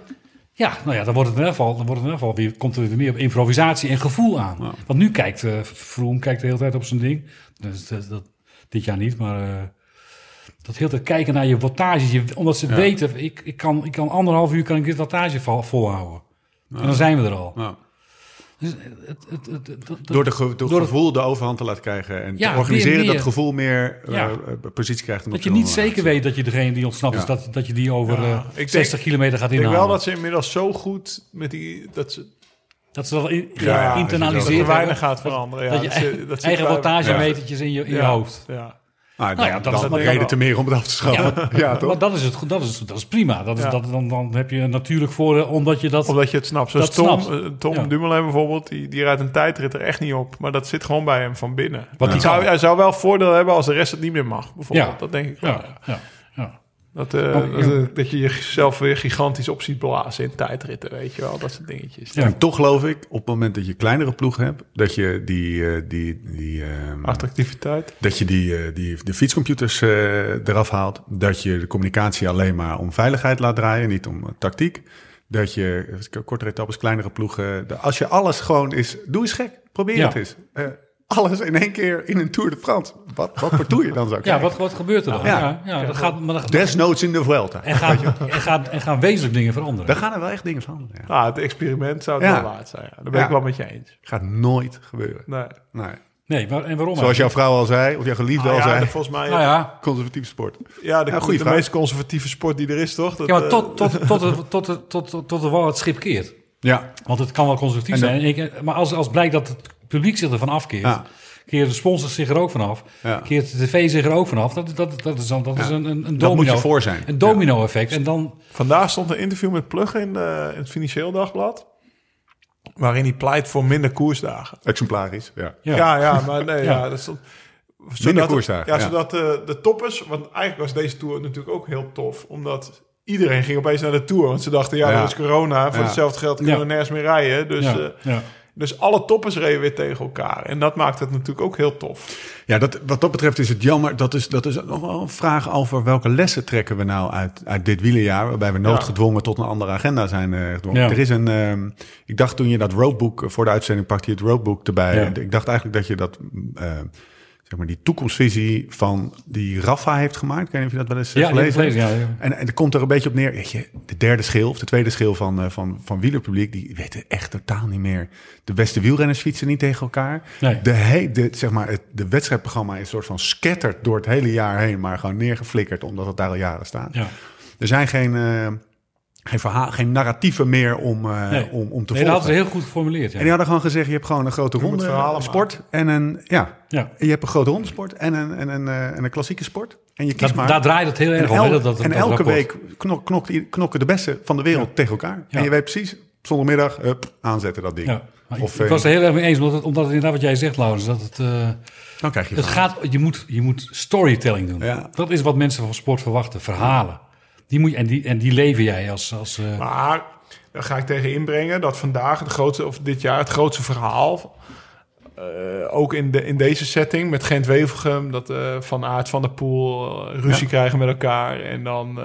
ja, nou ja, dan wordt het in ieder geval, dan wordt het in ieder geval weer, komt er weer meer op improvisatie en gevoel aan. Want nu kijkt uh, Vroom kijkt de hele tijd op zijn ding. Dus dat, dat, dit jaar niet, maar uh, dat heel tijd kijken naar je wattage. Je, omdat ze ja. weten, ik, ik, kan, ik kan anderhalf uur kan ik dit wattage vol, volhouden. Ja. En dan zijn we er al. Ja. Dus het, het, het, het, door de, ge, door gevoel de overhand te laten krijgen en te organiseren dat gevoel meer uh, positie krijgt. Dat je niet zeker weet dat je degene die ontsnapt is, dat, dat je die over uh, 60 denk, kilometer gaat inhalen. Ik denk wel dat ze inmiddels zo goed met die... Dat ze, dat ze dat in, ja, internaliseren. Dat er weinig gaat veranderen. Ja, dat je dat eigen, dat eigen wattagemetertjes in je, in je hoofd. Ja. Nou, dan, nou ja, dat dan is een reden te meer om het af te schaffen. Ja, toch? maar dat is het. Dat is, dat is prima. Dat is, ja. dat, dan, dan heb je natuurlijk voor omdat je dat. Omdat je het snapt. Zoals Tom, snapt. Tom ja. Dumoulin bijvoorbeeld, die, die rijdt een tijdrit er echt niet op. Maar dat zit gewoon bij hem van binnen. Want hij, zou, hij zou wel voordeel hebben als de rest het niet meer mag. Bijvoorbeeld. Dat denk ik wel. Ja. Dat, uh, oh, dat, dat, je jezelf weer gigantisch op ziet blazen in tijdritten, weet je wel, dat soort dingetjes. Ja. En toch geloof ik, op het moment dat je kleinere ploeg hebt, dat je die... Uh, die, die um, Attractiviteit. Dat je die, uh, die de fietscomputers eraf haalt. Dat je de communicatie alleen maar om veiligheid laat draaien, niet om tactiek. Dat je kortere etappes, kleinere ploegen... als je alles gewoon is... Doe eens gek, probeer ja. het eens alles in één keer in een Tour de France. Wat, wat voor tour je dan zou krijgen? Ja, wat, wat gebeurt er dan? Ja, ja, ja dat gaat, maar dat, Desnoods in de Vuelta. En gaan, en, gaan, en gaan wezenlijk dingen veranderen. Dan gaan er wel echt dingen veranderen. Ja. Ah, het experiment zou het wel waard zijn. Ja. Daar ben ik wel met je eens. Gaat nooit gebeuren. Nee. nee. Nee, maar, en waarom? Zoals jouw vrouw al zei, of jouw geliefde ah, al zei. volgens mij. Nou ja. Conservatieve sport. Ja, de, ja, de, de meest conservatieve sport die er is, toch? Dat, ja, maar tot, tot, tot, tot, tot, tot, tot, tot de wal het schip keert. Ja. Want het kan wel conservatief zijn. Ik, maar als, als blijkt dat het publiek zich ervan afkeert... Ja keert de sponsors zich er ook vanaf. Ja. Keert de tv zich er ook vanaf. Dat, dat, dat is, dan, dat ja. is een, een, een domino. Dat moet je voor zijn. Een domino effect. En dan... Vandaag stond een interview met Plug in, uh, in het Financieel Dagblad. Waarin hij pleit voor minder koersdagen. Exemplarisch, ja. Ja, ja, ja maar nee, ja. dat stond, zodat, minder koersdagen. Ja, zodat de, de toppers... Want eigenlijk was deze Tour natuurlijk ook heel tof. Omdat iedereen ging opeens naar de Tour. Want ze dachten, ja, ja. er is corona. Voor hetzelfde geld kunnen we nergens meer rijden. Dus... Uh, dus alle toppers reden weer tegen elkaar. En dat maakt het natuurlijk ook heel tof. Ja, dat, wat dat betreft is het jammer. Dat is, dat is nog wel een vraag over welke lessen trekken we nou uit, uit dit wielerjaar. Waarbij we noodgedwongen ja. tot een andere agenda zijn uh, gedwongen. Ja. Er is een. Uh, ik dacht toen je dat roadbook voor de uitzending pakte je het roadbook erbij. Ja. Ik dacht eigenlijk dat je dat. Uh, zeg maar, die toekomstvisie van die Rafa heeft gemaakt. Ik weet niet of je dat wel eens ja, gelezen hebt. Ja, ja. En, en er komt er een beetje op neer. Weet je, de derde schil of de tweede schil van, uh, van, van wielerpubliek... die weten echt totaal niet meer. De beste wielrenners fietsen niet tegen elkaar. Nee. De, he, de, zeg maar, het de wedstrijdprogramma is een soort van scatterd door het hele jaar heen... maar gewoon neergeflikkerd omdat het daar al jaren staat. Ja. Er zijn geen... Uh, geen, verhaal, geen narratieven meer om, uh, nee. om, om te nee, volgen. dat hadden ze heel goed geformuleerd. Ja. En die hadden gewoon gezegd, je hebt gewoon een grote ronde sport en een, ja, ja. je hebt een grote rondesport en een, en een, uh, en een klassieke sport. En je kiest dat, maar. Daar draait het heel erg om. El, dat, dat, en dat elke rapport. week knok, knokken de beste van de wereld ja. tegen elkaar. En je weet precies, zondagmiddag, up, aanzetten dat ding. Ja. Of, ik, ik was het heel erg mee eens, omdat het, omdat het inderdaad wat jij zegt, Laurens, dat het... Uh, dan krijg je het gaat, je, moet, je moet storytelling doen. Dat is wat mensen van sport verwachten, verhalen. Die moet en, die, en die leven jij als... als uh... Maar daar ga ik tegen inbrengen dat vandaag, het grootste, of dit jaar, het grootste verhaal... Uh, ook in, de, in deze setting met Gent-Wevelgem... dat uh, Van Aert van der Poel ruzie ja. krijgen met elkaar... en dan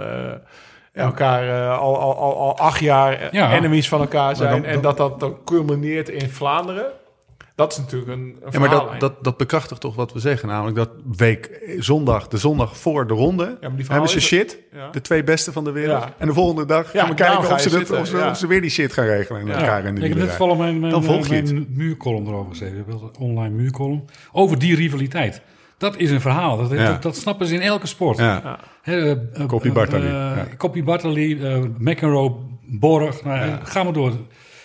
elkaar al, al, al, al acht jaar ja. enemies van elkaar zijn... Dan, dan, en dat dat dan culmineert in Vlaanderen... Dat is natuurlijk een, een ja, maar dat, dat, dat bekrachtigt toch wat we zeggen. Namelijk dat week zondag, de zondag voor de ronde, ja, die hebben ze shit. Ja. De twee beste van de wereld. Ja. En de online dag gaan we kijken of ze, dat, of, ze, of ze weer die shit gaan regelen in elkaar. In de ik heb net toevallig mijn, mijn, mijn, mijn muurkolom erover geschreven. Ik heb een online muurkolom. Over die rivaliteit. Dat is een verhaal. Dat, dat, dat, snappen ze in elke sport. Ja. He, uh, uh, Koppie Bartali. Uh, Koppie Bartali, McEnroe, Borg. Nou, Ga maar door.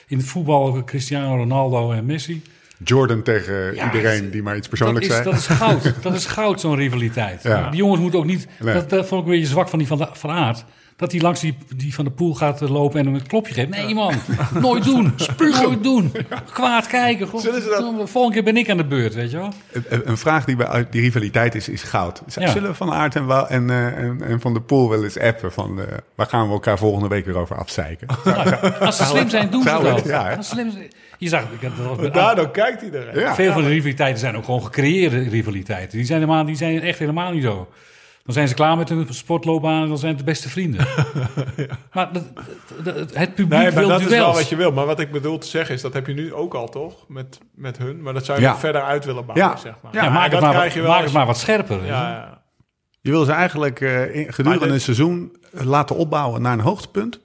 In het voetbal Cristiano Ronaldo en Messi. Jordan tegen Ja, iedereen dat- die maar iets Dat persoonlijks is, zei. dat is goud. Dat is goud, zo'n rivaliteit. Ja. Die jongens moeten ook niet... Nee. Dat, dat vond ik een beetje zwak van die van, de, van Aert. Dat hij langs die, die van de poel gaat lopen en hem een klopje geeft. Nee man, nooit doen. Nooit doen. Kwaad kijken. God, Zullen ze dat- De volgende keer ben ik aan de beurt, weet je wel. Een- Een vraag die bij uit die rivaliteit is, is goud. Ja. Zullen we van Aert en, en, eh, en, en Van der Poel wel eens appen van... eh, waar gaan we elkaar volgende week weer over afzeiken? Nou, als ze slim zijn, doen ze Zou dat. ja? Als ze slim zijn, je zag, ik heb dat was met Daardoor kijkt iedereen. Ja. Veel van de rivaliteiten zijn ook gewoon gecreëerde rivaliteiten. Die zijn, helemaal, die zijn echt helemaal niet zo. Dan zijn ze klaar met hun sportloopbaan en dan zijn het de beste vrienden. Maar dat- het publiek Nee, maar wil dat is wel wat je wil. Maar wat ik bedoel te zeggen is, dat heb je nu ook al toch? Met, met hun. Maar dat zou je Ja. verder uit willen bouwen, Ja. zeg maar. ja, maak, het dat maar, krijg wat- je wel maak als het maar wat scherper. je. Ja, ja. Je wil ze eigenlijk eh, in- gedurende dit- een seizoen laten opbouwen naar een hoogtepunt.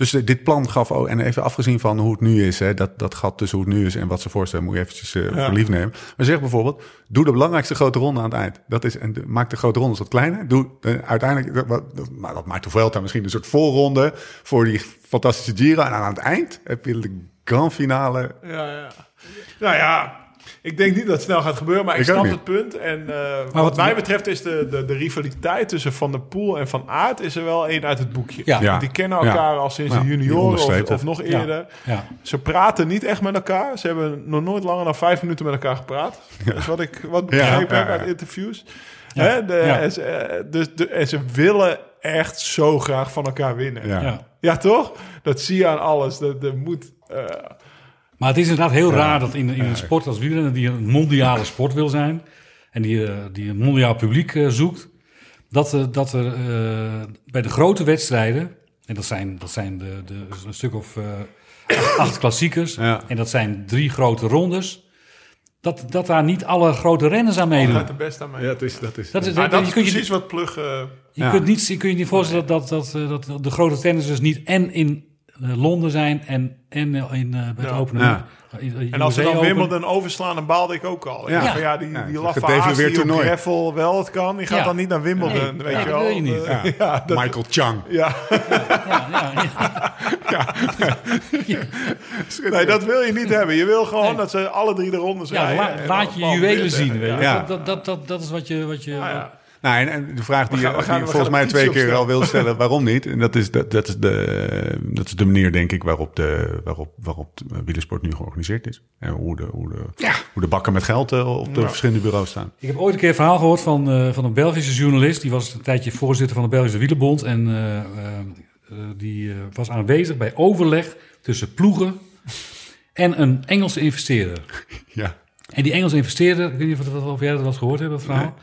Dus dit plan gaf ook, en even afgezien van hoe het nu is, hè, dat, dat gat tussen hoe het nu is en wat ze voorstellen, moet je eventjes eh, Ja. voor lief nemen. Maar zeg bijvoorbeeld, doe de belangrijkste grote ronde aan het eind. Dat is, en de- maak de grote rondes wat kleiner. Doe eh, uiteindelijk, dat, wat- dat, maar dat maakt de Vuelta misschien een soort voorronde voor die fantastische Giro. En aan het eind heb je de grand finale. Ja, ja. Nou ja, ik denk niet dat het snel gaat gebeuren, maar ik, snap het punt. En eh, wat- wat mij betreft is de, de, de rivaliteit tussen Van der Poel en Van Aert is er wel één uit het boekje. Ja. Die kennen elkaar al sinds Ja, de junioren of, nog eerder. Ja. Ze praten niet echt met elkaar. Ze hebben nog nooit langer dan vijf minuten met elkaar gepraat. Dat is wat ik wat begrepen Ja, heb ja, uit interviews. Ja. Hè, de, Ja. en, ze, eh, dus de, en ze willen echt zo graag van elkaar winnen. Ja. Ja. Ja, toch? Dat zie je aan alles. Dat, dat moet... eh, Maar het is inderdaad heel raar dat in, in een sport als wielrennen... die een mondiale sport wil zijn... en die, eh, die een mondiaal publiek eh, zoekt... dat, er- dat er eh, bij de grote wedstrijden... en dat zijn, dat zijn de, de, een stuk of eh, acht, acht klassiekers... Ja. en dat zijn drie grote rondes... Dat, dat daar niet alle grote renners aan meedoen. gaat de best aan mee. Ja, dat is, dat is, Dat is, Maar dat, dat je is kunt je, precies wat Plug... eh, je Ja. kunt niet, je kunt je niet voorstellen dat, dat, dat, dat, dat de grote tennissers niet en in eh, Londen zijn en, en eh, in, eh, bij het Ja. openen. Ja. En als ze dan. Wimbledon overslaan, dan baalde ik ook al. Ja. Ja, van, ja die, Ja, die op gravel wel het kan, die gaat Ja. dan niet naar Wimbledon, Nee, weet ja, je dat wel. wil je niet. Eh, Ja. ja, dat- Michael Chang. ja. Ja, ja, ja. nee, dat wil je niet hebben. Je wil gewoon dat ze alle drie de rondes Ja, rijden. la- laat je juwelen zien. Weet je. Ja. Dat, dat, dat, dat, dat is wat je... Wat je Ah, ja. Nou, en, en de vraag die, We gaan- je- we gaan- die je we volgens mij twee keer al wil stellen, waarom niet? En dat is, dat, dat is, de, dat is de manier, denk ik, waarop de, waarop, waarop de wielersport nu georganiseerd is. En hoe de, hoe de, hoe de bakken met geld eh, op de Ja. verschillende bureaus staan. Ik heb ooit een keer een verhaal gehoord van, eh, van een Belgische journalist. Die was een tijdje voorzitter van de Belgische Wielerbond. En eh, die was aanwezig bij overleg tussen ploegen en een Engelse investeerder. Ja. En die Engelse investeerder, ik weet niet of, jij dat wel eens gehoord hebt, dat verhaal.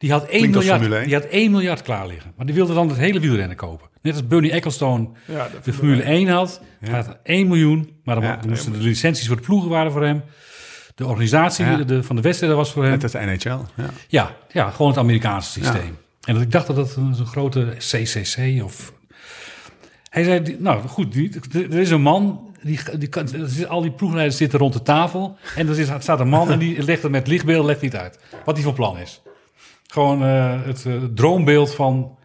Die had, 1 Klinkt als miljard, Formule 1. die had 1 miljard klaar liggen. Maar die wilde dan het hele wielrennen kopen. Net als Bernie Ecclestone Ja, de Formule 1 had. Had 1 miljoen, maar dan, Ja, moesten de licenties voor de ploegen waren voor hem. De organisatie Ja. de, van de wedstrijden was voor hem. Net als de NHL. Ja. Ja, ja, gewoon het Amerikaanse systeem. En dat ik dacht dat dat een, zo'n grote CCC of... Hij zei, die- nou goed, die, er is een man, die, die kan, zit- al die ploegleiders zitten rond de tafel. En er is- staat een man en die legt het met lichtbeeld legt hij het uit. Wat hij van plan is. Gewoon eh, het eh, droombeeld van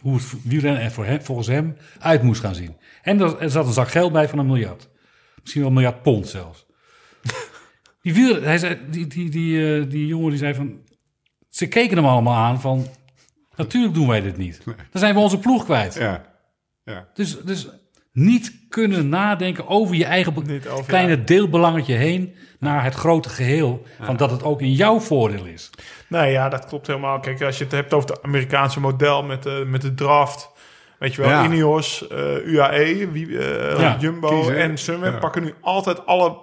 hoe het wielrennen er voor hem, volgens hem uit moest gaan zien. En er, er zat een zak geld bij van een miljard. Misschien wel een miljard pond zelfs. Die, wiel, hij zei, die, die, die, eh, die jongen die zei van... Ze keken hem allemaal aan van... Natuurlijk doen wij dit niet. Dan zijn we onze ploeg kwijt. Ja. ja. Dus, dus niet kunnen nadenken over je eigen over kleine deelbelangetje heen... naar het grote geheel. Van dat het ook in jouw voordeel is. Nee, ja, dat klopt helemaal. Kijk, als je het hebt over het Amerikaanse model met de, met de draft. Weet je wel, Ja. Ineos, eh, UAE, wie, eh, Ja, Jumbo kiezen. en Sunweb Ja. pakken nu altijd alle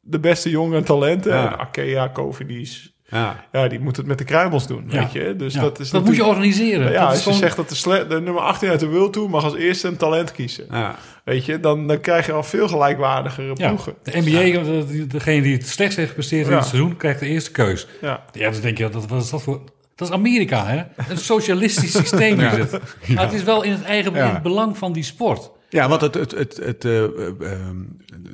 de beste jonge talenten. Ja. En Arkea, Cofidis, Ja. ja, die moeten het met de kruimels doen, Ja. weet je. Dus Ja, dat is dat moet je organiseren. Ja, dat als je gewoon- zegt dat de, nummer 18 uit de World Tour mag als eerste een talent kiezen. Ja. Weet je, dan, dan krijg je al veel gelijkwaardigere ploegen. de NBA, degene die het slechtst heeft gepresteerd in het seizoen... krijgt de eerste keus. Ja. Ja, dan denk je, dat, wat is dat voor... Dat is Amerika, hè? Een socialistisch systeem is het. Maar het is wel in het eigen Ja. in het belang van die sport. Ja, want het, het, het, het, eh, eh, ehm,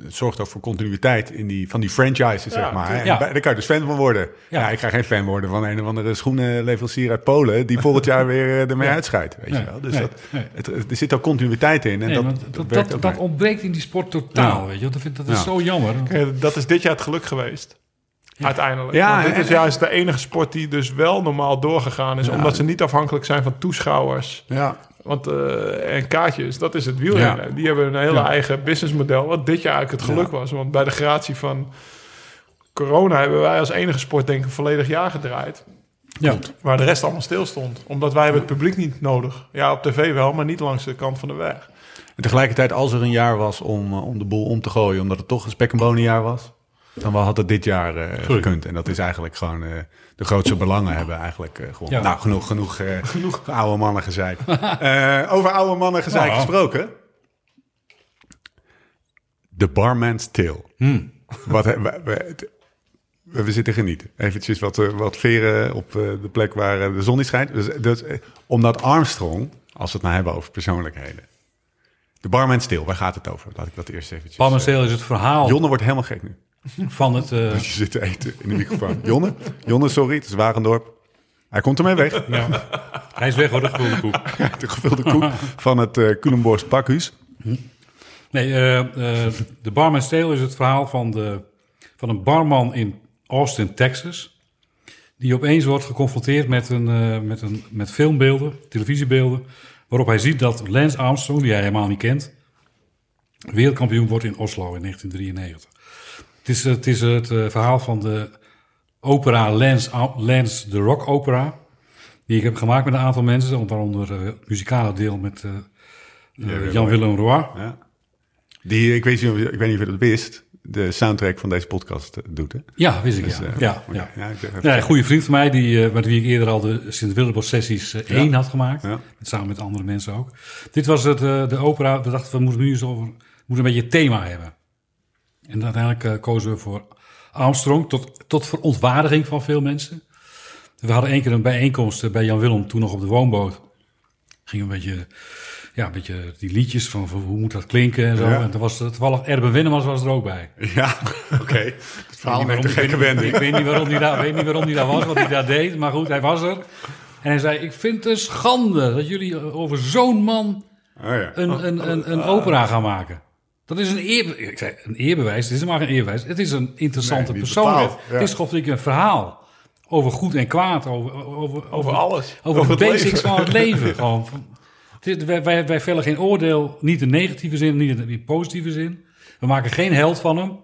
het zorgt ook voor continuïteit in die, van die franchises, zeg maar. En Ja. Daar kan je dus fan van worden. Ja. Ja. ik ga geen fan worden van een of andere schoenenleverancier uit Polen... die volgend jaar weer eh, ermee uitscheidt, weet Nee, je wel. Dus nee, dat, nee. het, er zit ook continuïteit in. En Nee, dat, dat, dat, ontbreekt in die sport totaal, Ja. weet je. wel. Dat, vind, dat is Ja. zo jammer. Eh, Dat is dit jaar het geluk geweest. Uiteindelijk. Ja, Want dit en- is juist de enige sport die dus wel normaal doorgegaan is. Omdat ze niet afhankelijk zijn van toeschouwers. Ja. Want, eh, en kaartjes, dat is het wielrennen. Ja. Die hebben een hele Ja. eigen businessmodel. Wat dit jaar eigenlijk het geluk was. Want bij de gratie van corona hebben wij als enige sport denk ik een volledig jaar gedraaid. Ja. Waar de rest allemaal stil stond. Omdat wij hebben het publiek niet nodig. Ja, op tv wel, maar niet langs de kant van de weg. En tegelijkertijd, als er een jaar was om, eh, om de boel om te gooien, omdat het toch een spek en bonenjaar was, dan had het dit jaar eh, gekund. En dat is eigenlijk gewoon de grootste belangen hebben eigenlijk eh, gewonnen. Ja. Nou, genoeg, genoeg, eh, genoeg oude mannen gezeik. Eh, over oude mannen gezeik Ja. gesproken. The Barman's Tale. Wat, he- we, we, zitten genieten. Eventjes wat, wat veren op de plek waar de zon niet schijnt. Dus, dus, omdat Armstrong, als we het nou hebben over persoonlijkheden. De Barman's Tale, waar gaat het over? Laat ik dat eerst eventjes... Palmer eh, Sale is het verhaal Jonne wordt helemaal gek nu. Van het... eh, je zit te eten in de microfoon. Jonne? Jonne, sorry, het is Wagendorp. Hij komt ermee weg. ja. Hij is weg hoor, de gevulde koek. De gevulde koek van het uh, Culemborgs pakhuis. Nee, eh, de Barman's Tale is het verhaal van, de, van een barman in Austin, Texas. Die opeens wordt geconfronteerd met, een, met, een, met filmbeelden, televisiebeelden. Waarop hij ziet dat Lance Armstrong, die hij helemaal niet kent, wereldkampioen wordt in Oslo in 1993. Het is, het, is het eh, verhaal van de opera Lance, Ar- Lance the Rock Opera. Die ik heb gemaakt met een aantal mensen, waaronder eh, het muzikale deel met eh, Jan-Willem Roy. Ja. Die, ik weet, niet, of je- ik weet niet of je dat wist, de soundtrack van deze podcast doet. Hè? Ja, wist ik, Dus, ja. ja, ja. Een goede vriend van mij, die, met wie ik eerder al de Sint-Willibrord sessies eh, één had gemaakt. Samen met andere mensen ook. Dit was het, de opera. We dachten, we moeten nu eens over, moeten een beetje thema hebben. En uiteindelijk eh, kozen we voor Armstrong, tot, tot verontwaardiging van veel mensen. We hadden één keer een bijeenkomst eh, bij Jan Willem, toen nog op de woonboot. Ging een beetje, ja, een beetje die liedjes van, van hoe moet dat klinken en zo. Ja. En toen was toevallig Erben Wennemars was er ook bij. Ja, oké. Het verhaal met waarom- gekke ik weet- wending. Ik weet niet waarom hij daar, weet niet waarom hij daar was, wat hij daar deed. Maar goed, hij was er. En hij zei, ik vind het een schande dat jullie over zo'n man Oh, ja. een, een, een, een opera gaan maken. Dat is een eer, ik zei, een eerbewijs. Het is maar geen eerbewijs. Het is een interessante Nee, ja. Het is ik een verhaal over goed en kwaad. Over, over, Over alles. Over, Over de het basics leven. van het leven. Gewoon. Het is- wij, wij, wij vellen geen oordeel, niet in negatieve zin, niet in de positieve zin. We maken geen held van hem.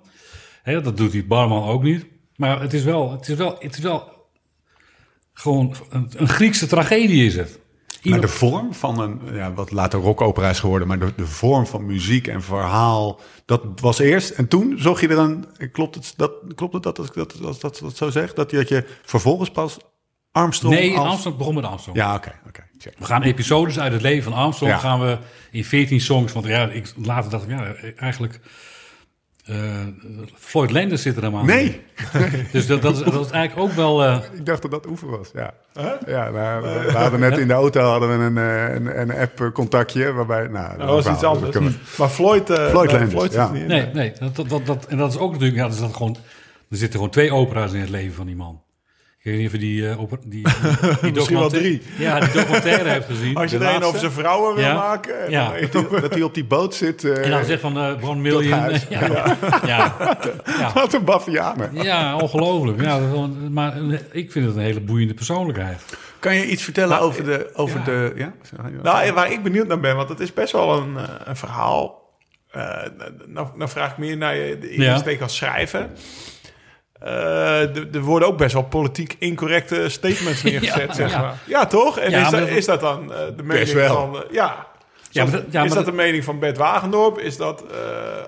Dat doet die barman ook niet. Maar het is wel, het is wel, het is wel gewoon een, een Griekse tragedie is het. Maar de vorm van een, ja, wat later rockopera is geworden, maar de, de vorm van muziek en verhaal, dat was eerst. En toen zag je er een, klopt het dat, klopt het dat, als ik dat, als dat, dat zo zeg, dat je, dat je vervolgens pas Armstrong nee, als... Armstrong begon met Armstrong. Ja, oké, oké. We gaan episodes uit het leven van Armstrong Ja. gaan we in 14 songs. Want ja, ik later dacht ik, ja, eigenlijk. Eh, Floyd Landers zit er helemaal Nee. Dus dat, dat, is, dat is eigenlijk ook wel. eh, ik dacht dat dat oefen was, ja. Ja, nou, we, we hadden net in de auto hadden we een, eh, een, een app-contactje waarbij... Nou, Dat was iets anders. Maar Floyd, eh, Floyd nee, Landers, Floyd ja. zit niet in. nee, nee. Dat, dat, dat, dat- en dat is ook natuurlijk. Ja, dat is dat gewoon, er zitten gewoon twee opera's in het leven van die man. Ik weet niet of je die, eh, opera- die, die Misschien wel documentaire- drie. Ja, die documentaire hebt gezien. Als je er een over zijn vrouwen wil Ja. maken. En Ja. dan Dat hij, dat hij op die boot zit. eh En dan zegt van eh one million. Ja, ja, ja, ja. Wat een bavianen. Ja, ongelooflijk. Ja, maar een- ik vind het een hele boeiende persoonlijkheid. Kan je iets vertellen Nou, over de... Over ja. de ja? Nou, waar ik benieuwd naar ben, want het is best wel een, eh, een verhaal. Eh, nou, nou vraag ik meer naar je de Ja. insteek als schrijver. Eh, er- worden ook best wel politiek incorrecte statements neergezet, Ja, zeg maar. Ja, toch? En Ja, is, dat, is dat dan eh, de mening wel. van... ja. Ja, maar Zoals- dat- ja, is maar dat dat- de mening van Bert Wagendorp? Is dat eh,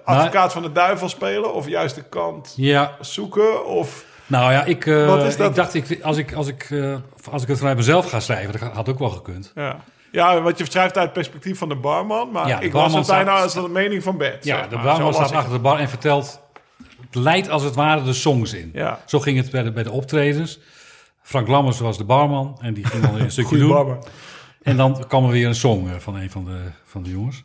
advocaat van de duivel spelen? Of juist de kant Ja, zoeken? Of... nou ja, ik, eh, Wat is dat? ik dacht, ik, als, ik, als, ik, eh, als ik het vanuit mezelf ga schrijven, dat had ook wel gekund. Ja. ja, wat je schrijft uit het perspectief van de barman. Maar Ja, de ik was het bijna staat- als de mening van Bert. Ja, de barman staat achter de bar en vertelt, leidt als het ware de songs in. Ja. Zo ging het bij de, bij de optredens. Frank Lammers was de barman en die ging dan een stukje doen. barman. En dan kwam er weer een song eh, van een van de, van de jongens.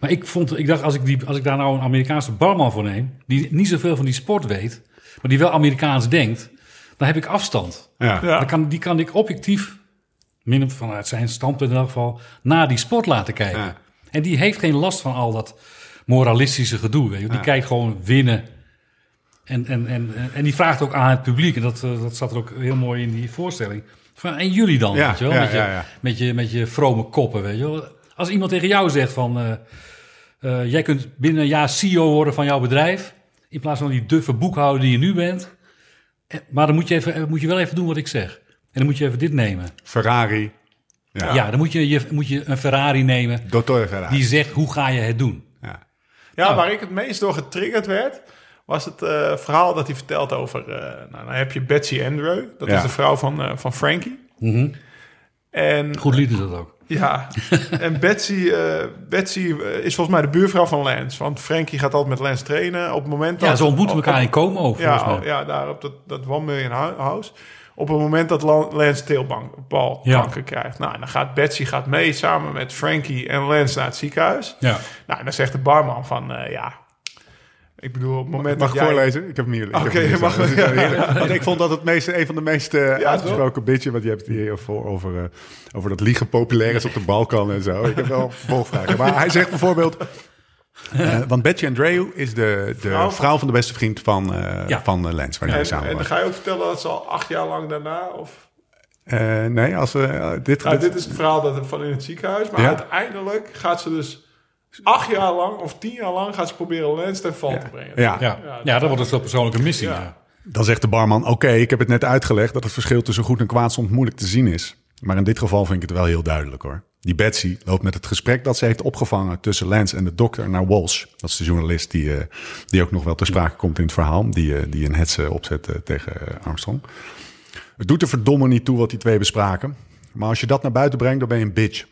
Maar ik, vond, ik dacht, als ik, die, als ik daar nou een Amerikaanse barman voor neem... die niet zoveel van die sport weet... maar die wel Amerikaans denkt... dan heb ik afstand. Ja. Ja. Dan kan, die kan ik objectief, min vanuit zijn standpunt in elk geval... naar die sport laten kijken. Ja. En die heeft geen last van al dat moralistische gedoe. Weet je. Die kijkt gewoon winnen. En, en, en, en die vraagt ook aan het publiek, en dat, eh, dat zat er ook heel mooi in die voorstelling. Van, en jullie dan, Ja, weet je wel? ja, met, je. Met, je, met je vrome koppen, weet je wel? Als iemand tegen jou zegt van... eh, eh, jij kunt binnen een jaar CEO worden van jouw bedrijf... in plaats van die duffe boekhouder die je nu bent... Maar dan moet je, even, moet je wel even doen wat ik zeg. En dan moet je even dit nemen. Ferrari. Ja. Ja, dan moet je, je, moet je een Ferrari nemen... Dottore Ferrari. die zegt, hoe ga je het doen? Ja. Ja, waar ik het meest door getriggerd werd, was het eh, verhaal dat hij vertelt over... eh, nou, dan heb je Betsy Andrew, dat Ja. is de vrouw van, eh, van Frankie. En Goed lied is dat ook. ja, en Betsy, Betsy is volgens mij de buurvrouw van Lance. Want Frankie gaat altijd met Lance trainen. Op het moment dat... Ja, ze ontmoeten op- elkaar in Como Ja, mij. oh, ja, daar op dat, dat One Million Hou- House. Op het moment dat Lan- Lance teelbalkanker Ja. krijgt. Nou, en dan gaat Betsy gaat mee samen met Frankie en Lance naar het ziekenhuis. Ja. Nou, en dan zegt de barman van, eh, ja... Ik bedoel, op het moment Mag ik dat jij... voorlezen? Ik heb hem hier. ik Oké, je mag-. Want ik vond dat het meest, een van de meest eh, uitgesproken bitchen. Want je hebt het hier voor over, eh, over dat liegen populair is op de Balkan en zo. Ik heb wel volgvragen. Maar hij zegt bijvoorbeeld... eh, want Betsy Andreu is de, de Vrouw vrouw, van- de beste vriend van, eh Ja. van eh, Lance, waar hij samen en ga je ook vertellen dat ze al acht jaar lang daarna... Of, Eh, nee, als we dit, nou, dit- dit is het verhaal dat van in het ziekenhuis. Maar Ja. uiteindelijk gaat ze dus acht jaar lang of tien jaar lang... gaat ze proberen Lance ten val te brengen. ja. Ja. ja, dat wordt dus wel persoonlijke missie. Ja. Ja. Dan zegt de barman: Oké, ik heb het net uitgelegd dat het verschil tussen goed en kwaad soms moeilijk te zien is. Maar in dit geval vind ik het wel heel duidelijk hoor. Die Betsy loopt met het gesprek dat ze heeft opgevangen tussen Lance en de dokter naar Walsh. Dat is de journalist die, eh, die ook nog wel ter sprake komt in het verhaal. Die, eh, die een hetze opzet eh, tegen Armstrong. Het doet er verdomme niet toe wat die twee bespraken. Maar als je dat naar buiten brengt, dan ben je een bitch.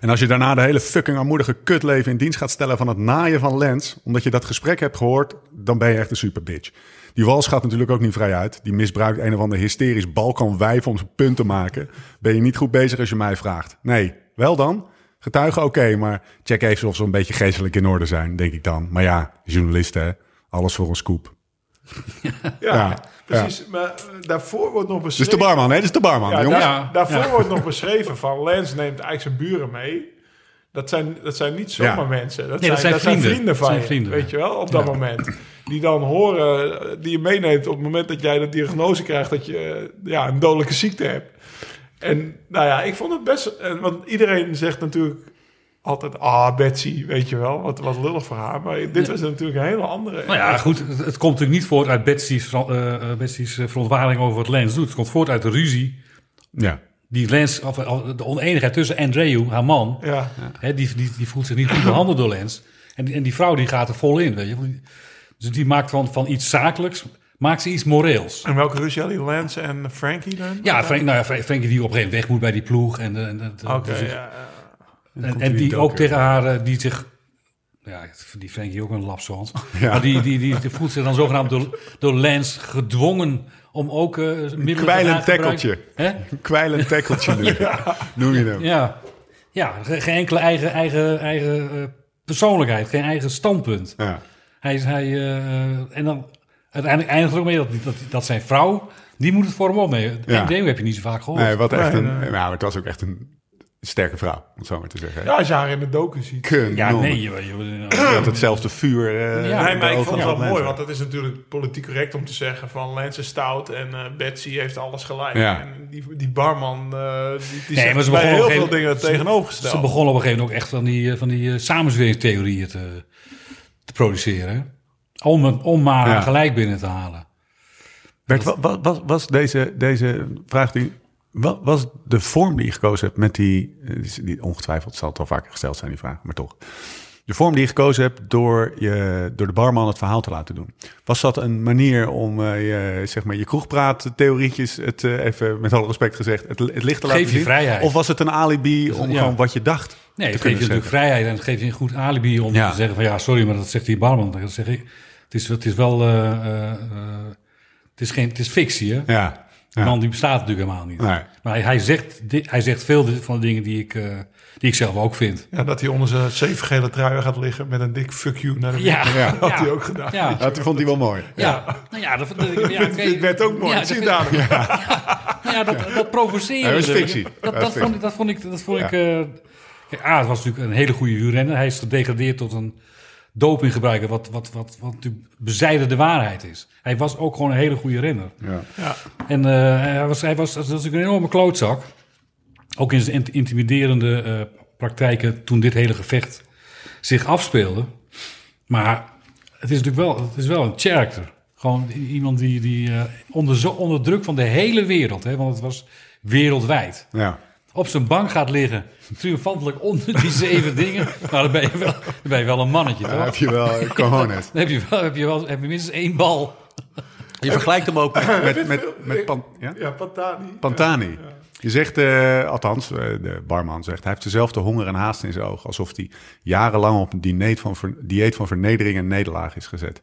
En als je daarna de hele fucking armoedige kutleven in dienst gaat stellen van het naaien van Lens, omdat je dat gesprek hebt gehoord, dan ben je echt een super bitch. Die Wals gaat natuurlijk ook niet vrij uit. Die misbruikt een of ander hysterisch Balkanwijf om zijn punt te maken. Ben je niet goed bezig als je mij vraagt? Nee, wel dan. Getuigen oké, maar check even of ze een beetje geestelijk in orde zijn, denk ik dan. Maar ja, journalisten, hè? alles voor een scoop. Ja, Ja, precies. Maar eh, daarvoor wordt nog Dus beschreven... de barman, hè? Dus de barman, Ja, jongens. daar- daarvoor Ja. wordt nog beschreven van Lance neemt eigenlijk zijn buren mee. Dat zijn, dat zijn niet zomaar Ja. mensen. Dat, Nee, dat zijn, zijn vrienden. vrienden van zijn je, vrienden. weet je wel, op dat moment. Die dan horen, eh, die je meeneemt op het moment dat jij de diagnose krijgt dat je eh, ja, een dodelijke ziekte hebt. En nou ja, ik vond het best, en, want iedereen zegt natuurlijk altijd, ah Betsy, weet je wel, wat, wat lullig voor haar. Maar dit was natuurlijk een hele andere. Nou ja, goed, het, het komt natuurlijk niet voort uit Betsy's, eh, eh, Betsy's eh, verontwaardiging over wat Lens doet. Het komt voort uit de ruzie Ja. die Lens, of, of de oneenigheid tussen Andreu, haar man, Ja, hè, die, die, die voelt zich niet goed behandeld door Lens. En, die- en die vrouw die gaat er vol in, weet je. Dus die maakt van, van iets zakelijks, maakt ze iets moreels. en welke ruzie hadden die Lance en Frankie dan? Ja, Frank, nou ja, Frank- Frankie die op een gegeven moment weg moet bij die ploeg. En, en, en, Oké, dus- ja, ja. en, en die ook tegen haar, eh, die zich... Ja, die Frankie ook een lapswans. Ja. Maar die, die, die, die voelt zich dan zogenaamd door, door Lance gedwongen om ook eh middelen te kwijlend tekkeltje. Een kwijlend tekkeltje nu. Noem je hem. Ja, ja ge- geen enkele eigen, eigen, eigen eh, persoonlijkheid, geen eigen standpunt. Ja. Hij, is- hij, eh, en dan uiteindelijk eindigt het ook mee dat, dat, dat zijn vrouw, die moet het voor hem opnemen. Ja. Heb je niet zo vaak gehoord. Nee, wat echt een. nee. Nou, het was ook echt een sterke vrouw, om het zo maar te zeggen. Ja, als je haar in de docu ziet. Ja, nee. Je, je, Ze had hetzelfde vuur. eh, Ja, nee, maar ik vond het wel mooi, want het is natuurlijk politiek correct om te zeggen van Lance is stout en eh, Betsy heeft alles gelijk. Ja. En die, die barman, eh die, die Nee, zegt maar ze bij heel veel gegeven- dingen tegenovergesteld. Ze begonnen op een gegeven moment ook echt van die, eh, van die eh, samenzweringstheorieën te, te produceren. Om, het- om maar Ja. gelijk binnen te halen. Bert, wa- was, was deze, deze vraag die. Wat was de vorm die je gekozen hebt met die, eh, die- die ongetwijfeld zal het al vaker gesteld zijn, die vraag, maar toch. De vorm die je gekozen hebt door, je, door de barman het verhaal te laten doen. Was dat een manier om eh, je, zeg maar, je kroegpraat-theorietjes, het eh, even met alle respect gezegd, het, het licht te laten Geef je zien? vrijheid. Of was het een alibi om ja. gewoon wat je dacht Nee, het geeft je natuurlijk vrijheid en het geeft je een goed alibi om Ja. te zeggen van ja, sorry, maar dat zegt die barman. Dan zeg ik, het is, het is wel, eh, het is geen, het is fictie, hè? Ja. Die man die bestaat natuurlijk helemaal niet. Nee. Maar hij, hij, zegt, hij zegt veel van de dingen die ik, die ik zelf ook vind. Ja, dat hij onder zijn zeven gele trui gaat liggen met een dik fuck you naar de Ja, had ja. hij ook gedaan. Ja, Ja, dat vond hij wel mooi. ja. Nou ja, dat, dit werd ook mooi, Ja, zie daar. Nou ja, dat, dat provoceren. Ja, dat is fictie. Dat, Dat vond, ik- dat vond ik... Dat vond Ja. ik eh, kijk, A, het was natuurlijk een hele goede wielrenner. Hij is gedegradeerd tot een doping gebruiken, wat, wat, wat, wat natuurlijk bezijden de waarheid is. Hij was ook gewoon een hele goede renner. Ja. Ja. En eh, hij was, hij was, dat was natuurlijk een enorme klootzak. Ook in zijn int- intimiderende eh, praktijken toen dit hele gevecht zich afspeelde. Maar het is natuurlijk wel, het is wel een character. Gewoon iemand die, die eh, onder, zo, onder druk van de hele wereld, hè, want het was wereldwijd, Ja. op zijn bank gaat liggen, triomfantelijk onder die zeven dingen. Nou, dan ben je wel, dan ben je wel een mannetje, toch? heb je wel eh, cojones. Dan heb je wel, heb je wel heb je minstens één bal. Je vergelijkt hem ook met, met, met, met Pan- ja? Ja, Pantani. Pantani. Je zegt, eh, althans, eh, de barman zegt, hij heeft dezelfde honger en haast in zijn ogen. Alsof hij jarenlang op een dieet van, dieet van vernedering en nederlaag is gezet.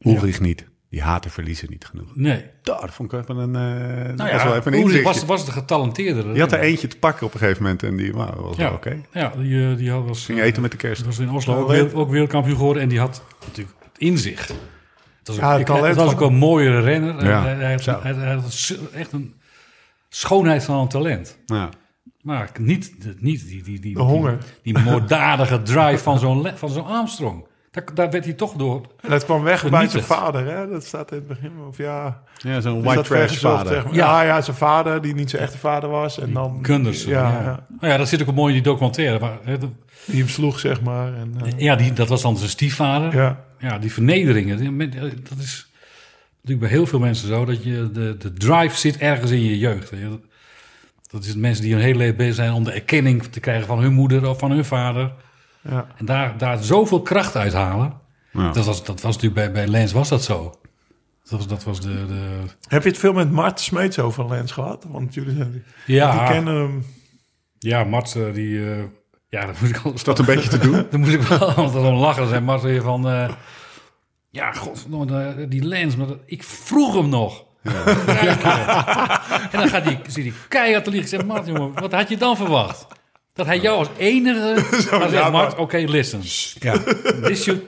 Ulrich niet. Die haten verliezen niet genoeg. Nee. Daar, dat vond ik even een, eh dat Nou was wel ja, even een Ulrich was, was de getalenteerde. Die had er eentje te pakken op een gegeven moment en die nou, was Ja, oké. ja die, eh, die had, was, Ging eten met de kerst. was in Oslo Ja, ook, wereld- ook wereldkampioen geworden. En die had natuurlijk het in zich. Het was, Ja, ook, het ik- talent het was ook van- een mooiere renner. Ja, Hij, hij, had- hij- echt een schoonheid van een talent. Ja. Maar niet, niet die, die, die, De honger. Die, die moorddadige drive van zo'n zo'n Armstrong. Daar, daar werd hij toch door... En dat kwam weg bij zijn vader, hè? Dat staat in het begin. Of ja, Ja, zo'n white trash vader. zeg maar. Ja. Ja. ja, zijn vader, die niet zijn echte vader was. En dan... Gunderson. Ja, Ja, ja. Nou ja, dat zit ook mooi in die documentaire. Maar, hè, dat- Die hem sloeg, zeg maar. En, eh, ja, die, dat was dan zijn stiefvader. ja. Ja, die vernederingen, dat is natuurlijk bij heel veel mensen zo, dat je de, de drive zit ergens in je jeugd. weet je. Dat, dat is mensen die hun hele leven bezig zijn om de erkenning te krijgen van hun moeder of van hun vader. ja. En daar, daar zoveel kracht uit halen. Ja. Dat, was, dat was natuurlijk bij, bij Lens was dat zo. Dat was, dat was de, de... Heb je het veel met Mart Smeets over Lens gehad? Want jullie zijn Ja, die kennen hem. ja Mart, eh, die... eh, ja, dat moet ik al Is dat een beetje te doen? Dan moest ik wel altijd om lachen. Dan zei Mart weer van... eh, ja, godverdomme, die lens. Maar dat- ik vroeg hem nog. en dan gaat die, zit hij keihard te liggen. Ik zeg, Mart, jongen, wat had je dan verwacht? Dat hij jou als enige... maar ja, zegt Mart, maar- oké, listen. Ja. This, should,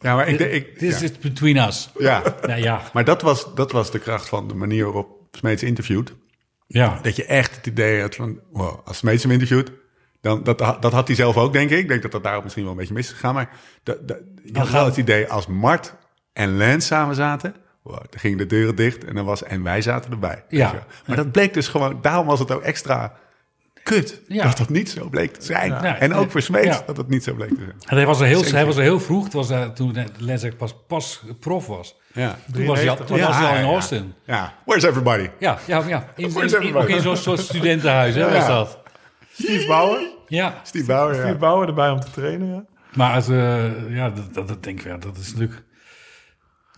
Ja, maar ik, ik, this ja. is between us. ja. Ja, ja. Maar dat was, dat was de kracht van de manier waarop Smeets interviewt. ja. Dat je echt het idee had van, wow, als Smeets hem interviewt, dan, dat, dat had hij zelf ook, denk ik. Ik denk dat dat daarop misschien wel een beetje mis is gegaan. Maar dat, dat, je had wel het idee, als Mart en Lance samen zaten, wow, dan gingen de deuren dicht en, dan was, en wij zaten erbij. Ja. Maar dat bleek dus gewoon, daarom was het ook extra kut. Ja. Dat dat niet zo bleek te zijn. Ja. En ook voor Smeets Ja. dat het niet zo bleek te zijn. En hij was er heel, Zeker. hij was er heel vroeg. Het was, toen Lens pas, pas prof was. Ja. Toen was hij al, toen was hij al in Austin. Ja, where's everybody? Ja, ja, ja. In, zo'n soort studentenhuis, hè, was dat. Steve Bauer. Ja, Steve Bauer, Steve ja. Bauer erbij om te trainen, ja. maar het, eh, ja, dat, dat, dat denk ik, ja, dat is natuurlijk...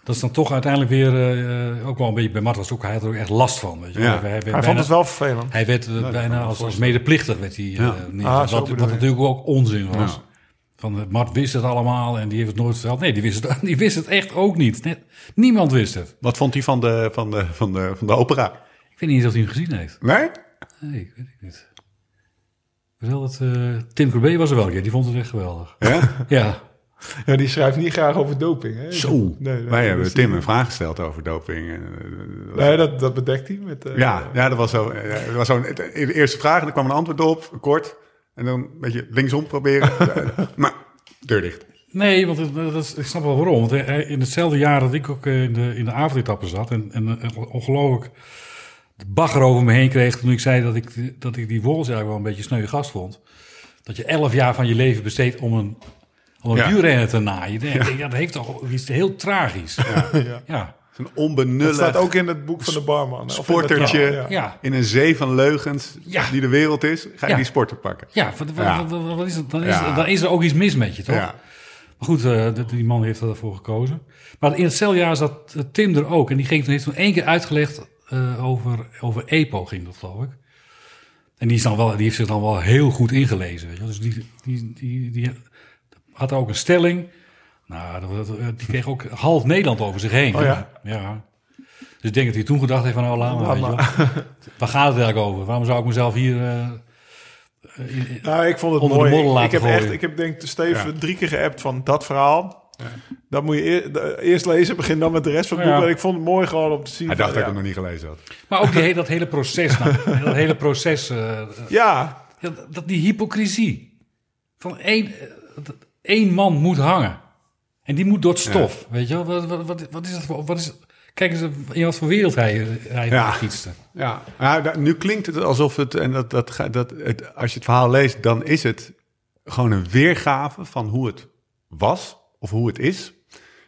Dat is dan toch uiteindelijk weer, eh, ook wel een beetje bij Mart was ook, hij had er ook echt last van. Weet je. Ja. Hij, hij, werd Hij bijna- vond het wel vervelend. Hij werd eh, bijna als, als medeplichtig werd hij, eh, Ja. neergezet. Ah, wat, wat natuurlijk ook onzin was. Ja. Van, Mart wist het allemaal en die heeft het nooit verteld. Nee, die wist het, die wist het echt ook niet. Net, niemand wist het. Wat vond hij van de, van de, van de, van de opera? Ik weet niet eens of hij hem gezien heeft. Nee? Nee, ik weet het niet. Wel dat, eh, Tim Corbet was er wel, ja, die vond het echt geweldig. Ja? Ja, Ja, die schrijft niet graag over doping, hè. Zo. Nee, nee, Wij hebben Tim een vraag gesteld over doping. En, eh, Nee, dat, dat bedekt hij met... eh, ja, ja, dat was zo. eh, dat was zo een- de eerste vraag en er kwam een antwoord op, kort. En dan een beetje linksom proberen. Eh, maar, deur dicht. Nee, want het, dat is, ik snap wel waarom. Want hij- in hetzelfde jaar dat ik ook eh, in de, in de avondetappe zat... en, en eh, ongelooflijk de bagger over me heen kreeg... toen ik zei dat ik, dat ik die Wolves eigenlijk wel een beetje sneu gast vond. Dat je elf jaar van je leven besteedt om een, om een Ja. wielrenner te naaien. Ja. ja, dat heeft toch iets heel tragisch. Ja, ja. Een Dat onbenullig staat ook in het boek van de barman. in het sportertje verhaal, ja. ja. in een zee van leugens Ja. die de wereld is. Ga je Ja. die sporter pakken. Ja, wat, wat, is het? Dan, is, Ja. dan is er ook iets mis met je, toch? Ja. Maar goed, eh, dat- die man heeft ervoor gekozen. Maar in hetzelfde jaar zat eh, Tim er ook. En die, ging, toen heeft toen één keer uitgelegd eh, over, over EPO, ging dat geloof ik. En die, is dan wel, die heeft zich dan wel heel goed ingelezen. Weet je? Dus die, die, die, die had ook een stelling. Nou, die kreeg ook half Nederland over zich heen. Oh ja? ja. Dus ik denk dat hij toen gedacht heeft van... Nou, laat maar, Laat weet je wel. Waar gaat het eigenlijk over? Waarom zou ik mezelf hier... in- Nou, ik vond het Onder de mooi. modder Ik- laten ik heb gooien. echt, ik heb denk ik Steven Ja. drie keer geappt van dat verhaal. Dat moet je eerst lezen, begin dan met de rest van het Ja. boek. En ik vond het mooi gewoon om te zien. Hij dacht van, dat ik ja. hem nog niet gelezen had. Maar ook die, dat hele proces, nou, dat hele proces, eh, Ja, ja, dat, die hypocrisie van één, eh, dat één man moet hangen. En die moet door het stof, weet je wel? Wat, wat, wat, wat is dat voor... Wat is, kijk eens in wat voor wereld hij, hij Ja. fietste. Ja, ja nu klinkt het alsof het, en dat, dat, dat het, als je het verhaal leest, dan is het gewoon een weergave van hoe het was of hoe het is.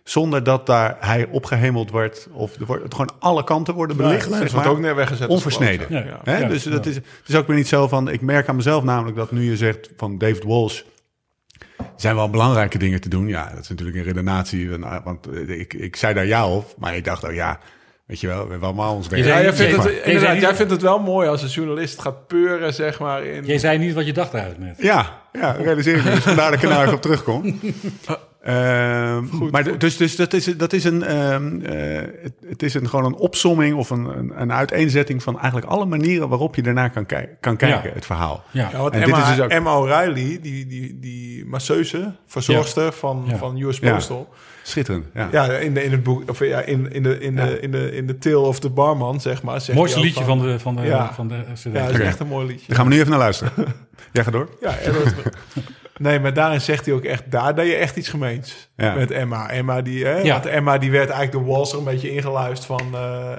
Zonder dat daar hij opgehemeld wordt of er wordt, het gewoon alle kanten worden belicht. Zeg maar. ook net weggezet. Onversneden. Ja. Hè? Ja, dus dat ja. is, het is ook weer niet zo van, ik merk aan mezelf namelijk dat nu je zegt van David Walsh, zijn wel belangrijke dingen te doen. Ja, dat is natuurlijk een redenatie, want eh, ik, ik zei daar ja op, maar ik dacht ook ja, weet je wel, we hebben allemaal ons werk. Ja, jij vindt het, inderdaad, jij vindt het wel mooi als een journalist gaat peuren, zeg maar. In, Jij zei niet wat je dacht eigenlijk net. Ja, ja, realiseer ik me. Dus vandaar dat ik er nou even op terugkom. Ehm, maar d- dus, dus dat is, dat is een, ehm, eh, het, het is een, gewoon een opsomming of een, een, een uiteenzetting van eigenlijk alle manieren waarop je daarnaar kan, kan kijken, Ja. het verhaal. Ja. Ja, want En dit is dus ook- Emma O'Reilly, die, die, die masseuse, verzorgster van, Ja. van US Ja. Postal. Schitterend. Ja. Ja, in, de, in het boek, of ja, in, in, de, in, Ja. de, in, de, in de Tale of the Barman, zeg maar. zegt Mooiste liedje van de, van de, Ja. van de CD. Ja, dat is echt een mooi liedje. Daar gaan we nu even naar luisteren. Jij gaat door. Ja, nee, maar daarin zegt hij ook echt, daar deed je echt iets gemeens Ja. met Emma. Emma die, hè, Ja. want Emma die werd eigenlijk de Walls er een beetje ingeluisterd van, eh,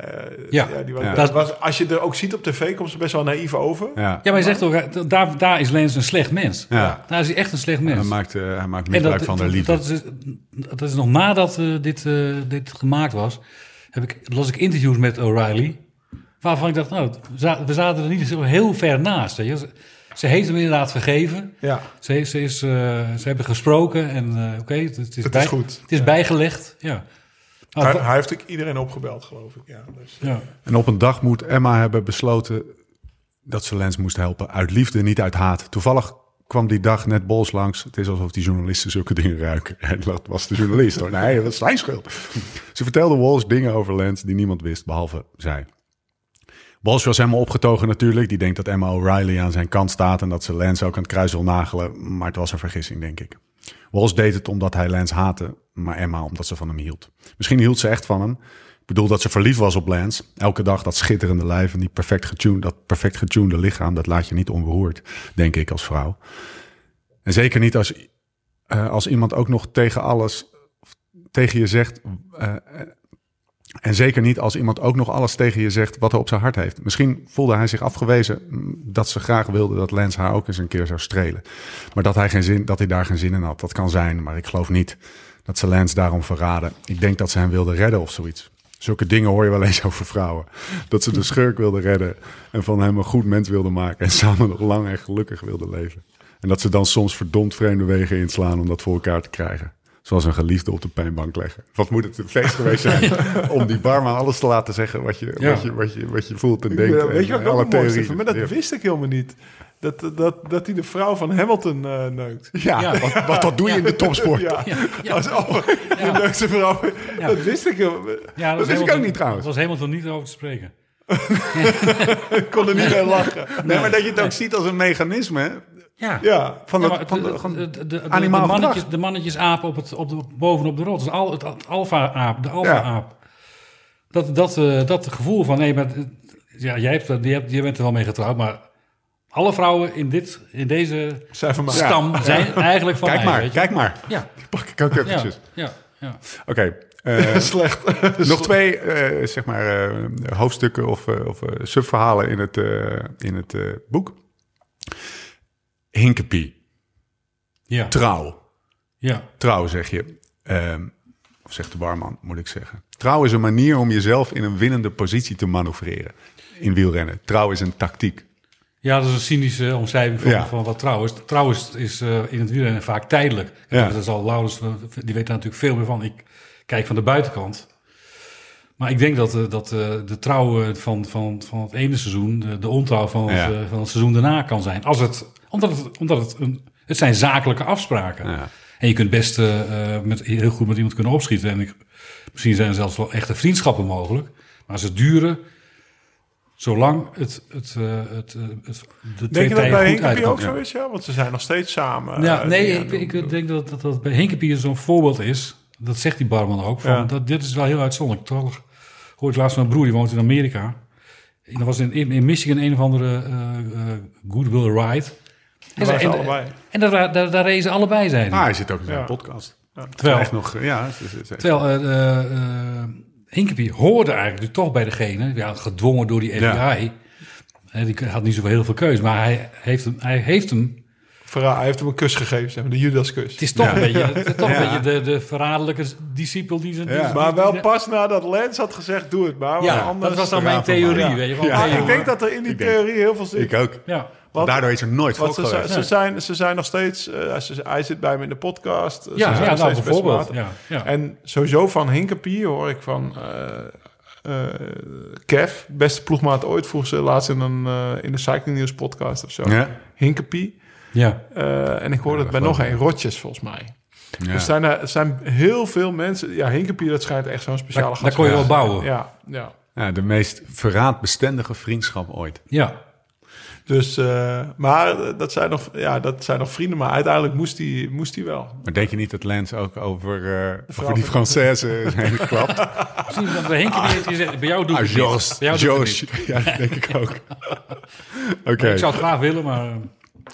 Ja. die was, Ja. dat was, als je er ook ziet op tv, komt ze best wel naïef over. Ja. Ja, maar hij zegt ook, eh, daar, daar is Lens een slecht mens. Ja. Daar is hij echt een slecht Hij mens. maakt, eh, hij maakt misbruik van de liefde. Dat is, dat is nog nadat eh, dit, eh, dit gemaakt was, heb ik, las ik interviews met O'Reilly. Waarvan ik dacht, nou, we zaten er niet zo heel ver naast. Weet je. Ze, heeft hem inderdaad vergeven. Ja, Ze, ze, is, eh, ze hebben gesproken en eh, oké, het, het is, Het bij- is goed. Het is bijgelegd, ja. Maar hij, hij heeft ook iedereen opgebeld, geloof ik. Ja, dus, ja. En op een dag moet Emma hebben besloten dat ze Lens moest helpen. Uit liefde, niet uit haat. Toevallig kwam die dag net Bols langs. Het is alsof die journalisten zulke dingen ruiken. En dat was de journalist hoor. Nee, dat is zijn schuld. Ze vertelde Walsh dingen over Lens die niemand wist, behalve zij. Walsh was helemaal opgetogen natuurlijk. Die denkt dat Emma O'Reilly aan zijn kant staat... en dat ze Lance ook aan het kruis wil nagelen. Maar het was een vergissing, denk ik. Walsh deed het omdat hij Lance haatte, maar Emma omdat ze van hem hield. Misschien hield ze echt van hem. Ik bedoel dat ze verliefd was op Lance. Elke dag dat schitterende lijf en die perfect getuned, dat perfect getunede lichaam... dat laat je niet onbehoord, denk ik, als vrouw. En zeker niet als, eh, als iemand ook nog tegen alles... tegen je zegt... eh, en zeker niet als iemand ook nog alles tegen je zegt wat hij op zijn hart heeft. Misschien voelde hij zich afgewezen dat ze graag wilde dat Lance haar ook eens een keer zou strelen. Maar dat hij, geen zin, dat hij daar geen zin in had, dat kan zijn. Maar ik geloof niet dat ze Lance daarom verraden. Ik denk dat ze hem wilde redden of zoiets. Zulke dingen hoor je wel eens over vrouwen. Dat ze de schurk wilde redden en van hem een goed mens wilde maken. En samen nog lang en gelukkig wilde leven. En dat ze dan soms verdomd vreemde wegen inslaan om dat voor elkaar te krijgen. Zoals een geliefde op de pijnbank leggen. Wat moet het een feest geweest zijn om die barman alles te laten zeggen wat je, Ja. wat je, wat je, wat je voelt en denkt. eh, weet je wat ik ook vind? Maar dat Ja. wist ik helemaal niet. Dat, dat, dat hij de vrouw van Hamilton eh, neukt. Ja, Ja. Wat, wat, wat doe je in de topsport? Ja, Ja. als oh, de vrouw. Dat wist ik helemaal Ja, Dat is wist ik ook niet trouwens. Dat was helemaal niet over te spreken. Ik kon er niet mee lachen. Nee, maar dat je het ook ziet als een mechanisme Ja. Ja, van, Ja, de, van de, de, de, de, de, de, animaal gedrag. mannetjes, de mannetjesaap op het, op de, bovenop de rots. Dus al, het, het alfa-aap, de alfa-aap. Dat, dat, eh, dat gevoel van, nee, maar, eh, ja, jij, hebt, je, hebt, je bent er wel mee getrouwd, maar alle vrouwen in, dit, in deze Zijn van stam zijn eigenlijk van Kijk mij, maar, weet je. kijk maar. Ja, Pak ik ook ja, eventjes. ja, ja. Oké. eh, Slecht. nog twee eh, zeg maar, eh, hoofdstukken of, of subverhalen in het, eh, in het eh, boek. Hinkepie. ja, Trouw. ja. Trouw zeg je. Ehm, of zegt de barman, moet ik zeggen. Trouw is een manier om jezelf in een winnende positie te manoeuvreren. In wielrennen. Trouw is een tactiek. Ja, dat is een cynische omschrijving van, Ja. van wat trouw is. Trouw is, is eh, in het wielrennen vaak tijdelijk. Ja. Dat is al Laurens, eh, die weet daar natuurlijk veel meer van. Ik kijk van de buitenkant. Maar ik denk dat, eh, dat de trouw van, van, van het ene seizoen de, de ontrouw van, Ja. van het seizoen daarna kan zijn. Als het, omdat het, omdat het, een, het zijn zakelijke afspraken. Ja. En je kunt best eh, eh, met, heel goed met iemand kunnen opschieten. En ik, misschien zijn er zelfs wel echte vriendschappen mogelijk. Maar ze duren zolang het, het, eh, het, het, de twee Denk je dat bij Hinkepie ook zo is? Ja, want ze zijn nog steeds samen. Ja, nee, ik, ik denk dat, dat dat bij Hinkepie zo'n voorbeeld is. Dat zegt die barman ook. Van, Ja. dat, dit is wel heel uitzonderlijk. Toevallig hoorde ik laatst van mijn broer, die woont in Amerika. En dat was in, in, in Michigan een of andere eh eh Goodwill Ride. Daar en, allebei. en daar, daar, daar, daar rezen allebei zijn. Ah, hij zit ook in zijn Ja. podcast. Terwijl, Echt nog, ja. het is- het is- terwijl eh eh, eh, Hinkepie hoorde eigenlijk toch bij degene, ja, gedwongen door die FBI. Ja. Eh, die had niet zoveel heel veel keus, maar hij heeft hem, hij heeft hem Verra- hij heeft hem een kus gegeven, zeg maar, de Judaskus. Het is toch een beetje, het is toch Ja. een beetje de, de verraderlijke discipel die ze... Ja. die- Maar wel die- pas nadat Lance had gezegd, doe het maar. Ja, anders... dat was dan Ja, mijn theorie, weet je wel. Ja. Nee, ik denk dat er in die Ik denk- theorie heel veel zit. Ik ook. Ja, Daardoor is er nooit volk ze, zijn, ze zijn nog steeds... eh, ze- hij zit bij me in de podcast. Ze ja, zijn ja nog nou, bijvoorbeeld. Ja, ja. En sowieso van Hinkepie hoor ik van... eh, eh, Kev, beste ploegmaat ooit, vroeg ze laatst in, een, eh, in de Cycling News podcast of zo. Ja. Hinkepie. ja. Eh, en ik hoorde het bij nog één, Rotjes volgens mij. Ja. Er, zijn, er zijn heel veel mensen... Ja, Hinkepie, dat schijnt echt zo'n speciale Daar, daar kon je wel bouwen. Ja. Ja, ja. Ja, de meest verraadbestendige vriendschap ooit. Dus, eh, maar dat zijn, nog, ja, dat zijn nog vrienden. Maar uiteindelijk moest hij moest hij wel. Maar denk je niet dat Lens ook over, eh vrouw over die Française is heen geklapt? Misschien dat bij Henk heeft gezegd, bij jou doe ik Ah, het niet. Jos. Bij jou doe ik het Jos. niet. Ja, dat denk ik ook. Oké, Ik zou het graag willen, maar... eh,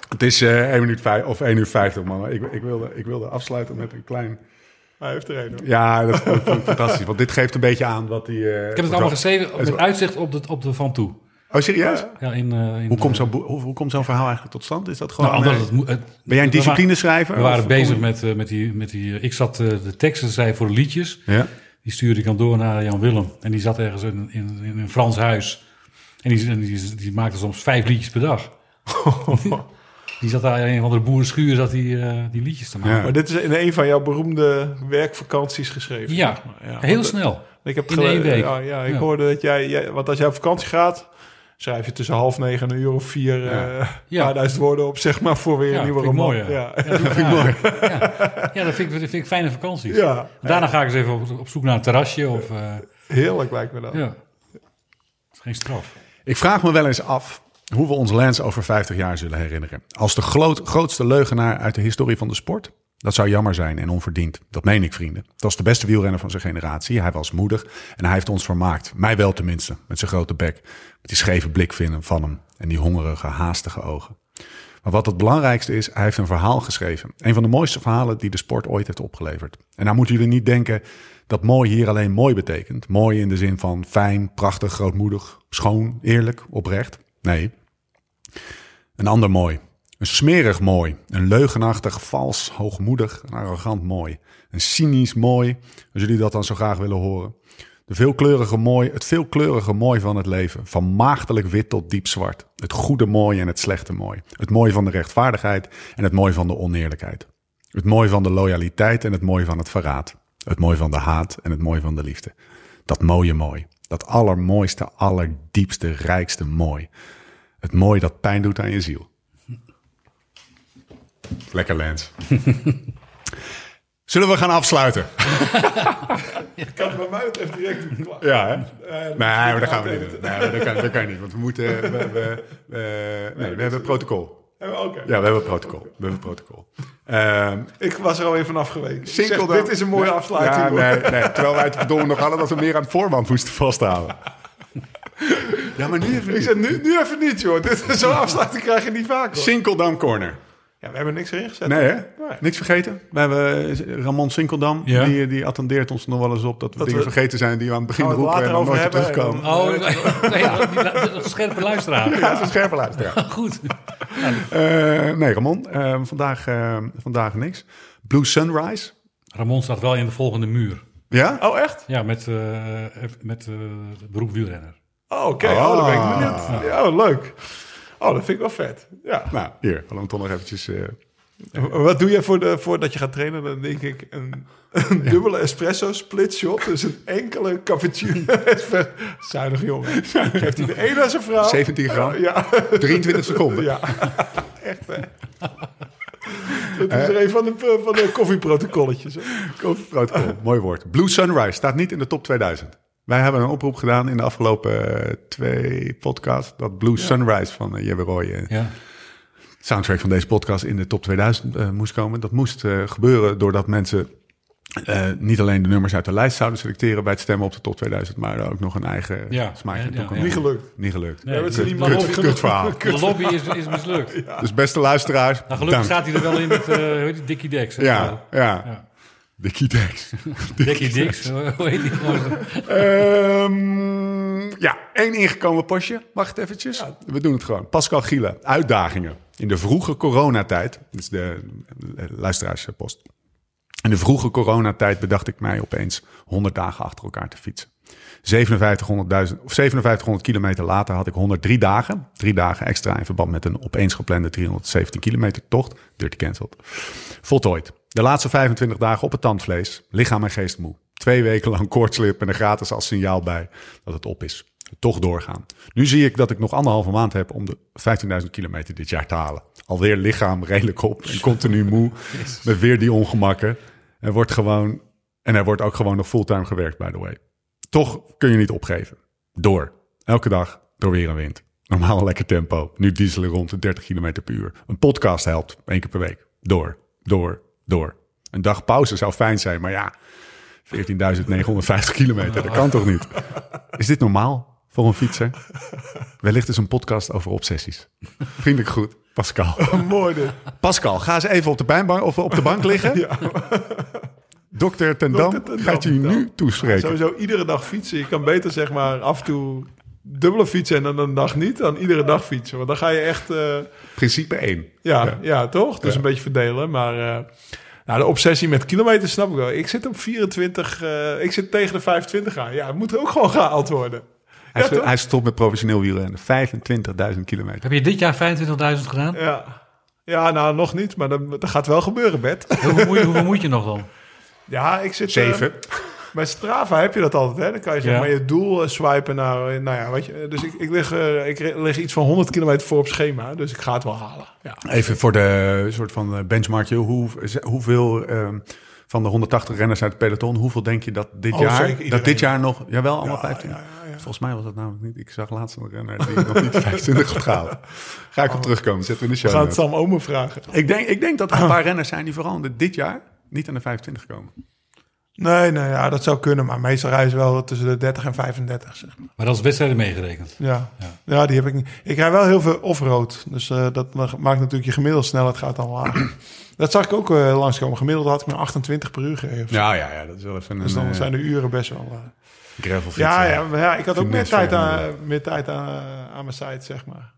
het is eh 1 minuut 5, of 1 uur 50, man. Ik, ik, wilde, ik wilde afsluiten met een klein... Hij heeft er een. hoor. Ja, dat vond ik fantastisch. Want dit geeft een beetje aan wat die... eh, Ik heb het allemaal geschreven met uitzicht op de, op de Van Toe. Oh, serieus? Ja, in, eh, in, Hoe komt zo'n hoe, hoe komt zo'n verhaal eigenlijk tot stand? Is dat gewoon... Nou, eh, het, het- ben jij een disciplineschrijver? We waren Of- bezig met, eh, met die... Met die ik zat eh, de teksten zei voor de liedjes. Ja? Die stuurde ik dan door naar Jan Willem. En die zat ergens in, in, in een Frans huis. En die, en die, die maakte soms vijf liedjes per dag. die zat daar in een of andere boerenschuur zat die, eh, die liedjes te maken. Ja. Maar dit is in een van jouw beroemde werkvakanties geschreven. Ja, heel snel. Ik heb in één week. Ja, ja, ik Ja. hoorde dat jij, jij... Want als jij op vakantie gaat... Schrijf je tussen half negen en een uur of vier... Ja. eh, Ja. paar duizend woorden op, zeg maar, voor weer Ja, een nieuwe roman. mooi, ja. ja. Ja, dat vind ik mooi. Ja, ja dat, vind ik, dat vind ik fijne vakanties. Ja. Daarna ga ik eens even op, op zoek naar een terrasje. Of, eh, Heerlijk lijkt me dat. ja. Dat is geen straf. Ik vraag me wel eens af hoe we ons Lens over 50 jaar zullen herinneren. Als de groot, grootste leugenaar uit de historie van de sport? Dat zou jammer zijn en onverdiend. Dat meen ik, vrienden. Dat was de beste wielrenner van zijn generatie. Hij was moedig en hij heeft ons vermaakt. Mij wel tenminste, met zijn grote bek. Die scheve blik vinden van hem en die hongerige, haastige ogen. Maar wat het belangrijkste is, hij heeft een verhaal geschreven. Een van de mooiste verhalen die de sport ooit heeft opgeleverd. En nou moeten jullie niet denken dat mooi hier alleen mooi betekent. Mooi in de zin van fijn, prachtig, grootmoedig, schoon, eerlijk, oprecht. Nee. Een ander mooi. Een smerig mooi. Een leugenachtig, vals, hoogmoedig en arrogant mooi. Een cynisch mooi, als jullie dat dan zo graag willen horen. De veelkleurige mooi, het veelkleurige mooi van het leven. Van maagdelijk wit tot diep zwart. Het goede mooi en het slechte mooi. Het mooi van de rechtvaardigheid en het mooi van de oneerlijkheid. Het mooi van de loyaliteit en het mooi van het verraad. Het mooi van de haat en het mooi van de liefde. Dat mooie mooi. Dat allermooiste, allerdiepste, rijkste mooi. Het mooi dat pijn doet aan je ziel. Lekker, Lens. Zullen we gaan afsluiten? Ik kan bij mij betreft direct doen. Ja, hè? Eh, Nee, maar dat gaan we niet doen. Nee, dat kan, dat kan niet, want we moeten... We, we, we- nee, we hebben protocol. Eh, Oké. Ja, we hebben protocol. We hebben protocol. Ehm Ik was er alweer vanaf geweken. Sinkel Zeg, dit is een mooie Nee, afsluiting. Ja, nee, nee, terwijl wij het verdomme nog hadden dat we meer aan het voorband moesten vasthouden. Ja, maar nu even Ik niet. zeg, nu, nu even niet, joh. Dit- Zo'n afsluiting krijg je niet vaak, hoor. Sinkeldam Corner. Ja, we hebben niks erin gezet. Nee, hè? Nee. Niks vergeten. We hebben eh, Ramon Sinkeldam. Ja. Die, die attendeert ons nog wel eens op dat we Dat dingen we- vergeten zijn die we aan het begin roepen en dan nooit hebben terugkomen. Oh, nee, die, la- dat is een scherpe luisteraar. Ja, dat is een scherpe luisteraar. Goed. Eh, nee, Ramon, eh, vandaag, vandaag niks. Blue Sunrise. Ramon staat wel in de volgende muur. Ja? Oh, echt? Ja, met, eh, met eh, de beroep wielrenner. Oh, oké. Oh, dan ben ik Ah. benieuwd. Ja, oh, leuk. Oh, dat vind ik wel vet. Ja. Nou, hier. Laten we toch nog eventjes... eh, Wat doe je voor de, voordat je gaat trainen? Dan denk ik een, een dubbele espresso split shot. Dus een enkele cappuccino. Zuinig jongen. Geeft hij de een aan zijn vrouw. 17 gram. Ja, 23 seconden. ja. echt hè. Dat is er een van de, van de koffieprotocolletjes. Koffieprotocol, mooi woord. Blue Sunrise staat niet in de top 2000. Wij hebben een oproep gedaan in de afgelopen eh, twee podcasts... dat Blue Sunrise van uh, Jebbe Roy, eh, Ja. soundtrack van deze podcast... in de top 2000 eh, moest komen. Dat moest eh, gebeuren doordat mensen eh, niet alleen de nummers uit de lijst zouden selecteren... bij het stemmen op de top 2000... maar ook nog een eigen Ja, smaakje ja, toe ja. Niet gelukt. Niet gelukt. Nee, het is kut- niet Kut, maar kut verhaal. de lobby is, is mislukt. Dus beste luisteraars, Nou, gelukkig dank. staat hij er wel in met uh, Dickie Dex. Ja, ja. Dickie Dex. Dickie Dix, hoe heet die? Ehm, ja, één ingekomen postje. Wacht eventjes. We doen het gewoon. Pascal Gielen, uitdagingen. In de vroege coronatijd, dit is de luisteraarspost. In de vroege coronatijd bedacht ik mij opeens 100 dagen achter elkaar te fietsen. 5700, of 5700 kilometer later had ik 103 dagen. Drie dagen extra in verband met een opeens geplande 317 kilometer tocht. Dirty cancelled. Voltooid. De laatste 25 dagen op het tandvlees. Lichaam en geest moe. Twee weken lang koortslip en een gratis als signaal bij dat het op is. Toch doorgaan. Nu zie ik dat ik nog anderhalve maand heb om de 15.000 kilometer dit jaar te halen. Alweer lichaam redelijk op en continu moe. Met weer die ongemakken. Er wordt gewoon, en er wordt ook gewoon nog fulltime gewerkt, by the way. Toch kun je niet opgeven. Door. Elke dag door weer en wind. Normaal een lekker tempo. Nu dieselen rond de 30 km per uur. Een podcast helpt. één keer per week. Door. Door. Door. Een dag pauze zou fijn zijn, maar ja. 14.950 kilometer, dat kan toch niet? Is dit normaal voor een fietser? Wellicht is een podcast over obsessies. Vriendelijk goed, Pascal. Mooi dit. Pascal, ga eens even op de, pijnbank, of op de bank liggen. Dokter Ten Dam Dokter Ten Dam, gaat je nu toespreken. Sowieso iedere dag fietsen. Je kan beter zeg maar af en toe dubbele fietsen en dan een dag niet, dan iedere dag fietsen. Want dan ga je echt, eh, Principe 1. ja, ja. toch? Dus Ja. een beetje verdelen. Maar eh, nou, de obsessie met kilometers snap ik wel. Ik zit op 24, eh, ik zit tegen de 25 aan. Ja, het moet ook gewoon gehaald worden. Hij, Ja, stopt met professioneel wielrennen. 25.000 kilometer. Heb je dit jaar 25.000 gedaan? Ja. Ja, nou nog niet, maar dat, dat gaat wel gebeuren, Bert. Hoeveel moet, je, hoeveel moet je nog dan? Ja, ik zit... Zeven. Bij Strava heb je dat altijd, hè? Dan kan je zeg Ja. maar je doel eh, swipen naar, eh, nou ja, weet je. Dus ik, ik, lig, eh, ik lig iets van 100 kilometer voor op schema, dus ik ga het wel halen. Ja. Even voor de soort van eh, benchmarkje. Hoe, hoeveel ehm, van de 180 renners uit het peloton, hoeveel denk je dat dit Oh, jaar, zeker, dat dit jaar nog, jawel, allemaal Ja, 15? ja, ja, ja. Volgens mij was dat namelijk niet. Ik zag laatst een renner die nog niet 25 had gehaald. Ga ik op terugkomen, zetten we in de We show. gaan het notes. Sam Omen vragen. Ik denk, ik denk dat er een paar renners zijn die vooral dit jaar niet aan de 25 komen. Nee, nee, ja, dat zou kunnen, maar meestal reizen wel tussen de 30 en 35, zeg maar. Maar dat is wedstrijden meegerekend. Ja. Ja. Ja. die heb ik niet. Ik rij wel heel veel off-road, dus eh, dat maakt natuurlijk je gemiddelde snelheid gaat dan lager. dat zag ik ook eh, langskomen. Gemiddeld had ik maar 28 per uur gegeven. Ja, ja, ja. Dat is wel even een Dus dan eh, zijn de uren best wel... gravelfiets. Ja, ja, maar ja, ik had ook meer tijd, aan, meer tijd aan, aan mijn site, zeg maar.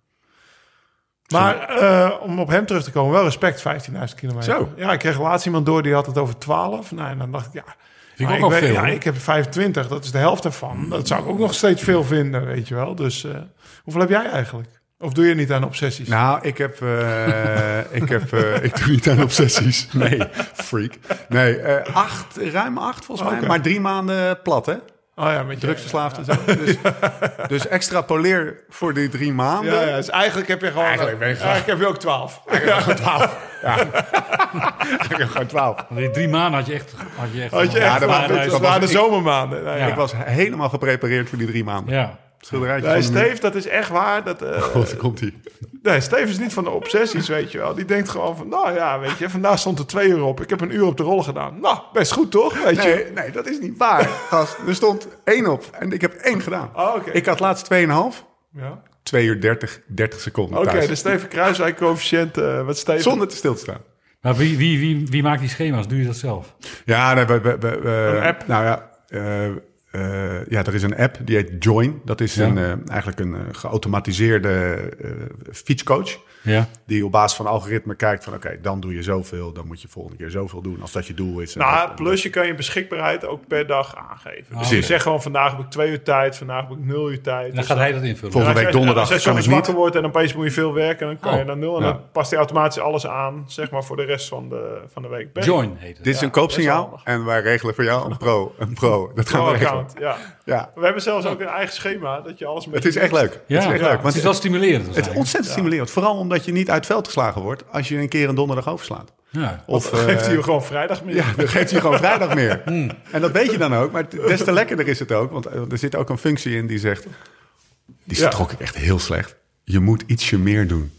Maar eh, om op hem terug te komen, wel respect, 15.000 kilometer. Zo. Ja, ik kreeg laatst iemand door, die had het over 12. Nou, en dan dacht ik, ja... Vind ik ook al weet- veel. Ja, ik heb 25, dat is de helft ervan. Dat zou ik ook nog steeds veel vinden, weet je wel. Dus eh, hoeveel heb jij eigenlijk? Of doe je niet aan obsessies? Nou, ik heb, eh, ik heb, ik doe niet aan obsessies. Nee, freak. Nee, acht, ruim acht volgens mij, Oké. maar drie maanden plat, hè? Oh ja, met je Drugsverslaafd en zo. Dus, dus extrapoleer voor die drie maanden. Ja, ja, dus eigenlijk heb je gewoon... Eigenlijk ben je gewoon- eigenlijk heb je ook 12. Ik heb gewoon twaalf. Die drie maanden had je echt... Had je echt Had je Ja, echt, dat dat, waren de ik- zomermaanden. Nou, ja. Ik was helemaal geprepareerd voor die drie maanden. Ja. Schilderijtje Nee, Steve, dat is echt waar. Dat, eh, God, daar komt hij. Nee, Steve is niet van de obsessies, weet je wel. Die denkt gewoon van, nou ja, weet je, vandaag stond er twee uur op. Ik heb een uur op de rol gedaan. Nou, best goed toch, weet je. Nee, nee, dat is niet waar. Gast, er stond één op en ik heb één gedaan. Oh, oké. Ik had laatst 2,5. Ja. 2 uur 30, 30 seconden Oké, de Steven Kruiswijk coëfficiënt, eh, wat Steven... Zonder te stil te staan. Maar wie, wie, wie, wie maakt die schema's? Doe je dat zelf? Ja, nee, we, we, we- we- Een app? Nou ja, eh, eh, ja, er is een app die heet Join. Dat is Ja. een, eh, eigenlijk een eh, geautomatiseerde fietscoach. Ja. Die op basis van algoritme kijkt van... oké, dan doe je zoveel, dan moet je volgende keer zoveel doen... als dat je doel is. Nou, dat- plus je kan je beschikbaarheid ook per dag aangeven. Dus Precies. je zegt gewoon, vandaag heb ik twee uur tijd, vandaag heb ik nul uur tijd. En dan Dus gaat hij dat invullen. Volgende als week donderdag Als jij kan soms ik niet. wakker wordt en opeens moet je veel werken, dan kan Oh, je naar nul. En ja. dan past die automatisch alles aan, zeg maar, voor de rest van de, van de week. Ben- Join heet het. Dit is Ja, een koopsignaal en wij regelen voor jou een pro. Een pro. Dat gaan we regelen. account, ja. Ja, We hebben zelfs ook een eigen schema, dat je alles met het is echt leuk. Ja, het is echt leuk. het is wel stimulerend. het is ontzettend stimulerend. Vooral omdat je niet uit het veld geslagen wordt... als je een keer een donderdag overslaat. Ja. Of, Dan geeft eh, hij je gewoon vrijdag meer. Ja, dan geeft hij gewoon vrijdag meer. En dat weet je dan ook. Maar des te lekkerder is het ook. Want eh, er zit ook een functie in die zegt... Die Ja. trok ik echt heel slecht. Je moet ietsje meer doen.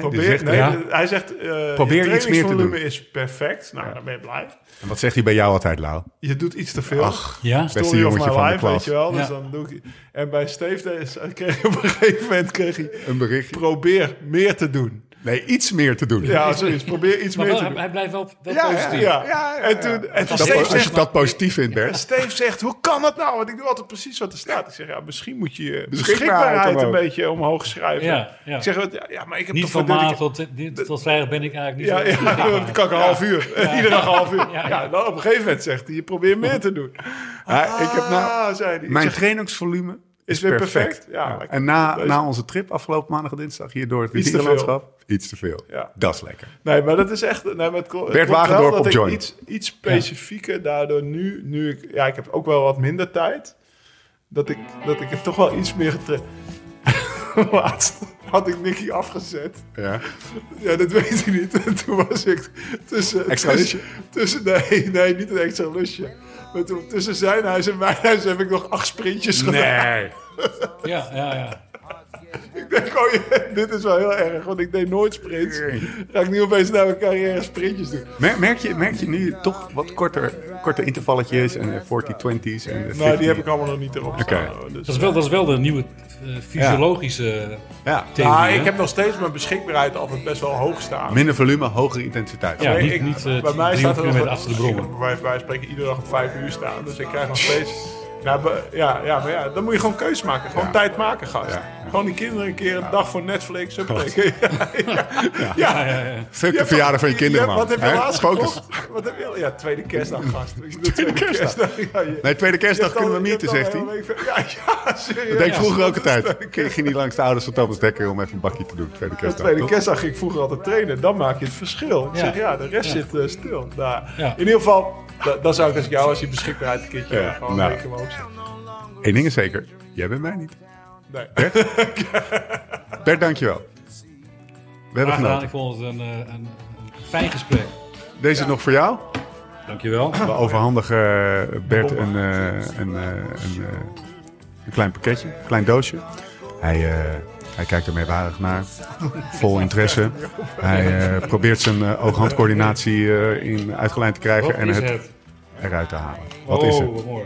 Die Probeer, zegt, nee, ja. Hij zegt, eh Probeer je iets meer te trainingsvolume doen. is perfect. Nou, dan ben je blij. En wat zegt hij bij jou altijd, Lau? Je doet iets te veel. Ja? beste Story of jongetje my van de life, klas. weet je wel. Dus Ja. dan doe ik... En bij Steve kreeg op een gegeven moment kreeg hij... Een berichtje. Probeer meer te doen. Nee, iets meer te doen. Ja, zoiets. Probeer iets Maar meer wel, te hij, doen. hij blijft wel, wel Ja, ja, positief. Ja, Ja, ja, en toen, en toen Dat- Steve als je zegt, dat positief vindt, Bert. Steve zegt, hoe kan dat nou? Want ik doe altijd precies wat er staat. Ik zeg, ja, misschien moet je je Beschikbaarheid een beetje omhoog schrijven. Ja, ja. Ik zeg, ja, ja, maar ik heb Niet toch van maandag tot, tot vrijdag ben ik eigenlijk niet Ja, zo ja, dan kan ik een half uur. Iedere dag een half uur. Ja, Ja, ja. dan op een gegeven moment zegt hij, je probeert meer te doen. Ja, ik heb nou, Ah, zei hij. Mijn zeg, trainingsvolume is, Is weer perfect. perfect. Ja. En na, na onze trip afgelopen maandag en dinsdag hier door het rivierenlandschap, iets te veel. Ja. Dat is lekker. Nee, maar dat is echt... Nee, maar het kl- het Bert Wagendorp op joint. Iets, iets specifieker daardoor nu... Nu ik... Ja, ik heb ook wel wat minder tijd. Dat ik, dat ik het toch wel iets meer getraind... Laatst had ik Nicky afgezet. Ja. Ja, dat weet ik niet. En toen was ik tussen... Extra tussen, tussen Nee, nee, niet een extra lusje. Maar toen tussen zijn huis en mijn huis heb ik nog acht sprintjes gedaan. Nee. Ja, ja, ja. Ik denk, oh ja, dit is wel heel erg, want ik deed nooit sprints. Ga ik nu opeens naar mijn carrière sprintjes doen. Mer- Merk je, merk je nu toch wat korter, korte intervalletjes en de 40-20's en Nou, die heb 50? ik allemaal nog niet erop staan. hoor. Dus, Dat, is wel, dat is wel de nieuwe fysiologische Ja. Ah, hè? ik heb nog steeds mijn beschikbaarheid altijd best wel hoog staan. Minder volume, hogere intensiteit. Ja, Nee, niet, ik- niet uh, bij mij 300 staat er nog achter de bij wij spreken iedere dag op vijf uur staan. Dus ik krijg nog steeds... Be- ja, ja, maar ja, dan moet je gewoon keus maken. Gewoon Ja. tijd maken, gast. Ja, ja. Gewoon die kinderen een keer een dag voor Netflix. Ja, ja, ja. Ja, ja, ja. Fuck de verjaardag van je kinderen, Ja, man. Wat heb je Hè? laatst Focus. gekocht? Wat heb je? Ja, tweede kerstdag, gast. Doe tweede kerstdag. Ja, je- Nee, tweede kerstdag kunnen we mieten, hebt zegt hij. Ja, ja, serieus. Dat deed ik vroeger ook altijd. is- Ik ging niet langs de ouders van Thomas Dekker om even een bakje te doen. Tweede De kerstdag. tweede kerstdag ging ik vroeger altijd trainen. Dan maak je het verschil. Ik Ja. zeg, ja, de rest Ja. zit eh, stil. Nou, Ja. In ieder geval, da- dan zou ik als jou als je beschikbaarheid een keertje Ja, gewoon nou. Eén ding is zeker. Jij bent mij niet. Nee. Bert, dankjewel. We hebben gedaan. genoten. Ik vond het een, eh, een, een fijn gesprek. Deze is nog voor jou. Dankjewel. We overhandigen eh, Bert een, eh, een, eh, een, een klein pakketje, een klein doosje. Hij, eh, hij kijkt er meewarig naar, vol interesse. Hij eh, probeert zijn eh, oog-handcoördinatie eh, in uitgelijnd te krijgen Wat en is het, het? eruit te halen. Wat is oh, het? wat mooi.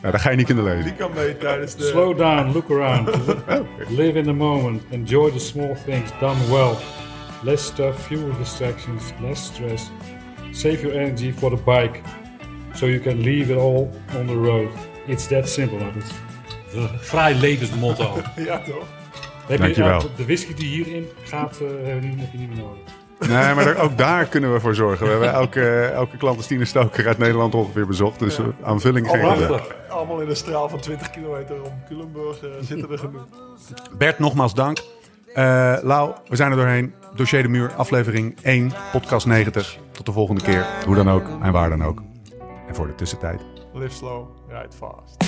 Nou, dat ga je niet kunnen Die lezen. kan mee tijdens de... Slow down, look around. Live in the moment. Enjoy the small things done well. Less stuff, fewer distractions, less stress. Save your energy for the bike. So you can leave it all on the road. It's that simple. Is een fraai levensmotto. Ja, toch? Heb Dankjewel. Je, de whisky die hierin gaat, eh, hebben we niet- heb je niet meer nodig. Nee, maar daar- ook daar kunnen we voor zorgen. We hebben elke, elke klant als Tine Stoker uit Nederland ongeveer bezocht. Dus aanvulling geen Allemaal, allemaal in een straal van 20 kilometer om Culemburg eh, zitten er genoeg. Bert, nogmaals dank. Eh Lau, we zijn er doorheen. Dossier de Muur, aflevering 1, podcast 90. Tot de volgende keer. Hoe dan ook en waar dan ook. En voor de tussentijd. Live slow, ride fast.